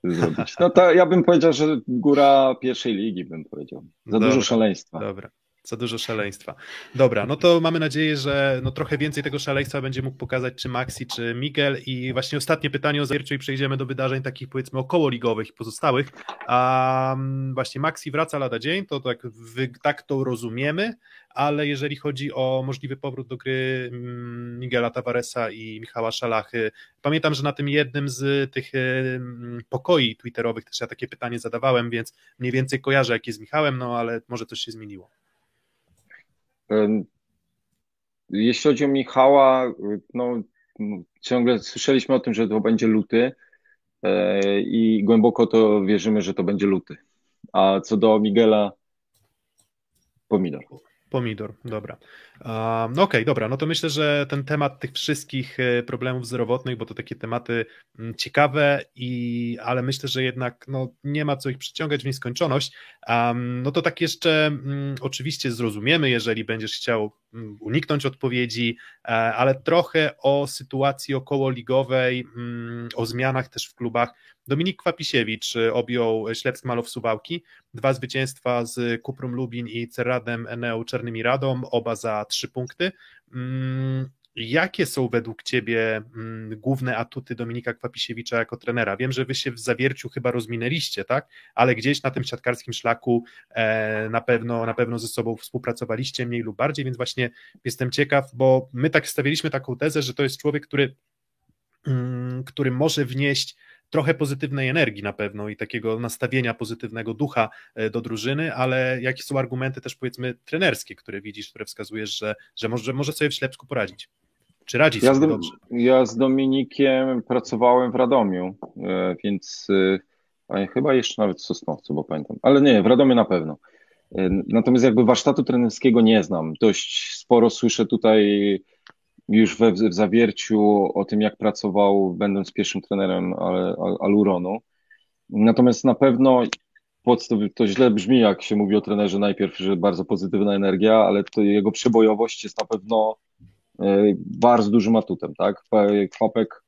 zrobić. No to ja bym powiedział, że góra pierwszej ligi bym powiedział. Za Dobra. dużo szaleństwa. Dobra. Za dużo szaleństwa. Dobra, no to mamy nadzieję, że no trochę więcej tego szaleństwa będzie mógł pokazać czy Maxi, czy Miguel. I właśnie ostatnie pytanie o zawierciu i przejdziemy do wydarzeń takich powiedzmy okołoligowych i pozostałych. A właśnie Maxi wraca lada dzień, to tak, tak to rozumiemy, ale jeżeli chodzi o możliwy powrót do gry mm, Miguela Tavaresa i Michała Szalachy, pamiętam, że na tym jednym z tych pokoi twitterowych też ja takie pytanie zadawałem, więc mniej więcej kojarzę, jak jest z Michałem, no ale może coś się zmieniło. Jeśli chodzi o Michała, no ciągle słyszeliśmy o tym, że to będzie luty e, i głęboko to wierzymy, że to będzie luty. A co do Miguela, pomidor. Pomidor, dobra. No okej, okay, dobra, no to myślę, że ten temat tych wszystkich e, problemów zdrowotnych, bo to takie tematy mm, ciekawe, i, ale myślę, że jednak no, nie ma co ich przyciągać w nieskończoność. Um, no to tak jeszcze um, oczywiście zrozumiemy, jeżeli będziesz chciał um, uniknąć odpowiedzi, e, ale trochę o sytuacji okołoligowej, mm, o zmianach też w klubach. Dominik Kwapisiewicz e, objął Ślepsk Malow Suwałki, dwa zwycięstwa z Kuprum Lubin i Cerradem Eneu Czarnymi Radom, oba za trzy punkty. Mm, jakie są według Ciebie mm, główne atuty Dominika Kwapisiewicza jako trenera? Wiem, że Wy się w zawierciu chyba rozminęliście, tak? Ale gdzieś na tym siatkarskim szlaku e, na pewno, na pewno ze sobą współpracowaliście mniej lub bardziej, więc właśnie jestem ciekaw, bo my tak stawialiśmy taką tezę, że to jest człowiek, który, mm, który może wnieść trochę pozytywnej energii na pewno i takiego nastawienia pozytywnego ducha e, do drużyny, ale jakie są argumenty też powiedzmy trenerskie, które widzisz, które wskazujesz, że, że może, może sobie w Ślepsku poradzić? Czy radzi ja sobie dobrze? Ja z Dominikiem pracowałem w Radomiu, e, więc e, chyba jeszcze nawet w Sosnowcu, bo pamiętam, ale nie, w Radomiu na pewno. Natomiast jakby warsztatu trenerskiego nie znam. Dość sporo słyszę tutaj już we, w zawierciu o tym, jak pracował, będąc pierwszym trenerem Aluronu. Natomiast na pewno to źle brzmi, jak się mówi o trenerze najpierw, że bardzo pozytywna energia, ale jego przebojowość jest na pewno e, bardzo dużym atutem, tak? Kwapek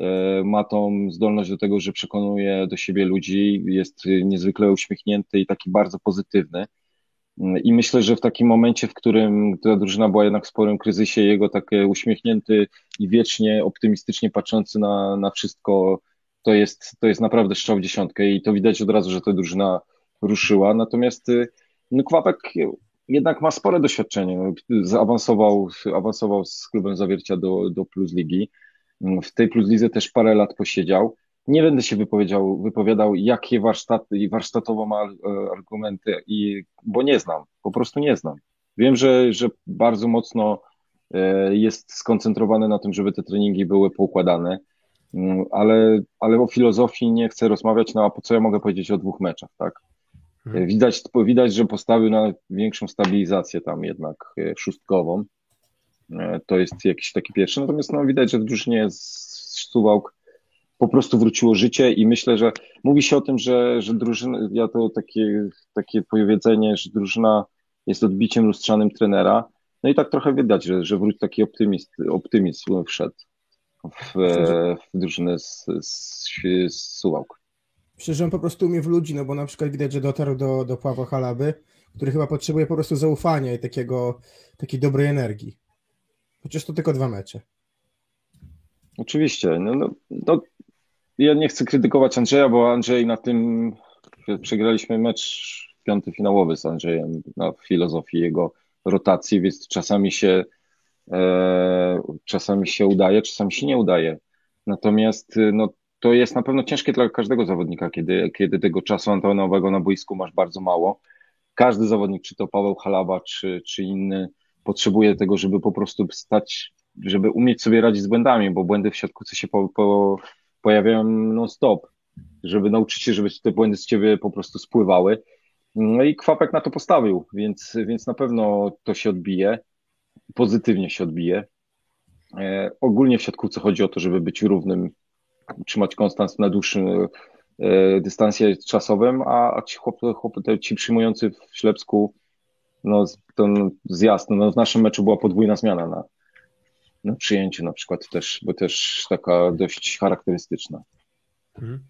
e, ma tą zdolność do tego, że przekonuje do siebie ludzi, jest niezwykle uśmiechnięty i taki bardzo pozytywny. I myślę, że w takim momencie, w którym ta drużyna była jednak w sporym kryzysie, jego takie uśmiechnięty i wiecznie optymistycznie patrzący na, na wszystko, to jest, to jest naprawdę strzał w dziesiątkę i to widać od razu, że ta drużyna ruszyła. Natomiast y, no, Kwapek jednak ma spore doświadczenie. Zaawansował, awansował z klubem Zawiercia do, do Plus Ligi. W tej Plus Lidze też parę lat posiedział. Nie będę się wypowiedział, wypowiadał, jakie warsztaty i warsztatowo ma e, argumenty, i, bo nie znam, po prostu nie znam. Wiem, że, że bardzo mocno e, jest skoncentrowany na tym, żeby te treningi były poukładane, mm, ale, ale o filozofii nie chcę rozmawiać, no a po co ja mogę powiedzieć o dwóch meczach, tak? Hmm. Widać, widać, że postawił na większą stabilizację tam jednak szóstkową. To jest jakiś taki pierwszy. Natomiast no, widać, że w drużynie z Suwałk po prostu wróciło życie i myślę, że mówi się o tym, że, że drużyna, ja to takie, takie powiedzenie, że drużyna jest odbiciem lustrzanym trenera. No i tak trochę widać, że, że wróć taki optymist, optymizm wszedł w, w drużynę z, z, z Suwałk. Myślę, że on po prostu umie w ludzi, no bo na przykład widać, że dotarł do, do Pawła Halaby, który chyba potrzebuje po prostu zaufania i takiego, takiej dobrej energii. Chociaż to tylko dwa mecze. Oczywiście. No, no, no, ja nie chcę krytykować Andrzeja, bo Andrzej na tym przegraliśmy mecz piąty finałowy z Andrzejem na filozofii jego rotacji, więc czasami się e, czasami się udaje, czasami się nie udaje. Natomiast no, to jest na pewno ciężkie dla każdego zawodnika, kiedy, kiedy tego czasu antenowego na boisku masz bardzo mało. Każdy zawodnik, czy to Paweł Halaba, czy, czy inny, potrzebuje tego, żeby po prostu stać, żeby umieć sobie radzić z błędami, bo błędy w siatkówce się po, po, pojawiają non-stop, żeby nauczyć się, żeby te błędy z ciebie po prostu spływały. No i Kwapek na to postawił, więc, więc na pewno to się odbije, pozytywnie się odbije. E, ogólnie w siatkówce chodzi o to, żeby być równym, trzymać konstans na dłuższym e, dystansie czasowym, a, a ci, chłop, chłop, ci przyjmujący w Ślepsku, no ten zjazd, no w naszym meczu była podwójna zmiana na, na przyjęciu na przykład też, bo też taka dość charakterystyczna. Mhm.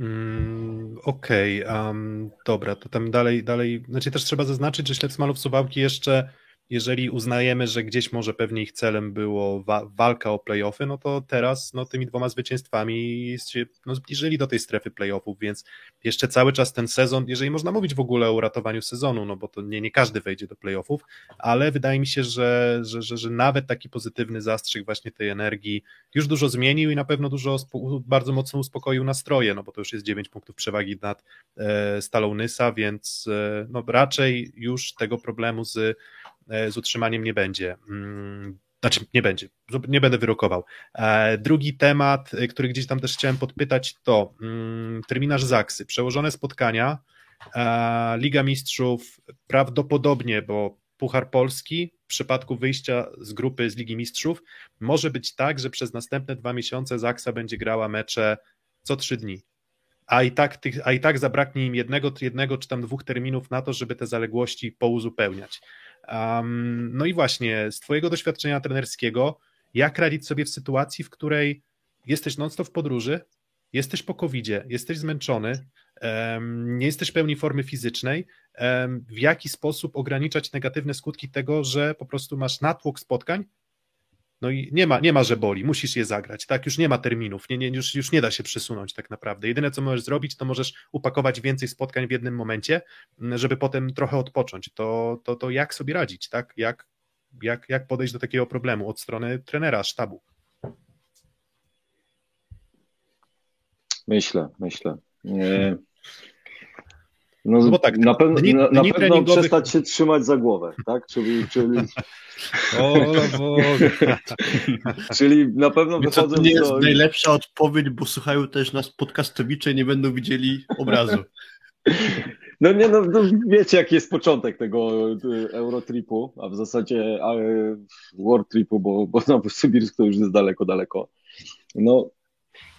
Mm, Okej, okay, um, dobra, to tam dalej, dalej, znaczy też trzeba zaznaczyć, że Ślep Smalów Suwałki jeszcze jeżeli uznajemy, że gdzieś może pewnie ich celem było wa walka o playoffy, no to teraz no, tymi dwoma zwycięstwami się no, zbliżyli do tej strefy playoffów, więc jeszcze cały czas ten sezon, jeżeli można mówić w ogóle o uratowaniu sezonu, no bo to nie, nie każdy wejdzie do playoffów, ale wydaje mi się, że, że, że, że nawet taki pozytywny zastrzyk właśnie tej energii już dużo zmienił i na pewno dużo bardzo mocno uspokoił nastroje, no bo to już jest 9 punktów przewagi nad e, więc e, no, raczej już tego problemu z z utrzymaniem nie będzie. Mm, znaczy, nie będzie, nie będę wyrokował. E, drugi temat, e, który gdzieś tam też chciałem podpytać, to mm, terminarz Zaksy. Przełożone spotkania, Liga Mistrzów prawdopodobnie, bo Puchar Polski w przypadku wyjścia z grupy z Ligi Mistrzów może być tak, że przez następne dwa miesiące Zaksa będzie grała mecze co trzy dni. A i, tak tych, a i tak zabraknie im jednego, jednego czy tam dwóch terminów na to, żeby te zaległości pouzupełniać. Um, no i właśnie, z Twojego doświadczenia trenerskiego, jak radzić sobie w sytuacji, w której jesteś non-stop w podróży, jesteś po covid jesteś zmęczony, um, nie jesteś pełni formy fizycznej, um, w jaki sposób ograniczać negatywne skutki tego, że po prostu masz natłok spotkań, no i nie ma, nie ma, że boli, musisz je zagrać, tak? Już nie ma terminów, nie, nie, już, już nie da się przesunąć tak naprawdę. Jedyne, co możesz zrobić, to możesz upakować więcej spotkań w jednym momencie, żeby potem trochę odpocząć. To, to, to jak sobie radzić, tak? Jak, jak, jak podejść do takiego problemu od strony trenera, sztabu? Myślę, myślę. Nie. No, no bo tak, na, pew dni, na, na pewno treningowych... przestać się trzymać za głowę, tak? Czyli, czyli... O Boże. czyli na pewno wychodzą... To nie jest do... najlepsza odpowiedź, bo słuchają też nas podcastowicze i nie będą widzieli obrazu. No nie, no, no, wiecie jaki jest początek tego e, Eurotripu, a w zasadzie a, e, World Tripu, bo, bo na Sybirsk to już jest daleko, daleko. No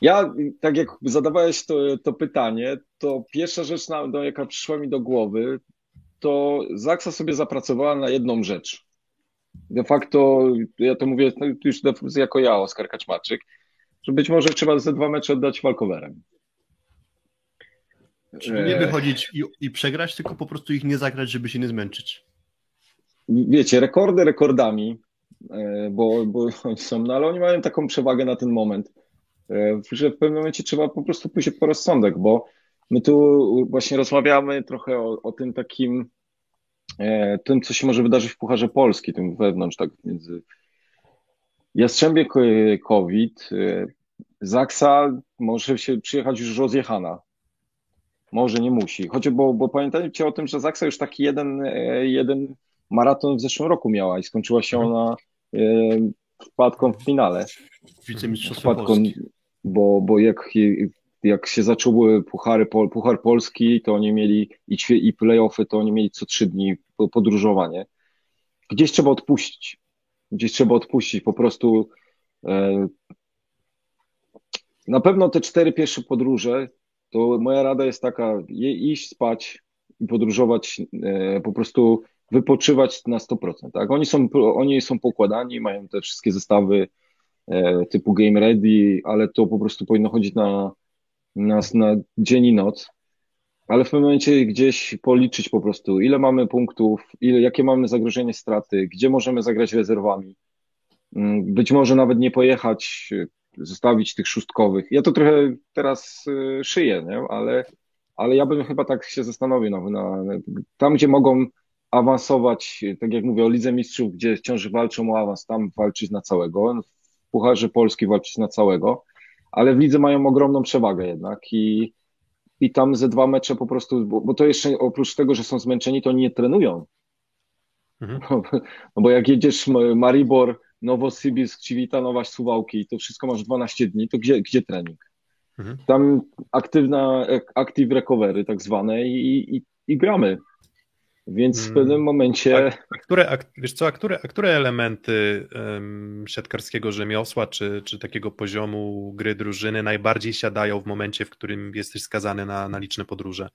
ja, tak jak zadawałeś to, to pytanie, to pierwsza rzecz, na, do, jaka przyszła mi do głowy, to Zaksa sobie zapracowała na jedną rzecz. De facto, ja to mówię już jako ja, Oskar Kaczmarczyk, że być może trzeba ze dwa mecze oddać walkowerem. Czyli nie wychodzić i, i przegrać, tylko po prostu ich nie zagrać, żeby się nie zmęczyć. Wiecie, rekordy rekordami, e, bo, bo oni są, no ale oni mają taką przewagę na ten moment E, że w pewnym momencie trzeba po prostu pójść po rozsądek, bo my tu właśnie rozmawiamy trochę o, o tym takim, e, tym, co się może wydarzyć w Pucharze Polski, tym wewnątrz, tak między Jastrzębie COVID, e, Zaksa może się przyjechać już rozjechana. Może nie musi. Choć, bo, bo pamiętajcie o tym, że Zaksa już taki jeden, jeden maraton w zeszłym roku miała i skończyła się ona wpadką w finale. Wicemistrzostwo Polski bo, bo jak, jak się zaczęły puchary, Puchar Polski, to oni mieli i, i playoffy, to oni mieli co trzy dni podróżowanie. Gdzieś trzeba odpuścić. Gdzieś trzeba odpuścić. Po prostu e, na pewno te cztery pierwsze podróże, to moja rada jest taka, je, iść spać i podróżować, e, po prostu wypoczywać na 100%. Tak? Oni, są, oni są pokładani, mają te wszystkie zestawy typu Game Ready, ale to po prostu powinno chodzić na, na, na dzień i noc. Ale w pewnym momencie gdzieś policzyć po prostu, ile mamy punktów, ile, jakie mamy zagrożenie straty, gdzie możemy zagrać rezerwami. Mm, być może nawet nie pojechać, zostawić tych szóstkowych. Ja to trochę teraz y, szyję, nie? Ale, ale ja bym chyba tak się zastanowił. Na, na, tam, gdzie mogą awansować, tak jak mówię o Lidze Mistrzów, gdzie wciąż walczą o awans, tam walczyć na całego. Pucharze Polski walczyć na całego, ale w lidze mają ogromną przewagę jednak i, i tam ze dwa mecze po prostu, bo, bo to jeszcze oprócz tego, że są zmęczeni, to nie trenują. Mhm. No bo jak jedziesz Maribor, Nowosybirsk, Ciwitanowaś, Suwałki i to wszystko masz 12 dni, to gdzie, gdzie trening? Mhm. Tam aktywna, active recovery tak zwane i, i, i gramy. Więc w pewnym momencie. A, które, a, wiesz co, a które, a które elementy um, siatkarskiego rzemiosła, czy, czy takiego poziomu gry drużyny najbardziej siadają w momencie, w którym jesteś skazany na, na liczne podróże?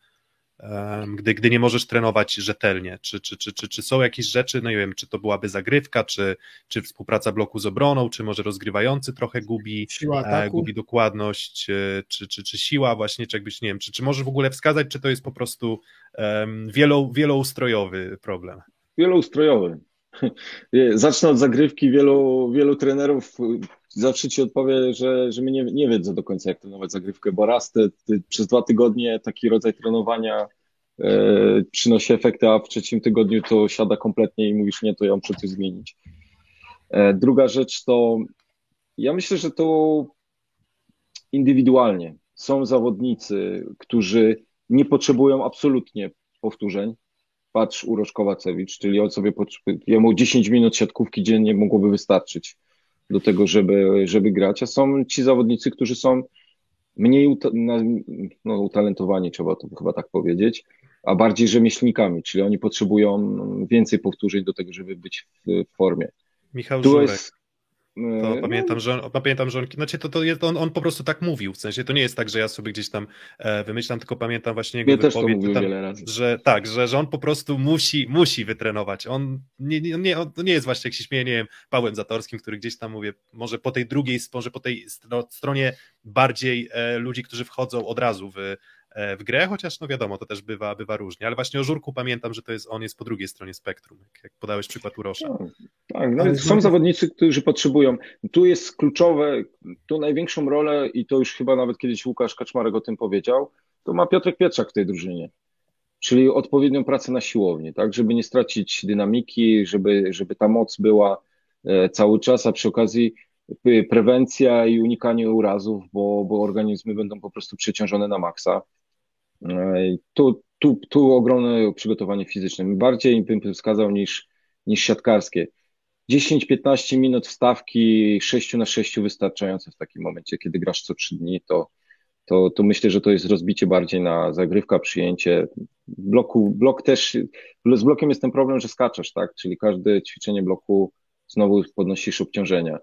Gdy, gdy nie możesz trenować rzetelnie? Czy, czy, czy, czy, czy są jakieś rzeczy, no nie wiem, czy to byłaby zagrywka, czy, czy współpraca bloku z obroną, czy może rozgrywający trochę gubi, e, gubi dokładność, e, czy, czy, czy siła właśnie, czy jakbyś, nie wiem, czy, czy możesz w ogóle wskazać, czy to jest po prostu um, wielo, wieloustrojowy problem? Wieloustrojowy. Zacznę od zagrywki. Wielu, wielu trenerów zawsze ci odpowie, że, że my nie, nie wiedzą do końca, jak trenować zagrywkę, bo raz te, te, przez dwa tygodnie taki rodzaj trenowania e, przynosi efekty, a w trzecim tygodniu to siada kompletnie i mówisz, nie, to ja muszę coś zmienić. E, druga rzecz to, ja myślę, że to indywidualnie. Są zawodnicy, którzy nie potrzebują absolutnie powtórzeń, patrz Urosz Kowacewicz, czyli on sobie jemu 10 minut siatkówki dziennie mogłoby wystarczyć do tego, żeby, żeby grać, a są ci zawodnicy, którzy są mniej uta no, utalentowani, trzeba to chyba tak powiedzieć, a bardziej rzemieślnikami, czyli oni potrzebują więcej powtórzeń do tego, żeby być w, formie. Michał tu Żurek. Jest, to no, pamiętam, że on, pamiętam, że on, znaczy to, to jest, on, on po prostu tak mówił, w sensie to nie jest tak, że ja sobie gdzieś tam e, wymyślam, tylko pamiętam właśnie jego ja wypowiedź, tam, wiele razy. że tak, że, że on po prostu musi, musi wytrenować. On nie, nie, on nie jest właśnie, jak się śmieje, nie wiem, Pałem Zatorskim, który gdzieś tam mówię, może po tej drugiej, może po tej stronie bardziej e, ludzi, którzy wchodzą od razu w, E, w grę, chociaż no wiadomo, to też bywa, bywa różnie, ale właśnie o Żurku pamiętam, że to jest, on jest po drugiej stronie spektrum, jak podałeś przykład Urosza. No, tak, no, są zawodnicy, którzy potrzebują. Tu jest kluczowe, tu największą rolę i to już chyba nawet kiedyś Łukasz Kaczmarek o tym powiedział, to ma Piotrek Pietrzak w tej drużynie. Czyli odpowiednią pracę na siłowni, tak, żeby nie stracić dynamiki, żeby, żeby ta moc była e, cały czas, a przy okazji prewencja i unikanie urazów, bo, bo organizmy będą po prostu przeciążone na maksa. Tu, tu, tu ogromne przygotowanie fizyczne. Bardziej bym wskazał niż, niż siatkarskie. 10-15 minut wstawki 6 na 6 wystarczające w takim momencie, kiedy grasz co 3 dni, to, to, to myślę, że to jest rozbicie bardziej na zagrywka, przyjęcie. Bloku, blok też, z blokiem jest ten problem, że skaczesz, tak? Czyli każde ćwiczenie bloku znowu podnosisz obciążenia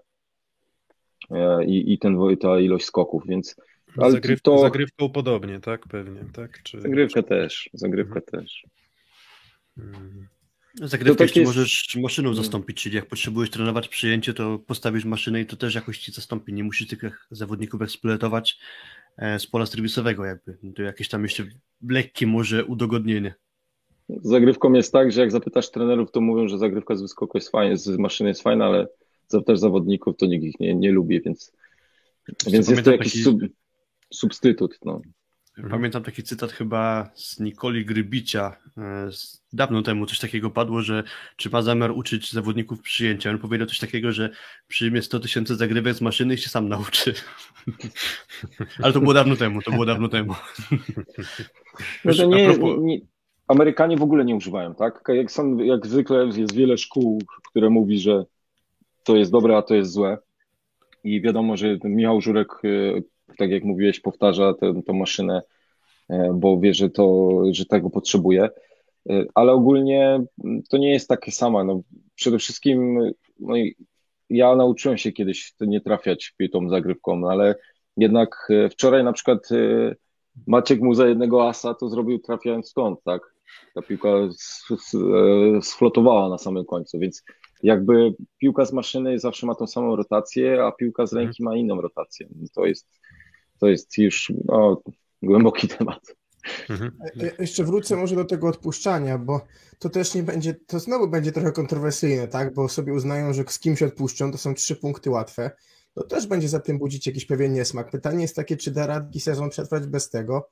e, i, i ten, ta ilość skoków, więc ale Zagryw, to... Zagrywką podobnie, tak? Pewnie, tak? Czy... Zagrywka też, zagrywka mhm. też. Hmm. Zagrywkę jest... możesz maszyną hmm. zastąpić, czyli jak potrzebujesz trenować przyjęcie, to postawisz maszynę i to też jakoś ci zastąpi. Nie musisz tych zawodników eksploatować e, z pola serwisowego jakby. To jakieś tam jeszcze lekkie może udogodnienie. Z zagrywką jest tak, że jak zapytasz trenerów, to mówią, że zagrywka z wyskoku jest fajna, z maszyny jest fajna, ale zapytasz zawodników, to nikt ich nie, nie lubi, więc, więc jest to jakiś taki... sub substytut. No. Mhm. Pamiętam taki cytat chyba z Nikoli Grybicia. E, z dawno temu coś takiego padło, że czy ma zamiar uczyć zawodników przyjęcia. On powiedział coś takiego, że przyjmie 100 tysięcy zagrywek z maszyny i się sam nauczy. Ale to było dawno temu, to było dawno temu. No to nie, propos... nie, Amerykanie w ogóle nie używają, tak? Jak, są, jak zwykle jest wiele szkół, które mówi, że to jest dobre, a to jest złe. I wiadomo, że Michał Żurek e, tak jak mówiłeś, powtarza tę, tę maszynę, e, bo wie, że, to, że tego potrzebuje. E, ale ogólnie to nie jest takie samo. No, przede wszystkim no, ja nauczyłem się kiedyś nie trafiać tą zagrywką, no, ale jednak e, wczoraj na przykład Maciek mu za jednego asa to zrobił trafiając stąd, tak? Ta piłka sflotowała na samym końcu, więc jakby piłka z maszyny zawsze ma tą samą rotację, a piłka z ręki ma inną rotację. To jest, to jest już no, głęboki temat. Mhm. E, e, jeszcze wrócę może do tego odpuszczania, bo to też nie będzie, to znowu będzie trochę kontrowersyjne, tak? Bo sobie uznają, że z kimś odpuszczą, to są trzy punkty łatwe. To też będzie za tym budzić jakiś pewien niesmak. Pytanie jest takie, czy da radki sezon przetrwać bez tego?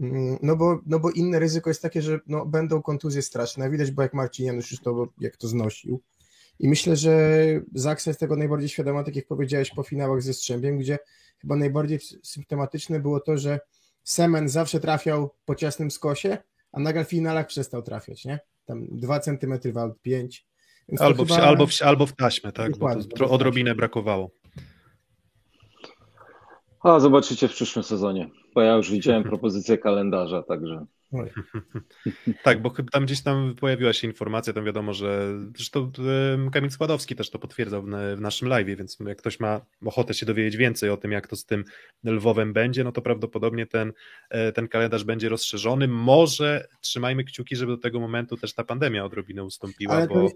Mm, no bo, no bo inne ryzyko jest takie, że no, będą kontuzje straszne. Widać, bo jak Marcin Janusz już to, jak to znosił. I myślę, że Zaksa jest tego najbardziej świadoma, tak jak powiedziałeś po finałach ze Strzębiem, gdzie chyba najbardziej symptomatyczne było to, że Semen zawsze trafiał po ciasnym skosie, a nagle w finałach przestał trafiać, nie? Tam 2 cm w 5. Albo, chyba... w, albo, w, albo w taśmę, tak? Dokładnie, Bo to odrobinę brakowało. A zobaczycie w przyszłym sezonie, bo ja już widziałem propozycję kalendarza, także. Tak, bo chyba tam gdzieś tam pojawiła się informacja, tam wiadomo, że zresztą Kamil Składowski też to potwierdzał w, naszym live, więc jak ktoś ma ochotę się dowiedzieć więcej o tym, jak to z tym Lwowem będzie, no to prawdopodobnie ten, e, ten kalendarz będzie rozszerzony. Może trzymajmy kciuki, żeby do tego momentu też ta pandemia odrobinę ustąpiła, Ale bo to-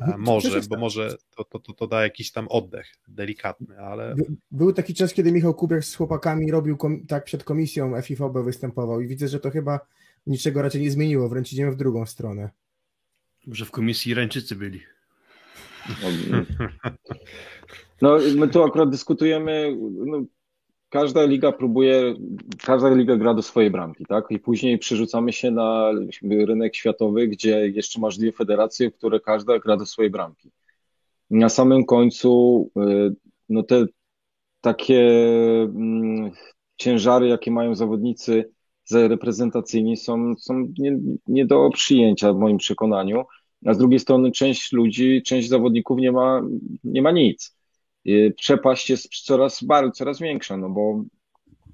a, może, bo może to, to, to, to da jakiś tam oddech delikatny, ale By- Był taki czas, kiedy Michał Kubiak z chłopakami robił kom- tak przed komisją FIVB występował i widzę, że to chyba niczego raczej nie zmieniło, wręcz idziemy w drugą stronę. Może w komisji Irańczycy byli. No, my tu akurat dyskutujemy. No, każda liga próbuje, każda liga gra do swojej bramki, tak? I później przerzucamy się na rynek światowy, gdzie jeszcze masz dwie federacje, które każda gra do swojej bramki. Na samym końcu, y, no te takie mm, ciężary, jakie mają zawodnicy za- reprezentacyjni, są, są nie, nie do przyjęcia w moim przekonaniu. A z drugiej strony część ludzi, część zawodników nie ma, nie ma nic. Przepaść jest coraz bardziej, coraz większa, no bo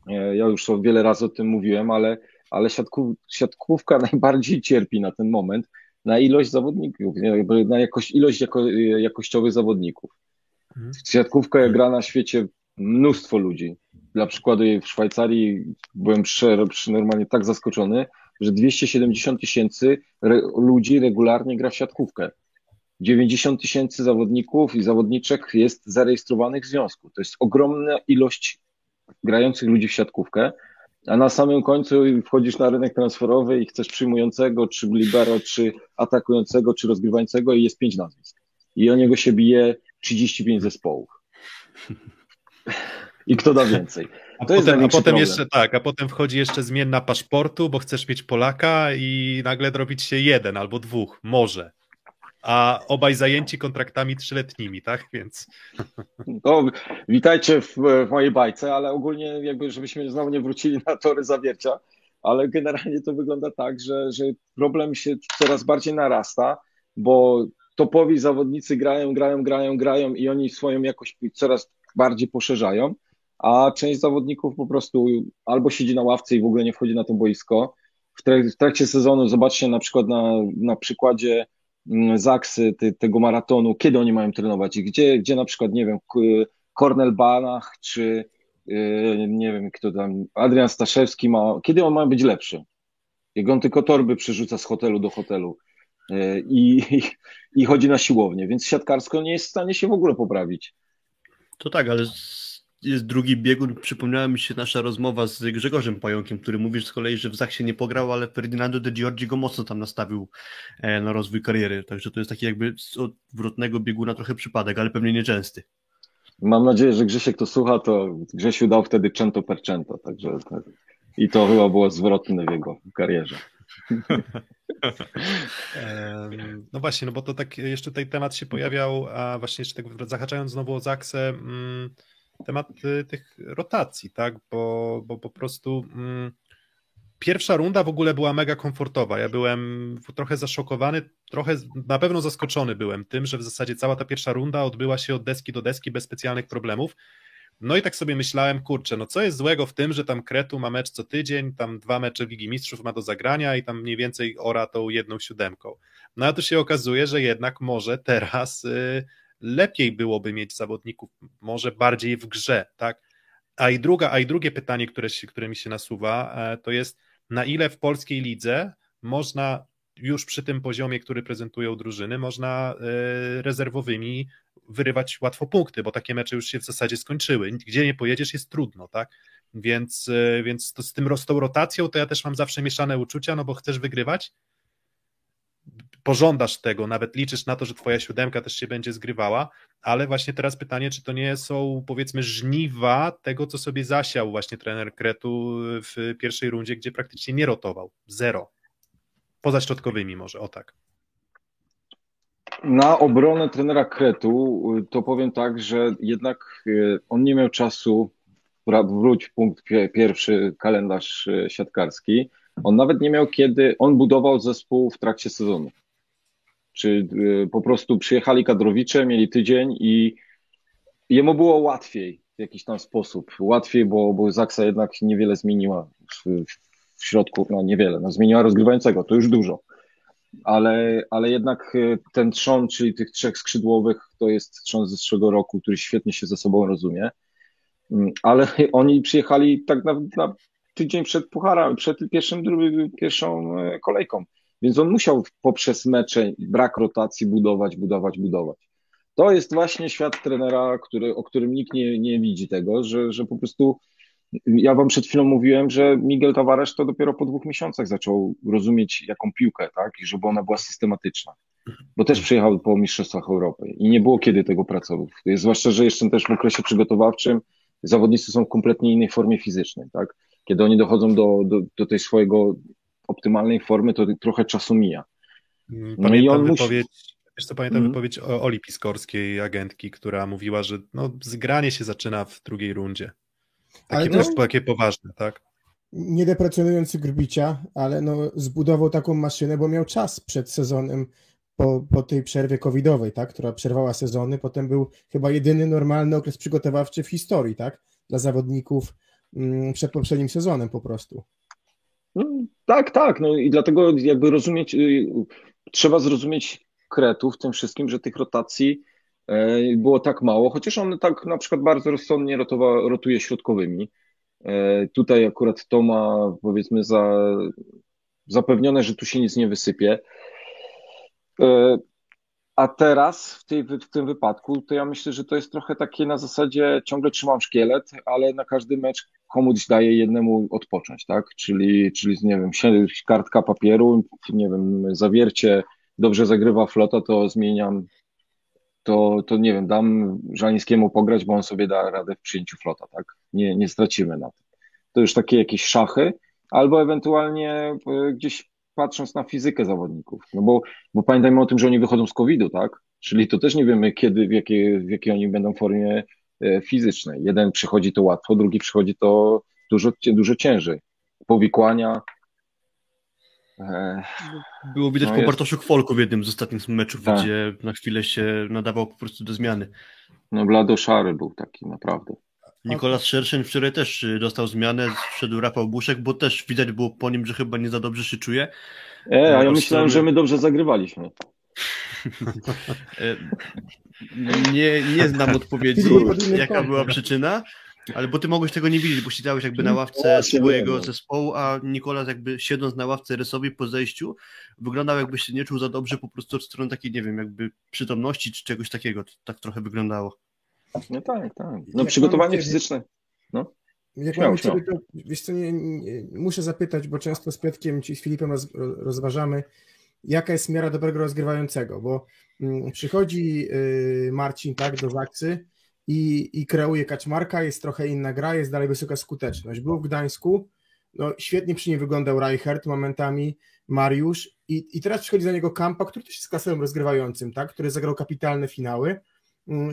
e, ja już wiele razy o tym mówiłem, ale, ale siatków, siatkówka najbardziej cierpi na ten moment na ilość zawodników, na jakość, ilość jako, jakościowych zawodników. Mhm. Siatkówka gra na świecie mnóstwo ludzi. Dla przykładu w Szwajcarii byłem normalnie tak zaskoczony, że 270 tysięcy re, ludzi regularnie gra w siatkówkę. 90 tysięcy zawodników i zawodniczek jest zarejestrowanych w związku. To jest ogromna ilość grających ludzi w siatkówkę, a na samym końcu wchodzisz na rynek transferowy i chcesz przyjmującego, czy libero, czy atakującego, czy rozgrywającego i jest pięć nazwisk. I o niego się bije 35 zespołów. I kto da więcej? A To potem, a potem jeszcze tak, a potem wchodzi jeszcze zmienna paszportu, bo chcesz mieć Polaka i nagle robić się jeden albo dwóch, może. A obaj zajęci kontraktami trzyletnimi, tak? Więc No, witajcie w, w mojej bajce, ale ogólnie jakby, żebyśmy znowu nie wrócili na tory zawiercia, ale generalnie to wygląda tak, że, że problem się coraz bardziej narasta, bo topowi zawodnicy grają, grają, grają, grają i oni swoją jakość coraz bardziej poszerzają, a część zawodników po prostu albo siedzi na ławce i w ogóle nie wchodzi na to boisko. W trak- w trakcie sezonu, zobaczcie na przykład na, na przykładzie mm, Zaksy, tego maratonu, kiedy oni mają trenować i gdzie, gdzie na przykład, nie wiem, Kornel Banach czy yy, nie wiem kto tam, Adrian Staszewski ma, kiedy on ma być lepszy? Jak on tylko torby przerzuca z hotelu do hotelu yy, i, i, chodzi na siłownię, więc siatkarsko nie jest w stanie się w ogóle poprawić. To tak, ale jest drugi biegun. Przypomniała mi się nasza rozmowa z Grzegorzem Pająkiem, który mówisz z kolei, że w Zachsie nie pograł, ale Ferdinando de Giorgi go mocno tam nastawił e, na rozwój kariery. Także to jest taki jakby z odwrotnego bieguna trochę przypadek, ale pewnie nieczęsty. Mam nadzieję, że Grzesiek to słucha, to Grzesiu dał wtedy cento per cento, także tak. I to chyba było zwrotne w jego karierze. Em, No właśnie, no bo to tak jeszcze tutaj temat się pojawiał, a właśnie jeszcze tak zahaczając znowu o Zaksę, mm, temat y, tych rotacji, tak, bo, bo po prostu mm, pierwsza runda w ogóle była mega komfortowa, ja byłem trochę zaszokowany, trochę na pewno zaskoczony byłem tym, że w zasadzie cała ta pierwsza runda odbyła się od deski do deski bez specjalnych problemów, no i tak sobie myślałem, kurczę, no co jest złego w tym, że tam Kretu ma mecz co tydzień, tam dwa mecze Ligi Mistrzów ma do zagrania i tam mniej więcej ora tą jedną siódemką. No a tu się okazuje, że jednak może teraz y, lepiej byłoby mieć zawodników, może bardziej w grze, tak? A i, druga, a i drugie pytanie, które, które mi się nasuwa, e, to jest na ile w polskiej lidze można już przy tym poziomie, który prezentują drużyny, można e, rezerwowymi wyrywać łatwo punkty, bo takie mecze już się w zasadzie skończyły. Gdzie nie pojedziesz, jest trudno, tak? Więc, e, więc to z, tym, z tą rotacją to ja też mam zawsze mieszane uczucia, no bo chcesz wygrywać, pożądasz tego, nawet liczysz na to, że twoja siódemka też się będzie zgrywała, ale właśnie teraz pytanie, czy to nie są powiedzmy żniwa tego, co sobie zasiał właśnie trener Kretu w pierwszej rundzie, gdzie praktycznie nie rotował, zero. Poza środkowymi może, o tak. Na obronę trenera Kretu to powiem tak, że jednak y, on nie miał czasu, wró- wróć punkt pie- pierwszy, kalendarz y, siatkarski. On nawet nie miał kiedy, on budował zespół w trakcie sezonu. Czy y, po prostu przyjechali kadrowicze, mieli tydzień i jemu było łatwiej w jakiś tam sposób. Łatwiej, bo, bo Zaksa jednak niewiele zmieniła w, w środku, no niewiele, no zmieniła rozgrywającego, to już dużo. Ale, ale jednak e, ten trzon, czyli tych trzech skrzydłowych, to jest trzon z zeszłego roku, który świetnie się ze sobą rozumie. Mm, Ale oni przyjechali tak na, na tydzień przed pucharem, przed pierwszym, drugim, pierwszą e, kolejką. Więc on musiał poprzez mecze, brak rotacji budować, budować, budować. To jest właśnie świat trenera, który, o którym nikt nie, nie widzi tego, że, że po prostu ja wam przed chwilą mówiłem, że Miguel Tavares to dopiero po dwóch miesiącach zaczął rozumieć jaką piłkę, tak, i żeby ona była systematyczna. Bo też przyjechał po Mistrzostwach Europy i nie było kiedy tego pracować. Zwłaszcza, że jeszcze też w okresie przygotowawczym zawodnicy są w kompletnie innej formie fizycznej, tak. Kiedy oni dochodzą do, do, do tej swojego optymalnej formy, to trochę czasu mija. Mm, No i Pamiętam on musi- wypowiedź, wiesz co, pamiętam Mhm. wypowiedź o Oli Piskorskiej, agentki, która mówiła, że no, zgranie się zaczyna w drugiej rundzie. Ale Takie, też- też takie poważne, tak? nie deprecjonujący Grbicia, ale no, zbudował taką maszynę, bo miał czas przed sezonem po, po tej przerwie covidowej, tak, która przerwała sezony. Potem był chyba jedyny normalny okres przygotowawczy w historii, tak, dla zawodników mm, przed poprzednim sezonem po prostu. No, tak, tak. No i dlatego jakby rozumieć, y, trzeba zrozumieć Kretu w tym wszystkim, że tych rotacji e, było tak mało, chociaż on tak na przykład bardzo rozsądnie rotowa, rotuje środkowymi. E, Tutaj akurat to ma powiedzmy za, zapewnione, że tu się nic nie wysypie. E, A teraz w, tej, w tym wypadku to ja myślę, że to jest trochę takie na zasadzie ciągle trzymam szkielet, ale na każdy mecz komuś daje jednemu odpocząć, tak? Czyli, czyli nie wiem, kartka papieru, nie wiem, zawiercie, dobrze zagrywa flota, to zmieniam, to, to nie wiem, dam Żalińskiemu pograć, bo on sobie da radę w przyjęciu flota, tak? Nie, nie stracimy na tym. To już takie jakieś szachy, albo ewentualnie e, gdzieś patrząc na fizykę zawodników, no bo, bo pamiętajmy o tym, że oni wychodzą z COVID-u, tak? Czyli to też nie wiemy, kiedy, w jakiej, w jakiej oni będą formie fizycznej. Jeden przychodzi to łatwo, drugi przychodzi to dużo, dużo ciężej. Powikłania. E, Było widać No po jest. Bartoszu Kwolku w jednym z ostatnich meczów, Tak. gdzie na chwilę się nadawał po prostu do zmiany. no blado szary był taki, naprawdę. Nikolas Szerszeń wczoraj też y, dostał zmianę, wszedł Rafał Buszek, bo też widać było po nim, że chyba nie za dobrze się czuje. E, a ja myślałem, że my dobrze zagrywaliśmy. E, Nie, nie znam odpowiedzi, jaka była przyczyna, ale bo ty mogłeś tego nie widzieć, bo siedziałeś jakby na No ławce właśnie, swojego no. zespołu, a Nikolas jakby siedząc na ławce rysowi po zejściu, wyglądał jakby się nie czuł za dobrze po prostu od strony takiej, nie wiem, jakby przytomności czy czegoś takiego. Tak trochę wyglądało. No tak, tak. No Jak przygotowanie fizyczne. Jak Śmiało, mamy ciebie, to wiesz co, nie, nie, muszę zapytać, bo często z Piotkiem czy z Filipem roz, rozważamy, jaka jest miara dobrego rozgrywającego, bo mm, przychodzi y, Marcin tak do Zaksy i, i kreuje kaczmarka, jest trochę inna gra, jest dalej wysoka skuteczność. Był w Gdańsku, no świetnie przy nim wyglądał Reichert momentami, Mariusz i, i teraz przychodzi do niego Kampa, który też jest klasowym rozgrywającym, tak, który zagrał kapitalne finały, Mm,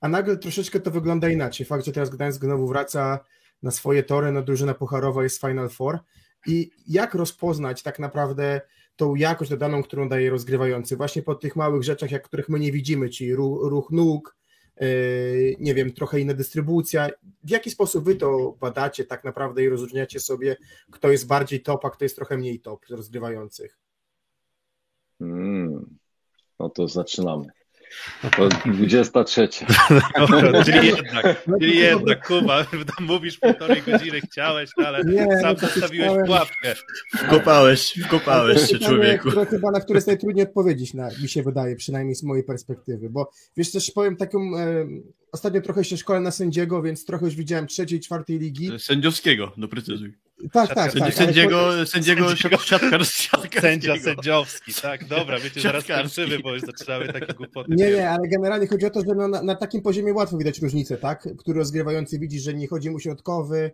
a nagle troszeczkę to wygląda inaczej. Fakt, że teraz Gdańsk znowu wraca na swoje tory, no drużyna pucharowa jest Final Four i jak rozpoznać tak naprawdę tą jakość dodaną, którą daje rozgrywający właśnie po tych małych rzeczach, jak których my nie widzimy, czyli ruch, ruch nóg, yy, nie wiem, trochę inna dystrybucja. W jaki sposób wy to badacie tak naprawdę i rozróżniacie sobie, kto jest bardziej top, a kto jest trochę mniej top rozgrywających? Mm. No to zaczynamy. To 23. Dobra, czyli jednak, czyli jednak, Kuba, tam mówisz półtorej godziny chciałeś, no ale Nie, no sam to zastawiłeś chciałem- pułapkę. Wkopałeś, wkopałeś się człowieku. Które chyba na które jest najtrudniej odpowiedzieć, na, mi się wydaje, przynajmniej z mojej perspektywy, bo wiesz, też powiem taką, e, ostatnio trochę się szkolę na sędziego, więc trochę już widziałem trzeciej, czwartej ligi. Sędziowskiego, doprecyzuj. Tak, tak, tak. ale Sędziego, sędziego, Sędziego. siatkar, siatkarskiego. Sędzia sędziowski, tak, dobra, wiecie, zaraz kończymy, bo już zaczynamy takie głupoty. Nie, nie, ale generalnie chodzi o to, że no na, na takim poziomie łatwo widać różnicę, tak? Który rozgrywający widzi, że nie chodzi mu środkowy,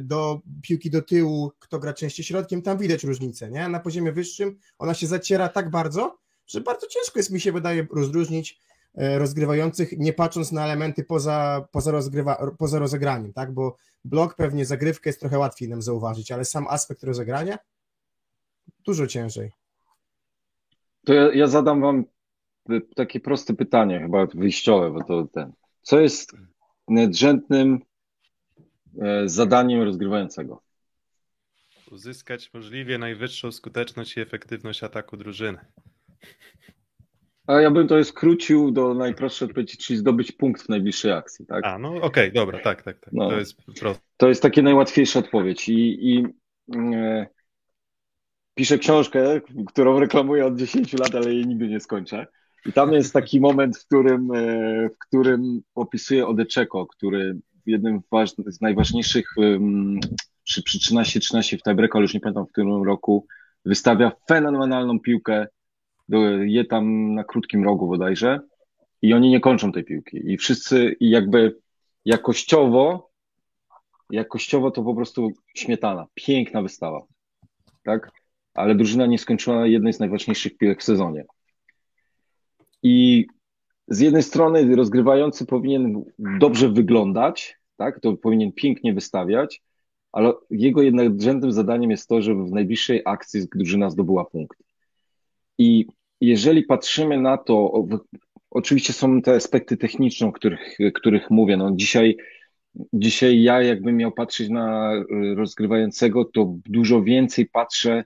do piłki do tyłu, kto gra częściej środkiem, tam widać różnicę, nie? Na poziomie wyższym ona się zaciera tak bardzo, że bardzo ciężko jest, mi się wydaje, rozróżnić rozgrywających, nie patrząc na elementy poza, poza, rozgrywa, poza rozegraniem, tak? Bo blok pewnie zagrywkę jest trochę łatwiej nam zauważyć, ale sam aspekt rozegrania dużo ciężej. To ja, ja zadam wam takie proste pytanie, chyba wyjściowe, bo to ten. Co jest nadrzędnym e, zadaniem rozgrywającego? Uzyskać możliwie najwyższą skuteczność i efektywność ataku drużyny. A ja bym to skrócił do najprostszej odpowiedzi, czyli zdobyć punkt w najbliższej akcji, tak? A, no okej, dobra, tak, tak, tak. No. To jest proste. To jest takie najłatwiejsza odpowiedź i, i e, piszę książkę, którą reklamuję od 10 lat, ale jej nigdy nie skończę. I tam jest taki moment, w którym, e, w którym opisuję Odeczeko, który w jednym z najważniejszych em, przy, przy 13-13 w tiebreaku, ale już nie pamiętam w którym roku, wystawia fenomenalną piłkę, je tam na krótkim rogu bodajże i oni nie kończą tej piłki. I wszyscy i jakby jakościowo, jakościowo to po prostu śmietana, piękna wystawa, tak? Ale drużyna nie skończyła jednej z najważniejszych piłek w sezonie. I z jednej strony rozgrywający powinien dobrze wyglądać, tak? To powinien pięknie wystawiać, ale jego jednakże zadaniem jest to, żeby w najbliższej akcji drużyna zdobyła punkt. I jeżeli patrzymy na to, oczywiście są te aspekty techniczne, o których, których mówię. No dzisiaj, dzisiaj ja jakbym miał patrzeć na y, rozgrywającego, to dużo więcej patrzę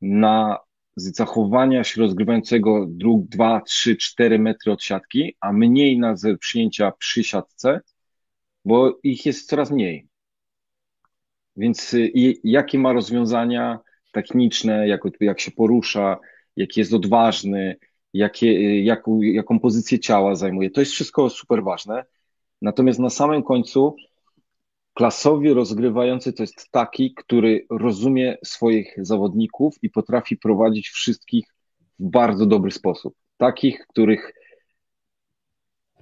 na zachowania się rozgrywającego dróg 2, 3, 4 metry od siatki, a mniej na przyjęcia przy siatce, bo ich jest coraz mniej. Więc y, i- jakie ma rozwiązania techniczne, jak, jak się porusza, jaki jest odważny, jakie, jaką, jaką pozycję ciała zajmuje. To jest wszystko super ważne. Natomiast na samym końcu klasowy rozgrywający to jest taki, który rozumie swoich zawodników i potrafi prowadzić wszystkich w bardzo dobry sposób. Takich, których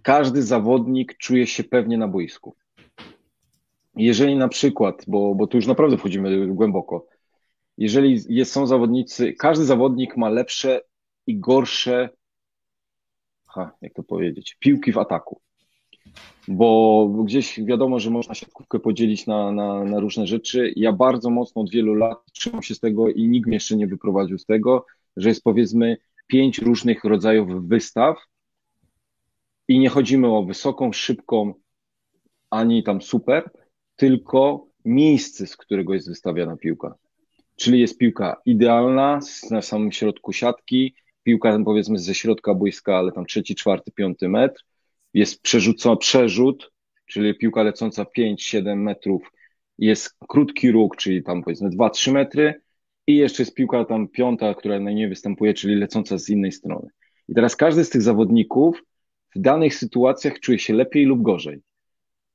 każdy zawodnik czuje się pewnie na boisku. Jeżeli na przykład, bo, bo tu już naprawdę wchodzimy głęboko, jeżeli jest, są zawodnicy, każdy zawodnik ma lepsze i gorsze, ha, jak to powiedzieć, piłki w ataku. Bo gdzieś wiadomo, że można siatkówkę podzielić na, na, na różne rzeczy. Ja bardzo mocno od wielu lat trzymam się z tego i nikt mnie jeszcze nie wyprowadził z tego, że jest powiedzmy pięć różnych rodzajów wystaw i nie chodzimy o wysoką, szybką, ani tam super, tylko miejsce, z którego jest wystawiana piłka. Czyli jest piłka idealna na samym środku siatki, piłka powiedzmy ze środka boiska, ale tam trzeci, czwarty, piąty metr. Jest przerzucona, przerzut, czyli piłka lecąca 5-7 metrów. Jest krótki róg, czyli tam powiedzmy 2-3 metry. I jeszcze jest piłka tam piąta, która na niej występuje, czyli lecąca z innej strony. I teraz każdy z tych zawodników w danych sytuacjach czuje się lepiej lub gorzej.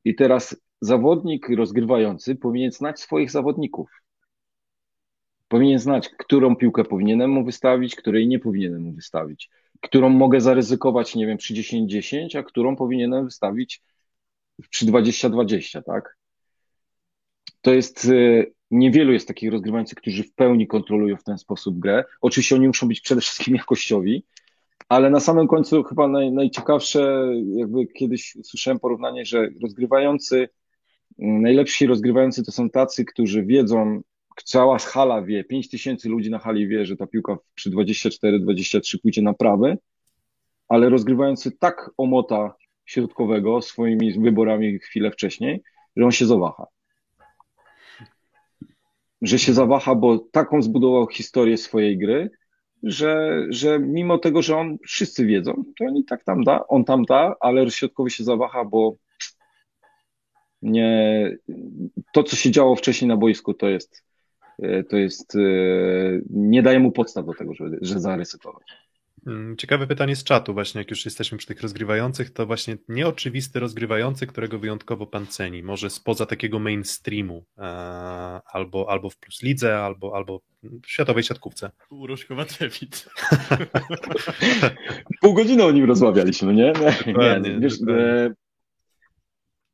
I teraz zawodnik rozgrywający powinien znać swoich zawodników. Powinien znać, którą piłkę powinienem mu wystawić, której nie powinienem mu wystawić. Którą mogę zaryzykować, nie wiem, przy 10-10, a którą powinienem wystawić przy 20-20, tak? To jest, y, niewielu jest takich rozgrywających, którzy w pełni kontrolują w ten sposób grę. Oczywiście oni muszą być przede wszystkim jakościowi, ale na samym końcu chyba naj, najciekawsze, jakby kiedyś słyszałem porównanie, że rozgrywający, najlepsi rozgrywający to są tacy, którzy wiedzą, cała hala wie, 5 tysięcy ludzi na hali wie, że ta piłka przy 24-23 pójdzie na prawy, ale rozgrywający tak omota środkowego swoimi wyborami chwilę wcześniej, że on się zawaha. Że się zawaha, bo taką zbudował historię swojej gry, że, że mimo tego, że on wszyscy wiedzą, to on i tak tam da, on tam da, ale środkowy się zawaha, bo nie, to, co się działo wcześniej na boisku, to jest, to jest, e, nie daje mu podstaw do tego, żeby, że zaryzykować. Mm, Ciekawe pytanie z czatu, właśnie jak już jesteśmy przy tych rozgrywających, to właśnie nieoczywisty rozgrywający, którego wyjątkowo pan ceni, może spoza takiego mainstreamu, e, albo, albo w Plus Lidze, albo, albo w światowej siatkówce. Urosz Kowaczewicz. Pół godziny o nim rozmawialiśmy, nie? Nie, nie wiesz, e,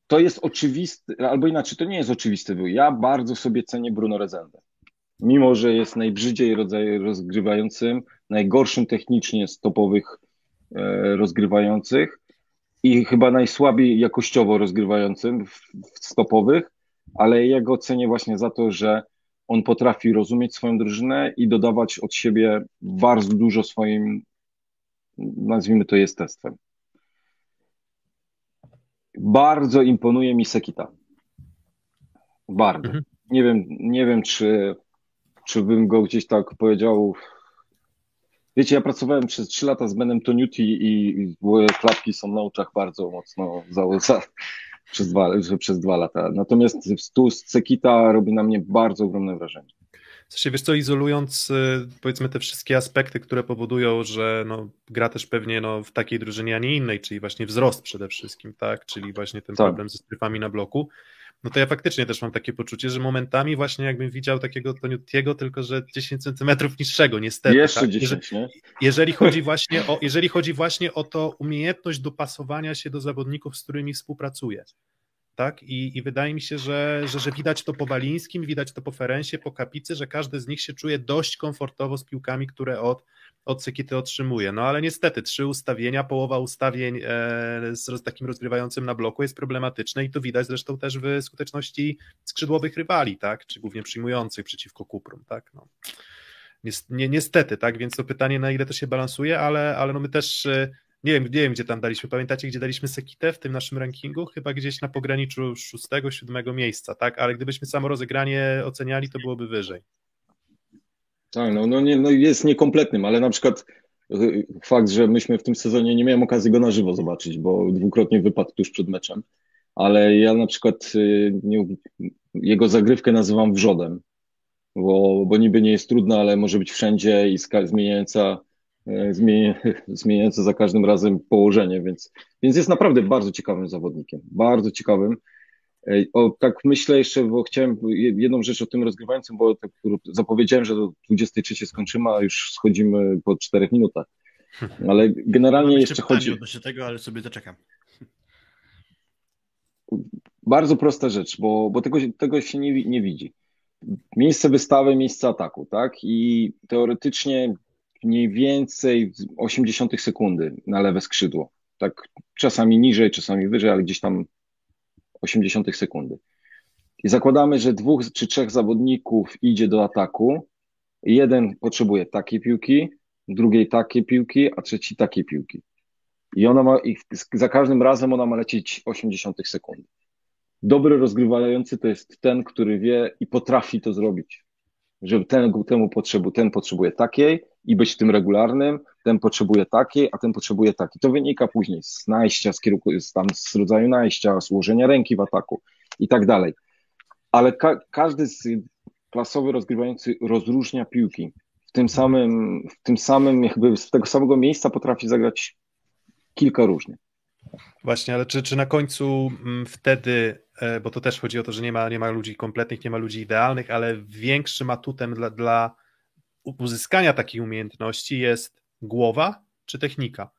to jest oczywisty, albo inaczej, to nie jest oczywisty był. Ja bardzo sobie cenię Bruno Rezendę. Mimo, że jest najbrzydziej rodzaj rozgrywającym, najgorszym technicznie z topowych e, rozgrywających i chyba najsłabiej jakościowo rozgrywającym w stopowych, ale ja go cenię właśnie za to, że on potrafi rozumieć swoją drużynę i dodawać od siebie bardzo dużo swoim, nazwijmy to jestestwem. Bardzo imponuje mi Sekita. Bardzo. Mhm. Nie wiem, nie wiem, czy czy bym go gdzieś tak powiedział. Wiecie, ja pracowałem przez 3 lata z Benem Toniuti i moje klapki są na oczach bardzo mocno za, za, przez, dwa, przez dwa lata. Natomiast tu z Cekita robi na mnie bardzo ogromne wrażenie. W sensie, wiesz co, izolując y, powiedzmy te wszystkie aspekty, które powodują, że no, gra też pewnie no, w takiej drużynie, a nie innej, czyli właśnie wzrost przede wszystkim, tak, czyli właśnie ten Tak. problem ze stryfami na bloku, no to ja faktycznie też mam takie poczucie, że momentami właśnie jakbym widział takiego Toniutiego, tylko że 10 centymetrów niższego, niestety. Jeszcze tak? 10, nie? jeżeli chodzi właśnie o, jeżeli chodzi właśnie o to umiejętność dopasowania się do zawodników, z którymi współpracuje. Tak? I, I wydaje mi się, że, że, że widać to po Balińskim, widać to po Ferensie, po Kapicy, że każdy z nich się czuje dość komfortowo z piłkami, które od, od Cykity otrzymuje. No ale niestety trzy ustawienia, połowa ustawień e, z takim rozgrywającym na bloku jest problematyczne i to widać zresztą też w skuteczności skrzydłowych rywali, tak? czy głównie przyjmujących przeciwko Kuprum. Tak? No. Nies- Nie, niestety, tak, więc to pytanie, na ile to się balansuje, ale, ale no my też, e, nie wiem, nie wiem, gdzie tam daliśmy, pamiętacie, gdzie daliśmy Sekitę w tym naszym rankingu? Chyba gdzieś na pograniczu szóstego, siódmego miejsca, tak, ale gdybyśmy samo rozegranie oceniali, to byłoby wyżej. Tak, no, no, nie, no jest niekompletnym, ale na przykład y, fakt, że myśmy w tym sezonie nie miałem okazji go na żywo zobaczyć, bo dwukrotnie wypadł tuż przed meczem, ale ja na przykład y, nie, jego zagrywkę nazywam wrzodem, bo, bo niby nie jest trudna, ale może być wszędzie i zmieniająca, y, zmieni, zmieniająca za każdym razem położenie, więc, więc jest naprawdę bardzo ciekawym zawodnikiem, bardzo ciekawym. O, tak myślę jeszcze, bo chciałem je- jedną rzecz o tym rozgrywającym, bo tak zapowiedziałem, że do 23 skończymy, a już schodzimy po czterech minutach. Ale generalnie Mam jeszcze pytanie chodzi. odnośnie tego, ale sobie zaczekam. Bardzo prosta rzecz, bo, bo tego, się- tego się nie, nie widzi. Miejsce wystawy, miejsce ataku, tak? I teoretycznie mniej więcej 80 sekundy na lewe skrzydło. Tak, czasami niżej, czasami wyżej, ale gdzieś tam 80 sekundy. I zakładamy, że dwóch czy trzech zawodników idzie do ataku. Jeden potrzebuje takiej piłki, drugiej takiej piłki, a trzeci takiej piłki. I ona ma, i za każdym razem ona ma lecieć 80 sekundy. Dobry rozgrywający to jest ten, który wie i potrafi to zrobić. Że ten, temu potrzebu, ten potrzebuje takiej i być w tym regularnym, ten potrzebuje takiej, a ten potrzebuje takiej. To wynika później z najścia, z kierunku, tam z rodzaju najścia, z ułożenia ręki w ataku i tak dalej. Ale ka każdy z klasowy rozgrywający rozróżnia piłki. W tym samym, w tym samym, jakby z tego samego miejsca potrafi zagrać kilka różnych. Właśnie, ale czy, czy na końcu mm, wtedy, e, bo to też chodzi o to, że nie ma, nie ma ludzi kompletnych, nie ma ludzi idealnych, ale większym atutem dla, dla uzyskania takiej umiejętności jest głowa czy technika?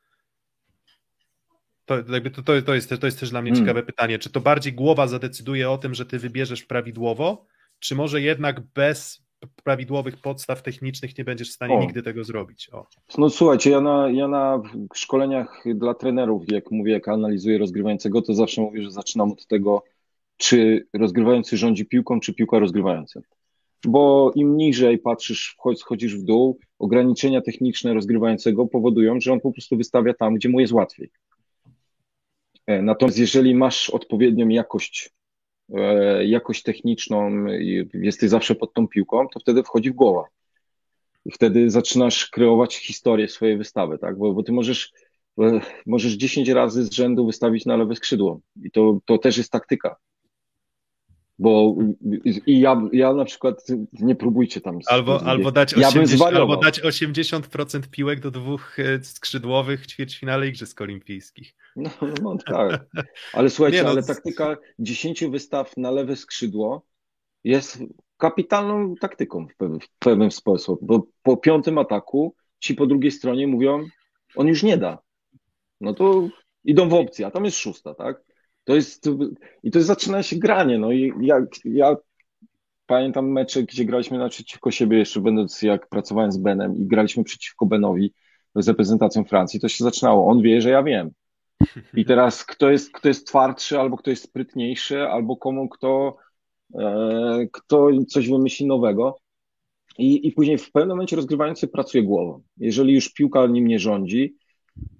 To, jakby to, to, to, jest, to jest też dla mnie Hmm. ciekawe pytanie. Czy to bardziej głowa zadecyduje o tym, że ty wybierzesz prawidłowo, czy może jednak bez prawidłowych podstaw technicznych nie będziesz w stanie O. nigdy tego zrobić? O. No słuchajcie, ja na, ja na szkoleniach dla trenerów, jak mówię, jak analizuję rozgrywającego, to zawsze mówię, że zaczynam od tego, czy rozgrywający rządzi piłką, czy piłka rozgrywającym. Bo im niżej patrzysz, schodzisz w dół, ograniczenia techniczne rozgrywającego powodują, że on po prostu wystawia tam, gdzie mu jest łatwiej. E, Natomiast jeżeli masz odpowiednią jakość, e, jakość techniczną jesteś zawsze pod tą piłką, to wtedy wchodzi w głowa. I wtedy zaczynasz kreować historię swojej wystawy, tak? Bo, bo ty możesz, e, możesz 10 razy z rzędu wystawić na lewe skrzydło. I to, to też jest taktyka. Bo i ja, ja na przykład nie próbujcie tam. Albo, albo, dać ja bym 80, zwariował. albo dać 80% piłek do dwóch e, skrzydłowych w ćwierćfinale Igrzysk Olimpijskich. No, no tak. Ale słuchajcie, no, ale taktyka 10 wystaw na lewe skrzydło jest kapitalną taktyką w pewien, w pewien sposób, bo po piątym ataku ci po drugiej stronie mówią, on już nie da. No to idą w opcję, a tam jest szósta, tak? To jest, i to zaczyna się granie, no i ja, ja pamiętam mecze, gdzie graliśmy naprzeciwko siebie, jeszcze będąc, jak pracowałem z Benem i graliśmy przeciwko Benowi z reprezentacją Francji, to się zaczynało, on wie, że ja wiem. I teraz kto jest, kto jest twardszy, albo kto jest sprytniejszy, albo komu kto, e, kto coś wymyśli nowego. I, I później w pewnym momencie rozgrywający pracuje głową. Jeżeli już piłka nim nie rządzi,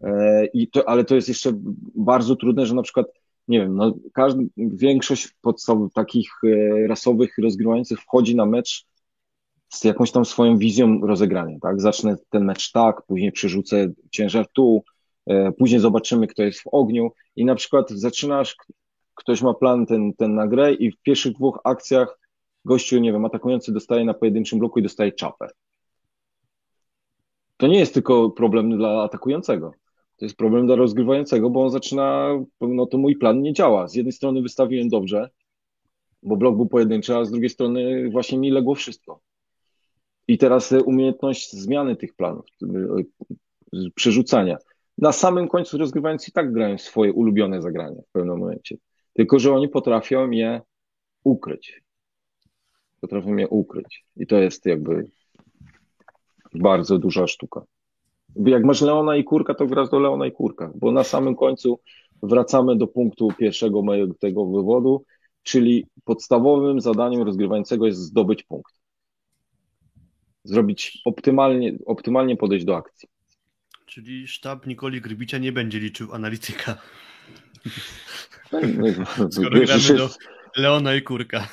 e, i to, ale to jest jeszcze bardzo trudne, że na przykład, nie wiem, no, każdy, większość podstawowych takich e, rasowych rozgrywających wchodzi na mecz z jakąś tam swoją wizją rozegrania, tak? Zacznę ten mecz tak, później przerzucę ciężar tu, e, później zobaczymy, kto jest w ogniu i na przykład zaczynasz, ktoś ma plan ten, ten na grę i w pierwszych dwóch akcjach gościu, nie wiem, atakujący dostaje na pojedynczym bloku i dostaje czapę. To nie jest tylko problem dla atakującego. To jest problem dla rozgrywającego, bo on zaczyna, no to mój plan nie działa. Z jednej strony wystawiłem dobrze, bo blok był pojedynczy, a z drugiej strony właśnie mi legło wszystko. I teraz umiejętność zmiany tych planów, przerzucania. Na samym końcu rozgrywający i tak grają swoje ulubione zagrania w pewnym momencie. Tylko, że oni potrafią je ukryć. Potrafią je ukryć. I to jest jakby bardzo duża sztuka. Jak masz Leona i Kurka, to grasz do Leona i Kurka, bo na samym końcu wracamy do punktu pierwszego mojego tego wywodu, czyli podstawowym zadaniem rozgrywającego jest zdobyć punkt. Zrobić optymalnie, optymalnie podejść do akcji. Czyli sztab Nikoli Grbicia nie będzie liczył analityka. No, no, Skoro gramy do Leona i Kurka.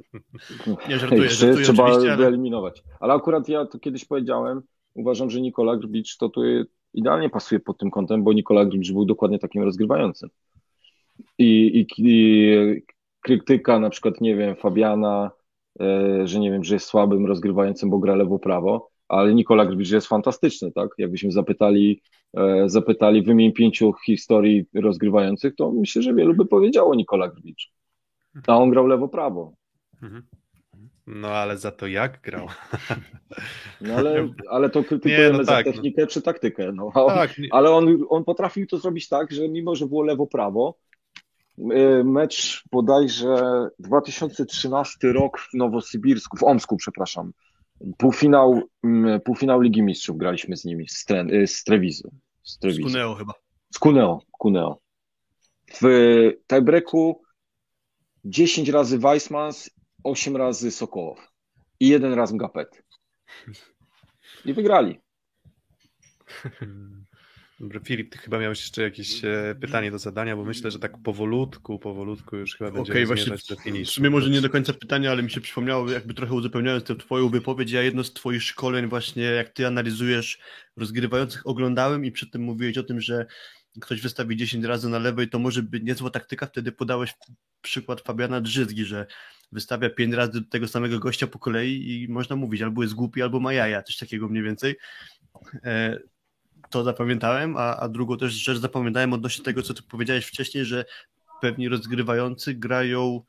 Nie żartuję, żartuję trzeba oczywiście, ale wyeliminować. Ale akurat ja to kiedyś powiedziałem, uważam, że Nikola Grbicz to tu idealnie pasuje pod tym kątem, bo Nikola Grbicz był dokładnie takim rozgrywającym. I, i, i krytyka na przykład, nie wiem, Fabiana, e, że nie wiem, że jest słabym rozgrywającym, bo gra lewo-prawo, ale Nikola Grbicz jest fantastyczny, tak? Jakbyśmy zapytali, e, zapytali wymień pięciu historii rozgrywających, to myślę, że wielu by powiedziało Nikola Grbicz. A on grał lewo-prawo. Mhm. No ale za to jak grał? No ale, ale to krytykujemy Nie, no za tak, no. technikę czy taktykę. No. On, Tak, Ale on, on potrafił to zrobić tak, że mimo, że było lewo-prawo, e, mecz bodajże 2013 rok w Nowosybirsku, w Omsku, przepraszam. Półfinał, mm, półfinał Ligi Mistrzów graliśmy z nimi, z, Tre, e, z Trevizu. Z Trevizu. Skuneo chyba. Z Cuneo, Cuneo. W tiebreaku 10 razy Weissmans, 8 razy Sokołow i jeden raz Mgapet. I wygrali. Dobra, Filip, ty chyba miałeś jeszcze jakieś e, pytanie do zadania, bo myślę, że tak powolutku, powolutku już chyba Okej, będziemy właśnie do finiszu. sumie może nie do końca pytania, ale mi się przypomniało, jakby trochę uzupełniając tę twoją wypowiedź, ja jedno z twoich szkoleń właśnie, jak ty analizujesz rozgrywających, oglądałem i przy tym mówiłeś o tym, że ktoś wystawi 10 razy na lewej, to może być niezła taktyka, wtedy podałeś przykład Fabiana Drzyzgi, że wystawia 5 razy do tego samego gościa po kolei i można mówić, albo jest głupi, albo ma jaja, coś takiego mniej więcej. E, to zapamiętałem, a, a drugą też rzecz zapamiętałem odnośnie tego, co ty powiedziałeś wcześniej, że pewni rozgrywający grają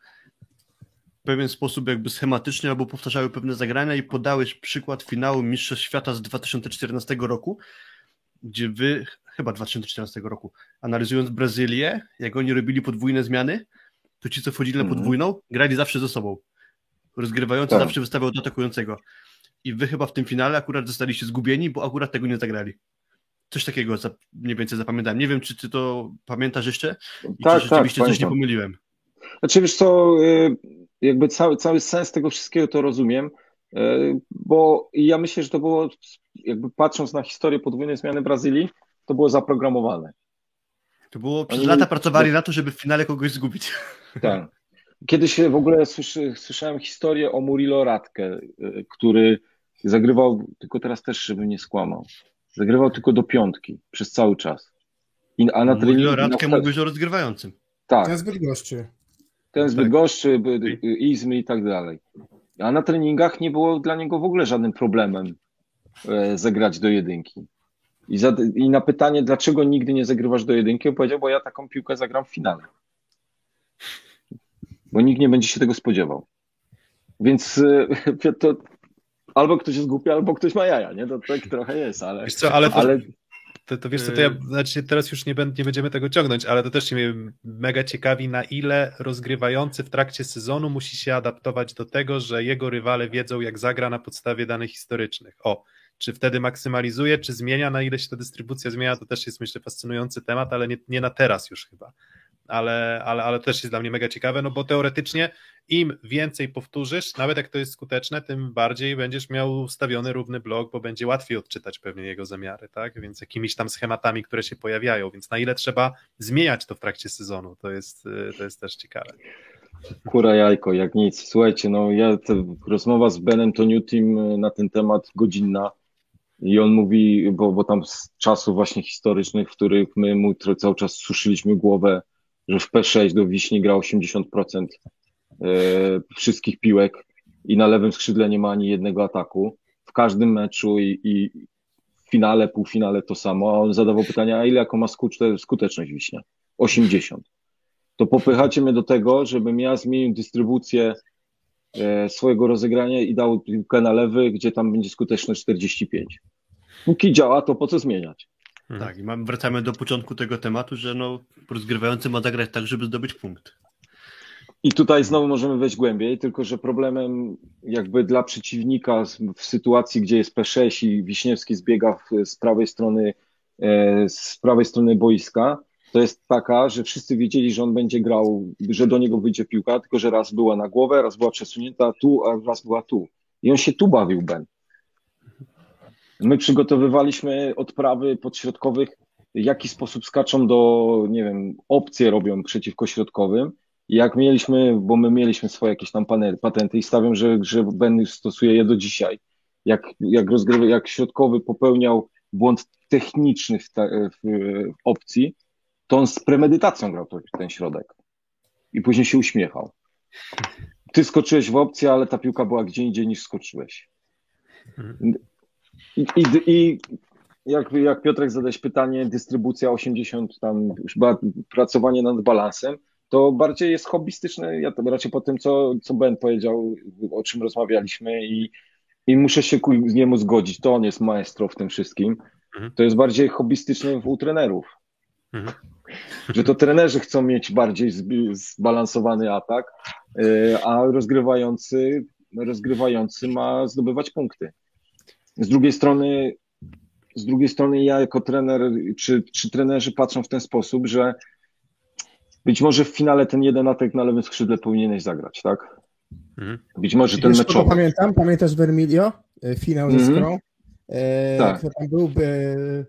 w pewien sposób jakby schematycznie albo powtarzały pewne zagrania i podałeś przykład finału Mistrzostw Świata z 2014 roku, gdzie wy, chyba 2014 roku, analizując Brazylię, jak oni robili podwójne zmiany, to ci, co wchodzili na Mhm. podwójną, grali zawsze ze sobą. Rozgrywający Tak. zawsze wystawiał do atakującego. I wy chyba w tym finale akurat zostaliście zgubieni, bo akurat tego nie zagrali. Coś takiego mniej więcej zapamiętałem. Nie wiem, czy ty to pamiętasz jeszcze? I Tak, czy tak, rzeczywiście coś nie pomyliłem? Znaczy wiesz co, y, jakby cały, cały sens tego wszystkiego to rozumiem, y, bo ja myślę, że to było, jakby patrząc na historię podwójnej zmiany Brazylii, to było zaprogramowane. To było przez Oni- lata pracowali na to, żeby w finale kogoś zgubić. Tak. Kiedyś w ogóle słyszy, słyszałem historię o Murilo Radke, y, który zagrywał, tylko teraz też, żebym nie skłamał, zagrywał tylko do piątki przez cały czas. I, a na treningu... Mówił o Radkę, na- mówisz o rozgrywającym. Tak, Ten zbyt goszczy. ten z Tak. Bydgoszczy, By- Izmy i tak dalej. A na treningach nie było dla niego w ogóle żadnym problemem e, zagrać do jedynki. I, za, I na pytanie, dlaczego nigdy nie zagrywasz do jedynki, on powiedział, bo ja taką piłkę zagram w finale. Bo nikt nie będzie się tego spodziewał. Więc e, to albo ktoś jest głupi, albo ktoś ma jaja, nie? To tak trochę jest, ale... Wiesz co, ale to, ale to, to wiesz co, to ja, znaczy teraz już nie, będę, nie będziemy tego ciągnąć, ale to też mnie mega ciekawi, na ile rozgrywający w trakcie sezonu musi się adaptować do tego, że jego rywale wiedzą, jak zagra na podstawie danych historycznych. O, czy wtedy maksymalizuje, czy zmienia, na ile się ta dystrybucja zmienia, to też jest myślę fascynujący temat, ale nie, nie na teraz już chyba. Ale, ale, ale też jest dla mnie mega ciekawe, no bo teoretycznie im więcej powtórzysz, nawet jak to jest skuteczne, tym bardziej będziesz miał ustawiony równy blok, bo będzie łatwiej odczytać pewnie jego zamiary, tak? Więc jakimiś tam schematami, które się pojawiają, więc na ile trzeba zmieniać to w trakcie sezonu, to jest, y, to jest też ciekawe. Kura jajko, jak nic. Słuchajcie, no ja rozmowa z Benem to y, na ten temat godzinna i on mówi, bo, bo tam z czasów właśnie historycznych, w których my mu cały czas suszyliśmy głowę, że w P6 do Wiśni gra 80% e, wszystkich piłek i na lewym skrzydle nie ma ani jednego ataku. W każdym meczu i, i w finale, półfinale to samo, a on zadawał pytania, a ile jaką ma skuteczność Wiśnia? 80 to popychacie mnie do tego, żebym ja zmienił dystrybucję swojego rozegrania i dał piłkę na lewy, gdzie tam będzie skuteczność 45. Póki działa, to po co zmieniać? Tak, i mam, wracamy do początku tego tematu, że no, rozgrywający ma zagrać tak, żeby zdobyć punkt. I tutaj znowu możemy wejść głębiej, tylko że problemem jakby dla przeciwnika w sytuacji, gdzie jest P6 i Wiśniewski zbiega z prawej strony e, z prawej strony boiska, to jest taka, że wszyscy wiedzieli, że on będzie grał, że do niego wyjdzie piłka, tylko że raz była na głowę, raz była przesunięta tu, a raz była tu. I on się tu bawił, Ben. My przygotowywaliśmy odprawy podśrodkowych, w jaki sposób skaczą do, nie wiem, opcje robią przeciwko środkowym. Jak mieliśmy, bo my mieliśmy swoje jakieś tam pane- patenty i stawiam, że, że Ben stosuje je do dzisiaj. Jak, jak, rozgrywa, jak środkowy popełniał błąd techniczny w, te, w, w opcji, to on z premedytacją grał ten środek. I później się uśmiechał. Ty skoczyłeś w opcję, ale ta piłka była gdzie indziej niż skoczyłeś. I, i, i jak, jak Piotrek zadałeś pytanie, dystrybucja 80, tam już pracowanie nad balansem, to bardziej jest hobbystyczne. Ja to raczej po tym, co, co Ben powiedział, o czym rozmawialiśmy i, i muszę się ku niemu zgodzić. To on jest maestro w tym wszystkim. Mhm. To jest bardziej hobbystyczne u trenerów. Mhm. Że to trenerzy chcą mieć bardziej zbalansowany atak, yy, a rozgrywający, rozgrywający ma zdobywać punkty. Z drugiej strony, z drugiej strony ja jako trener, czy, czy trenerzy patrzą w ten sposób, że być może w finale ten jeden atak na lewym skrzydle powinieneś zagrać, tak? Mhm. Być może ten meczowy. pamiętam? Pamiętasz Vermilio? E, Finał ze Mhm. Skrą? E, Tak. Kto tam był? E,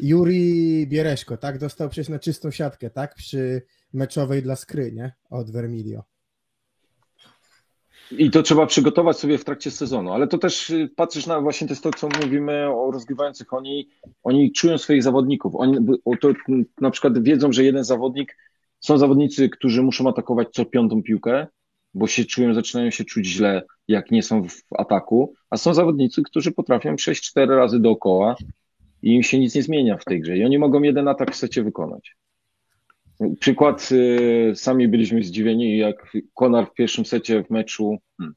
Juri Biereszko, tak? Dostał przecież na czystą siatkę, tak? Przy meczowej dla Skry, nie? Od Vermilio. I to trzeba przygotować sobie w trakcie sezonu, ale to też y, patrzysz na właśnie to jest to, co mówimy o rozgrywających. Oni, oni czują swoich zawodników. Oni to, na przykład wiedzą, że jeden zawodnik, są zawodnicy, którzy muszą atakować co piątą piłkę, bo się czują, zaczynają się czuć źle, jak nie są w ataku, a są zawodnicy, którzy potrafią przejść cztery razy dookoła i im się nic nie zmienia w tej grze. I oni mogą jeden atak w secie wykonać. Przykład, y, sami byliśmy zdziwieni, jak Konar w pierwszym secie w meczu. Hmm.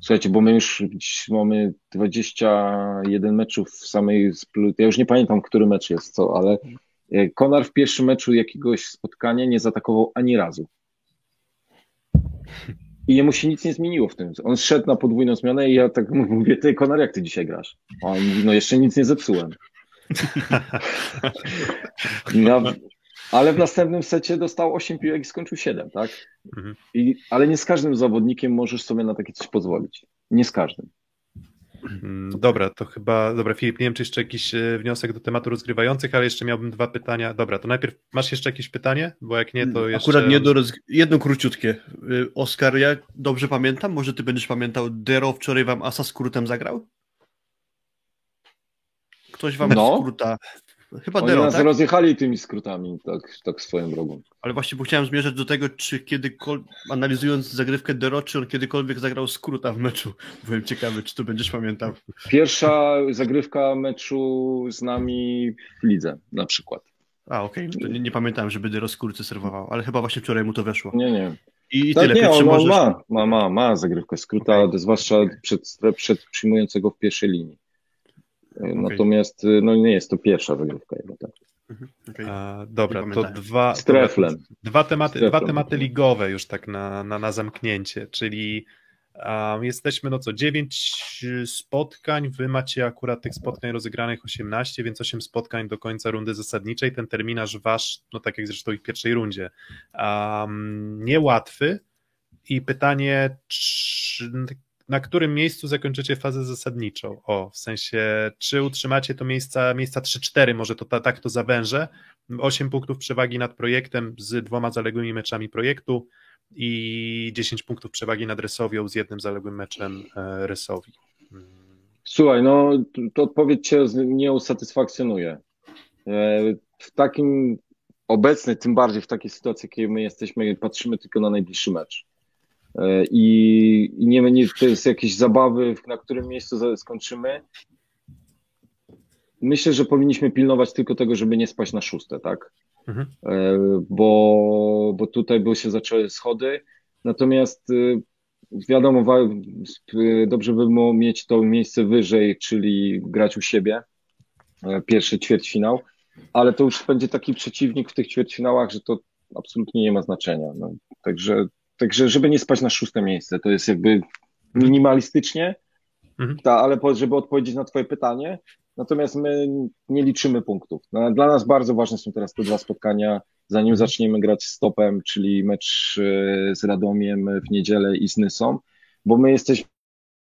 Słuchajcie, bo my już mamy 21 meczów w samej. Ja już nie pamiętam, który mecz jest co, ale y, Konar w pierwszym meczu jakiegoś spotkania nie zaatakował ani razu. I jemu się nic nie zmieniło w tym. On szedł na podwójną zmianę i ja tak mówię, ty Konar, jak ty dzisiaj grasz? A on mówi, no jeszcze nic nie zepsułem. Ja, ale w następnym secie dostał 8 piłek i skończył 7, tak? Mhm. I, ale nie z każdym zawodnikiem możesz sobie na takie coś pozwolić. Nie z każdym. Mm, Dobra, to chyba. Dobra, Filip, nie wiem, czy jeszcze jakiś e, wniosek do tematu rozgrywających, ale jeszcze miałbym dwa pytania. Dobra, to najpierw masz jeszcze jakieś pytanie? Bo jak nie, to jeszcze. Akurat nie do roz... Jedno króciutkie. Y, Oskar, ja dobrze pamiętam, może ty będziesz pamiętał, Dero wczoraj wam Asa skrótem zagrał? Ktoś wam No. skróta. Chyba Oni Dero, nas tak? rozjechali tymi skrótami, tak, tak swoją drogą. Ale właśnie bo chciałem zmierzać do tego, czy kiedykolwiek, analizując zagrywkę Dero, czy on kiedykolwiek zagrał skróta w meczu. Byłem ciekawy, czy to będziesz pamiętał. Pierwsza zagrywka meczu z nami w lidze na przykład. A, okej, no to nie, nie pamiętałem, żeby Dero skórce serwował, ale chyba właśnie wczoraj mu to weszło. Nie, nie. I, i tak, tyle, nie, on, możesz... ma, ma, ma, ma zagrywkę skróta, zwłaszcza przed, przed przyjmującego w pierwszej linii. Natomiast no, nie jest to pierwsza zagrywka jego. Tak. Okej. A, dobra, to dwa. Z treflem. Dwa tematy, dwa tematy ligowe już tak na, na, na zamknięcie, czyli um, jesteśmy, no co, dziewięć spotkań, wy macie akurat tych spotkań rozegranych 18, więc 8 spotkań do końca rundy zasadniczej, ten terminarz wasz, no tak jak zresztą i w pierwszej rundzie, um, niełatwy i pytanie, czy, na którym miejscu zakończycie fazę zasadniczą? O, w sensie, czy utrzymacie to miejsca, miejsca 3-4, może to ta, tak to zawężę, 8 punktów przewagi nad projektem z dwoma zaległymi meczami projektu i 10 punktów przewagi nad Resowią z jednym zaległym meczem e, Resowi. Mm. Słuchaj, no to odpowiedź cię nie usatysfakcjonuje. E, w takim obecny, tym bardziej w takiej sytuacji, jakiej my jesteśmy, patrzymy tylko na najbliższy mecz. E, I nie, nie to jest jakieś zabawy, na którym miejscu skończymy. Myślę, że powinniśmy pilnować tylko tego, żeby nie spaść na szóste, tak? Mhm. E, bo, bo tutaj by się zaczęły schody. Natomiast e, wiadomo, dobrze by było mieć to miejsce wyżej, czyli grać u siebie, pierwszy ćwierćfinał, ale to już będzie taki przeciwnik w tych ćwierćfinałach, że to absolutnie nie ma znaczenia. No, także Także, żeby nie spać na szóste miejsce, to jest jakby minimalistycznie, mhm. ta, ale żeby odpowiedzieć na Twoje pytanie, natomiast my nie liczymy punktów. No, dla nas bardzo ważne są teraz te dwa spotkania, zanim mhm. zaczniemy grać z Topem, czyli mecz e, z Radomiem w niedzielę i z Nysą, bo my jesteśmy,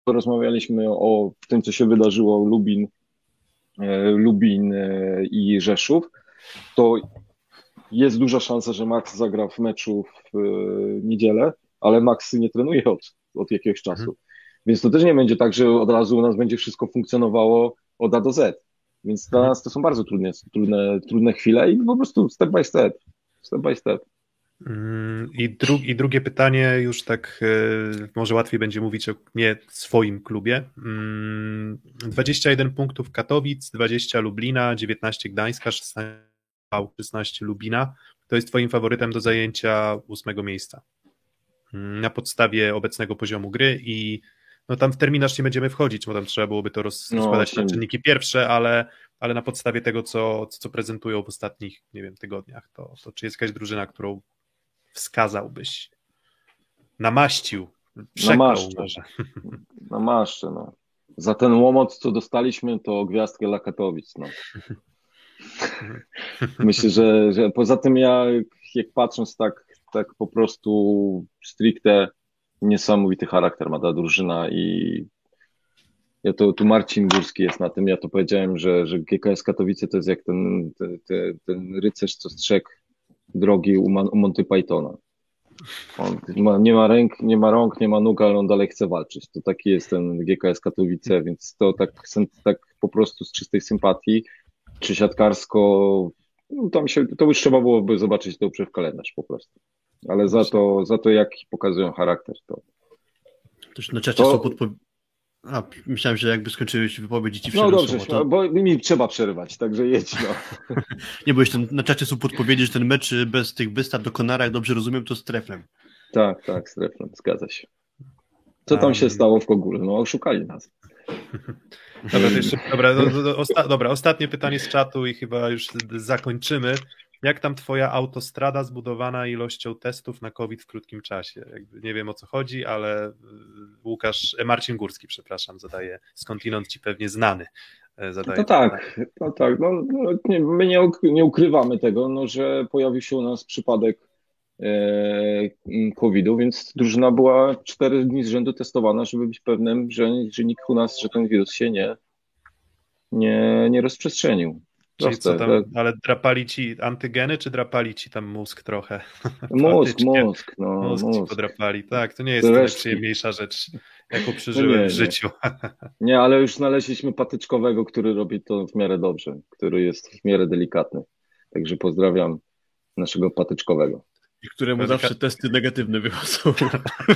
rozmawialiśmy o tym, co się wydarzyło Lubin, e, Lubin e, i Rzeszów, to jest duża szansa, że Max zagra w meczu w e, niedzielę, ale Max nie trenuje od, od jakiegoś czasu. Mhm. Więc to też nie będzie tak, że od razu u nas będzie wszystko funkcjonowało od A do Z. Więc dla mhm. nas to są bardzo trudne, trudne, trudne chwile i po prostu step by step. Step by step. Mm, I, dru I, drugie pytanie, już tak e, może łatwiej będzie mówić o nie swoim klubie. 21 mm, punktów Katowic, 20 Lublina, 19 Gdańska, 16 16 Lubina, to jest Twoim faworytem do zajęcia ósmego miejsca. Mm, na podstawie obecnego poziomu gry i no tam w terminarz nie będziemy wchodzić, bo tam trzeba byłoby to no, rozkładać na czynniki pierwsze, ale, ale na podstawie tego, co, co prezentują w ostatnich, nie wiem, tygodniach, to, to czy jest jakaś drużyna, którą wskazałbyś, namaścił, namaszczę, namaszczę, no. Za ten łomot, co dostaliśmy, to gwiazdkę dla Katowic, no. Myślę, że, że poza tym ja, jak patrząc tak, tak po prostu stricte, niesamowity charakter ma ta drużyna i ja to, tu Marcin Górski jest na tym, ja to powiedziałem, że, że GKS Katowice to jest jak ten, ten, ten rycerz, co strzegł drogi u, Man, u Monty Pythona. On ma, nie ma ręk, nie ma rąk, nie ma nóg, ale on dalej chce walczyć. To taki jest ten GKS Katowice, więc to tak, tak po prostu z czystej sympatii czy siatkarsko, no tam się, to już trzeba byłoby zobaczyć to w kalendarz po prostu. Ale za to, za to jak pokazują charakter, to. Też na czacie to... są podpowiedzi. A, myślałem, że jakby skończyłeś wypowiedź ci No dobrze, to... bo mi trzeba przerwać, także jedź. No. Nie, bo jeszcze na czacie są podpowiedzi, że ten mecz bez tych wystaw do Konara, jak dobrze rozumiem, to z treflem. Tak, tak, z treflem, zgadza się. Co tam się stało w Kogule? No, oszukali nas. Dobra, to jeszcze, dobra, do, do, osta, dobra, ostatnie pytanie z czatu i chyba już zakończymy. Jak tam twoja autostrada zbudowana ilością testów na COVID w krótkim czasie? Jakby nie wiem o co chodzi, ale y, Łukasz, e, Marcin Górski, przepraszam, zadaje skądinąd ci pewnie znany. E, zadaje to tak, to tak. No, no, nie, my nie, nie ukrywamy tego, no, że pojawił się u nas przypadek COVID-u, więc drużyna była cztery dni z rzędu testowana, żeby być pewnym, że, że nikt u nas, że ten wirus się nie, nie, nie rozprzestrzenił. Co tam, tak? ale drapali ci antygeny, czy drapali ci tam mózg trochę? Mózg, mózg, no. Mózg, mózg. ci podrapali, tak, to nie jest najprzyjemniejsza rzecz, jaką przeżyłem no nie, w życiu. Nie. nie, ale już znaleźliśmy patyczkowego, który robi to w miarę dobrze, który jest w miarę delikatny. Także pozdrawiam naszego patyczkowego. I któremu zawsze testy negatywne wychodzą.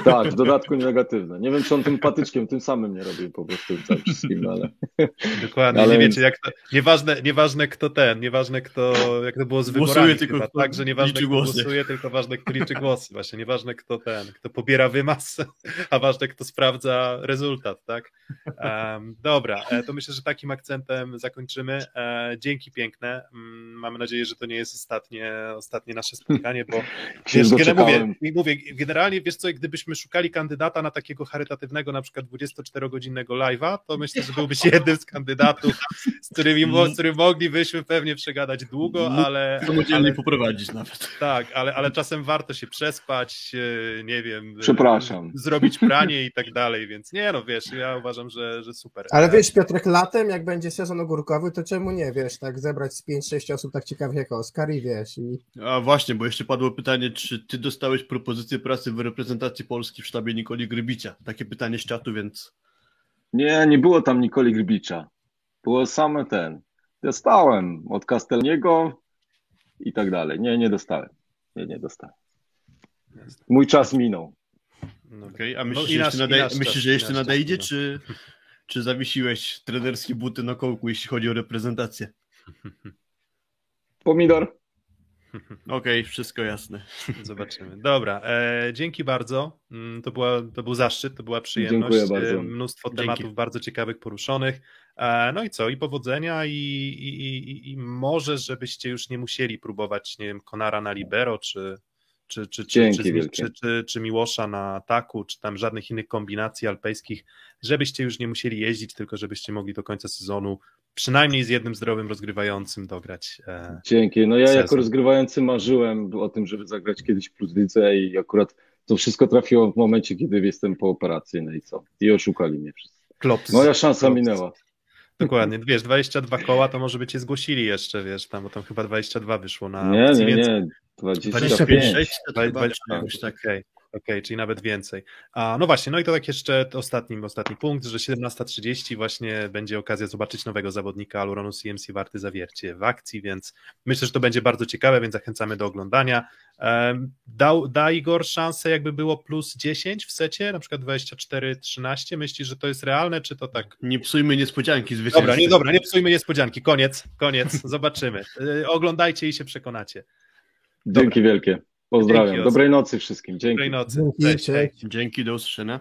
Tak, w dodatku negatywne. Nie wiem, czy on tym patyczkiem tym samym nie robił po prostu całym wszystkim, no ale... Dokładnie, ale... nie wiecie, jak to, nieważne, nieważne kto ten, nieważne kto, jak to było z wyborami głosuje tylko chyba, tak, że nieważne kto głosy. głosuje, tylko ważne kto liczy głosy, właśnie, nieważne kto ten, kto pobiera wymaz, a ważne kto sprawdza rezultat, tak? Um, dobra, e, to myślę, że takim akcentem zakończymy. E, dzięki piękne, mm, mamy nadzieję, że to nie jest ostatnie, ostatnie nasze spotkanie, bo Wiesz, mówię, mówię, generalnie wiesz co, gdybyśmy szukali kandydata na takiego charytatywnego, na przykład 24-godzinnego live'a, to myślę, że byłbyś jednym z kandydatów, z którymi z którym moglibyśmy pewnie przegadać długo, ale, Samodzielnie poprowadzić nawet. tak, ale, ale czasem warto się przespać, e, nie wiem, e, Przepraszam. zrobić pranie i tak dalej, więc nie no, wiesz, ja uważam, że, że super. Ale wiesz, Piotrek, latem, jak będzie sezon ogórkowy, to czemu nie, wiesz, tak zebrać z 5-6 osób tak ciekawych jak Oskar i wiesz, i A właśnie, bo jeszcze padło pytanie, czy ty dostałeś propozycję pracy w reprezentacji Polski w sztabie Nikoli Grybicia? Takie pytanie z czatu, więc Nie, nie było tam Nikoli Grbicza. Było same ten. Dostałem od Castelniego i tak dalej. Nie, nie dostałem. Nie, nie dostałem. Mój czas minął. No, okej, a no myślisz, nasz- jeszcze, nadej- myślisz, czas, że jeszcze czas nadejdzie, minął. czy, czy zawiesiłeś trenerskie buty na kołku, jeśli chodzi o reprezentację? Pomidor? Okej, wszystko jasne. Zobaczymy. Dobra, e, dzięki bardzo. Mm, To, była, to był zaszczyt, to była przyjemność. Dziękuję bardzo. E, Mnóstwo Dzięki. tematów bardzo ciekawych poruszonych. E, no i co? I powodzenia i, i, i, i może, żebyście już nie musieli próbować, nie wiem, Konara na libero, czy, czy, czy, czy, czy, czy, czy, czy Miłosza na ataku, czy tam żadnych innych kombinacji alpejskich, żebyście już nie musieli jeździć, tylko żebyście mogli do końca sezonu przynajmniej z jednym zdrowym rozgrywającym dograć. E, Dzięki. No ja Sezon. jako rozgrywający marzyłem o tym, żeby zagrać kiedyś plus lidze i akurat to wszystko trafiło w momencie, kiedy jestem po operacji. No i co? I oszukali mnie wszyscy. Klops. Moja szansa Klops. minęła. Dokładnie, wiesz, 22 koła to może by cię zgłosili jeszcze, wiesz, tam, bo tam chyba 22 wyszło na Nie, nie, więc- nie. 25. 25, 6 to Dwa- chyba, dwa- czy jakoś tak. Okej, okej, czyli nawet więcej. A, no właśnie, no i to tak jeszcze ostatni, ostatni punkt, że 17.30 właśnie będzie okazja zobaczyć nowego zawodnika Aluronu CMC Warty Zawiercie w akcji, więc myślę, że to będzie bardzo ciekawe, więc zachęcamy do oglądania. Dał, da Igor szansę, jakby było plus 10 w secie, na przykład 24-13, myślisz, że to jest realne, czy to tak Nie psujmy niespodzianki zwycięstwa. Dobra, nie, dobra, nie psujmy niespodzianki. Koniec, koniec, zobaczymy. Y, Oglądajcie i się przekonacie. Dzięki wielkie. Pozdrawiam. Dzięki, Dobrej nocy wszystkim. Dzięki. Dobrej nocy. Dzięki, Cześć, cześć. hej. Dzięki, do usłyszenia.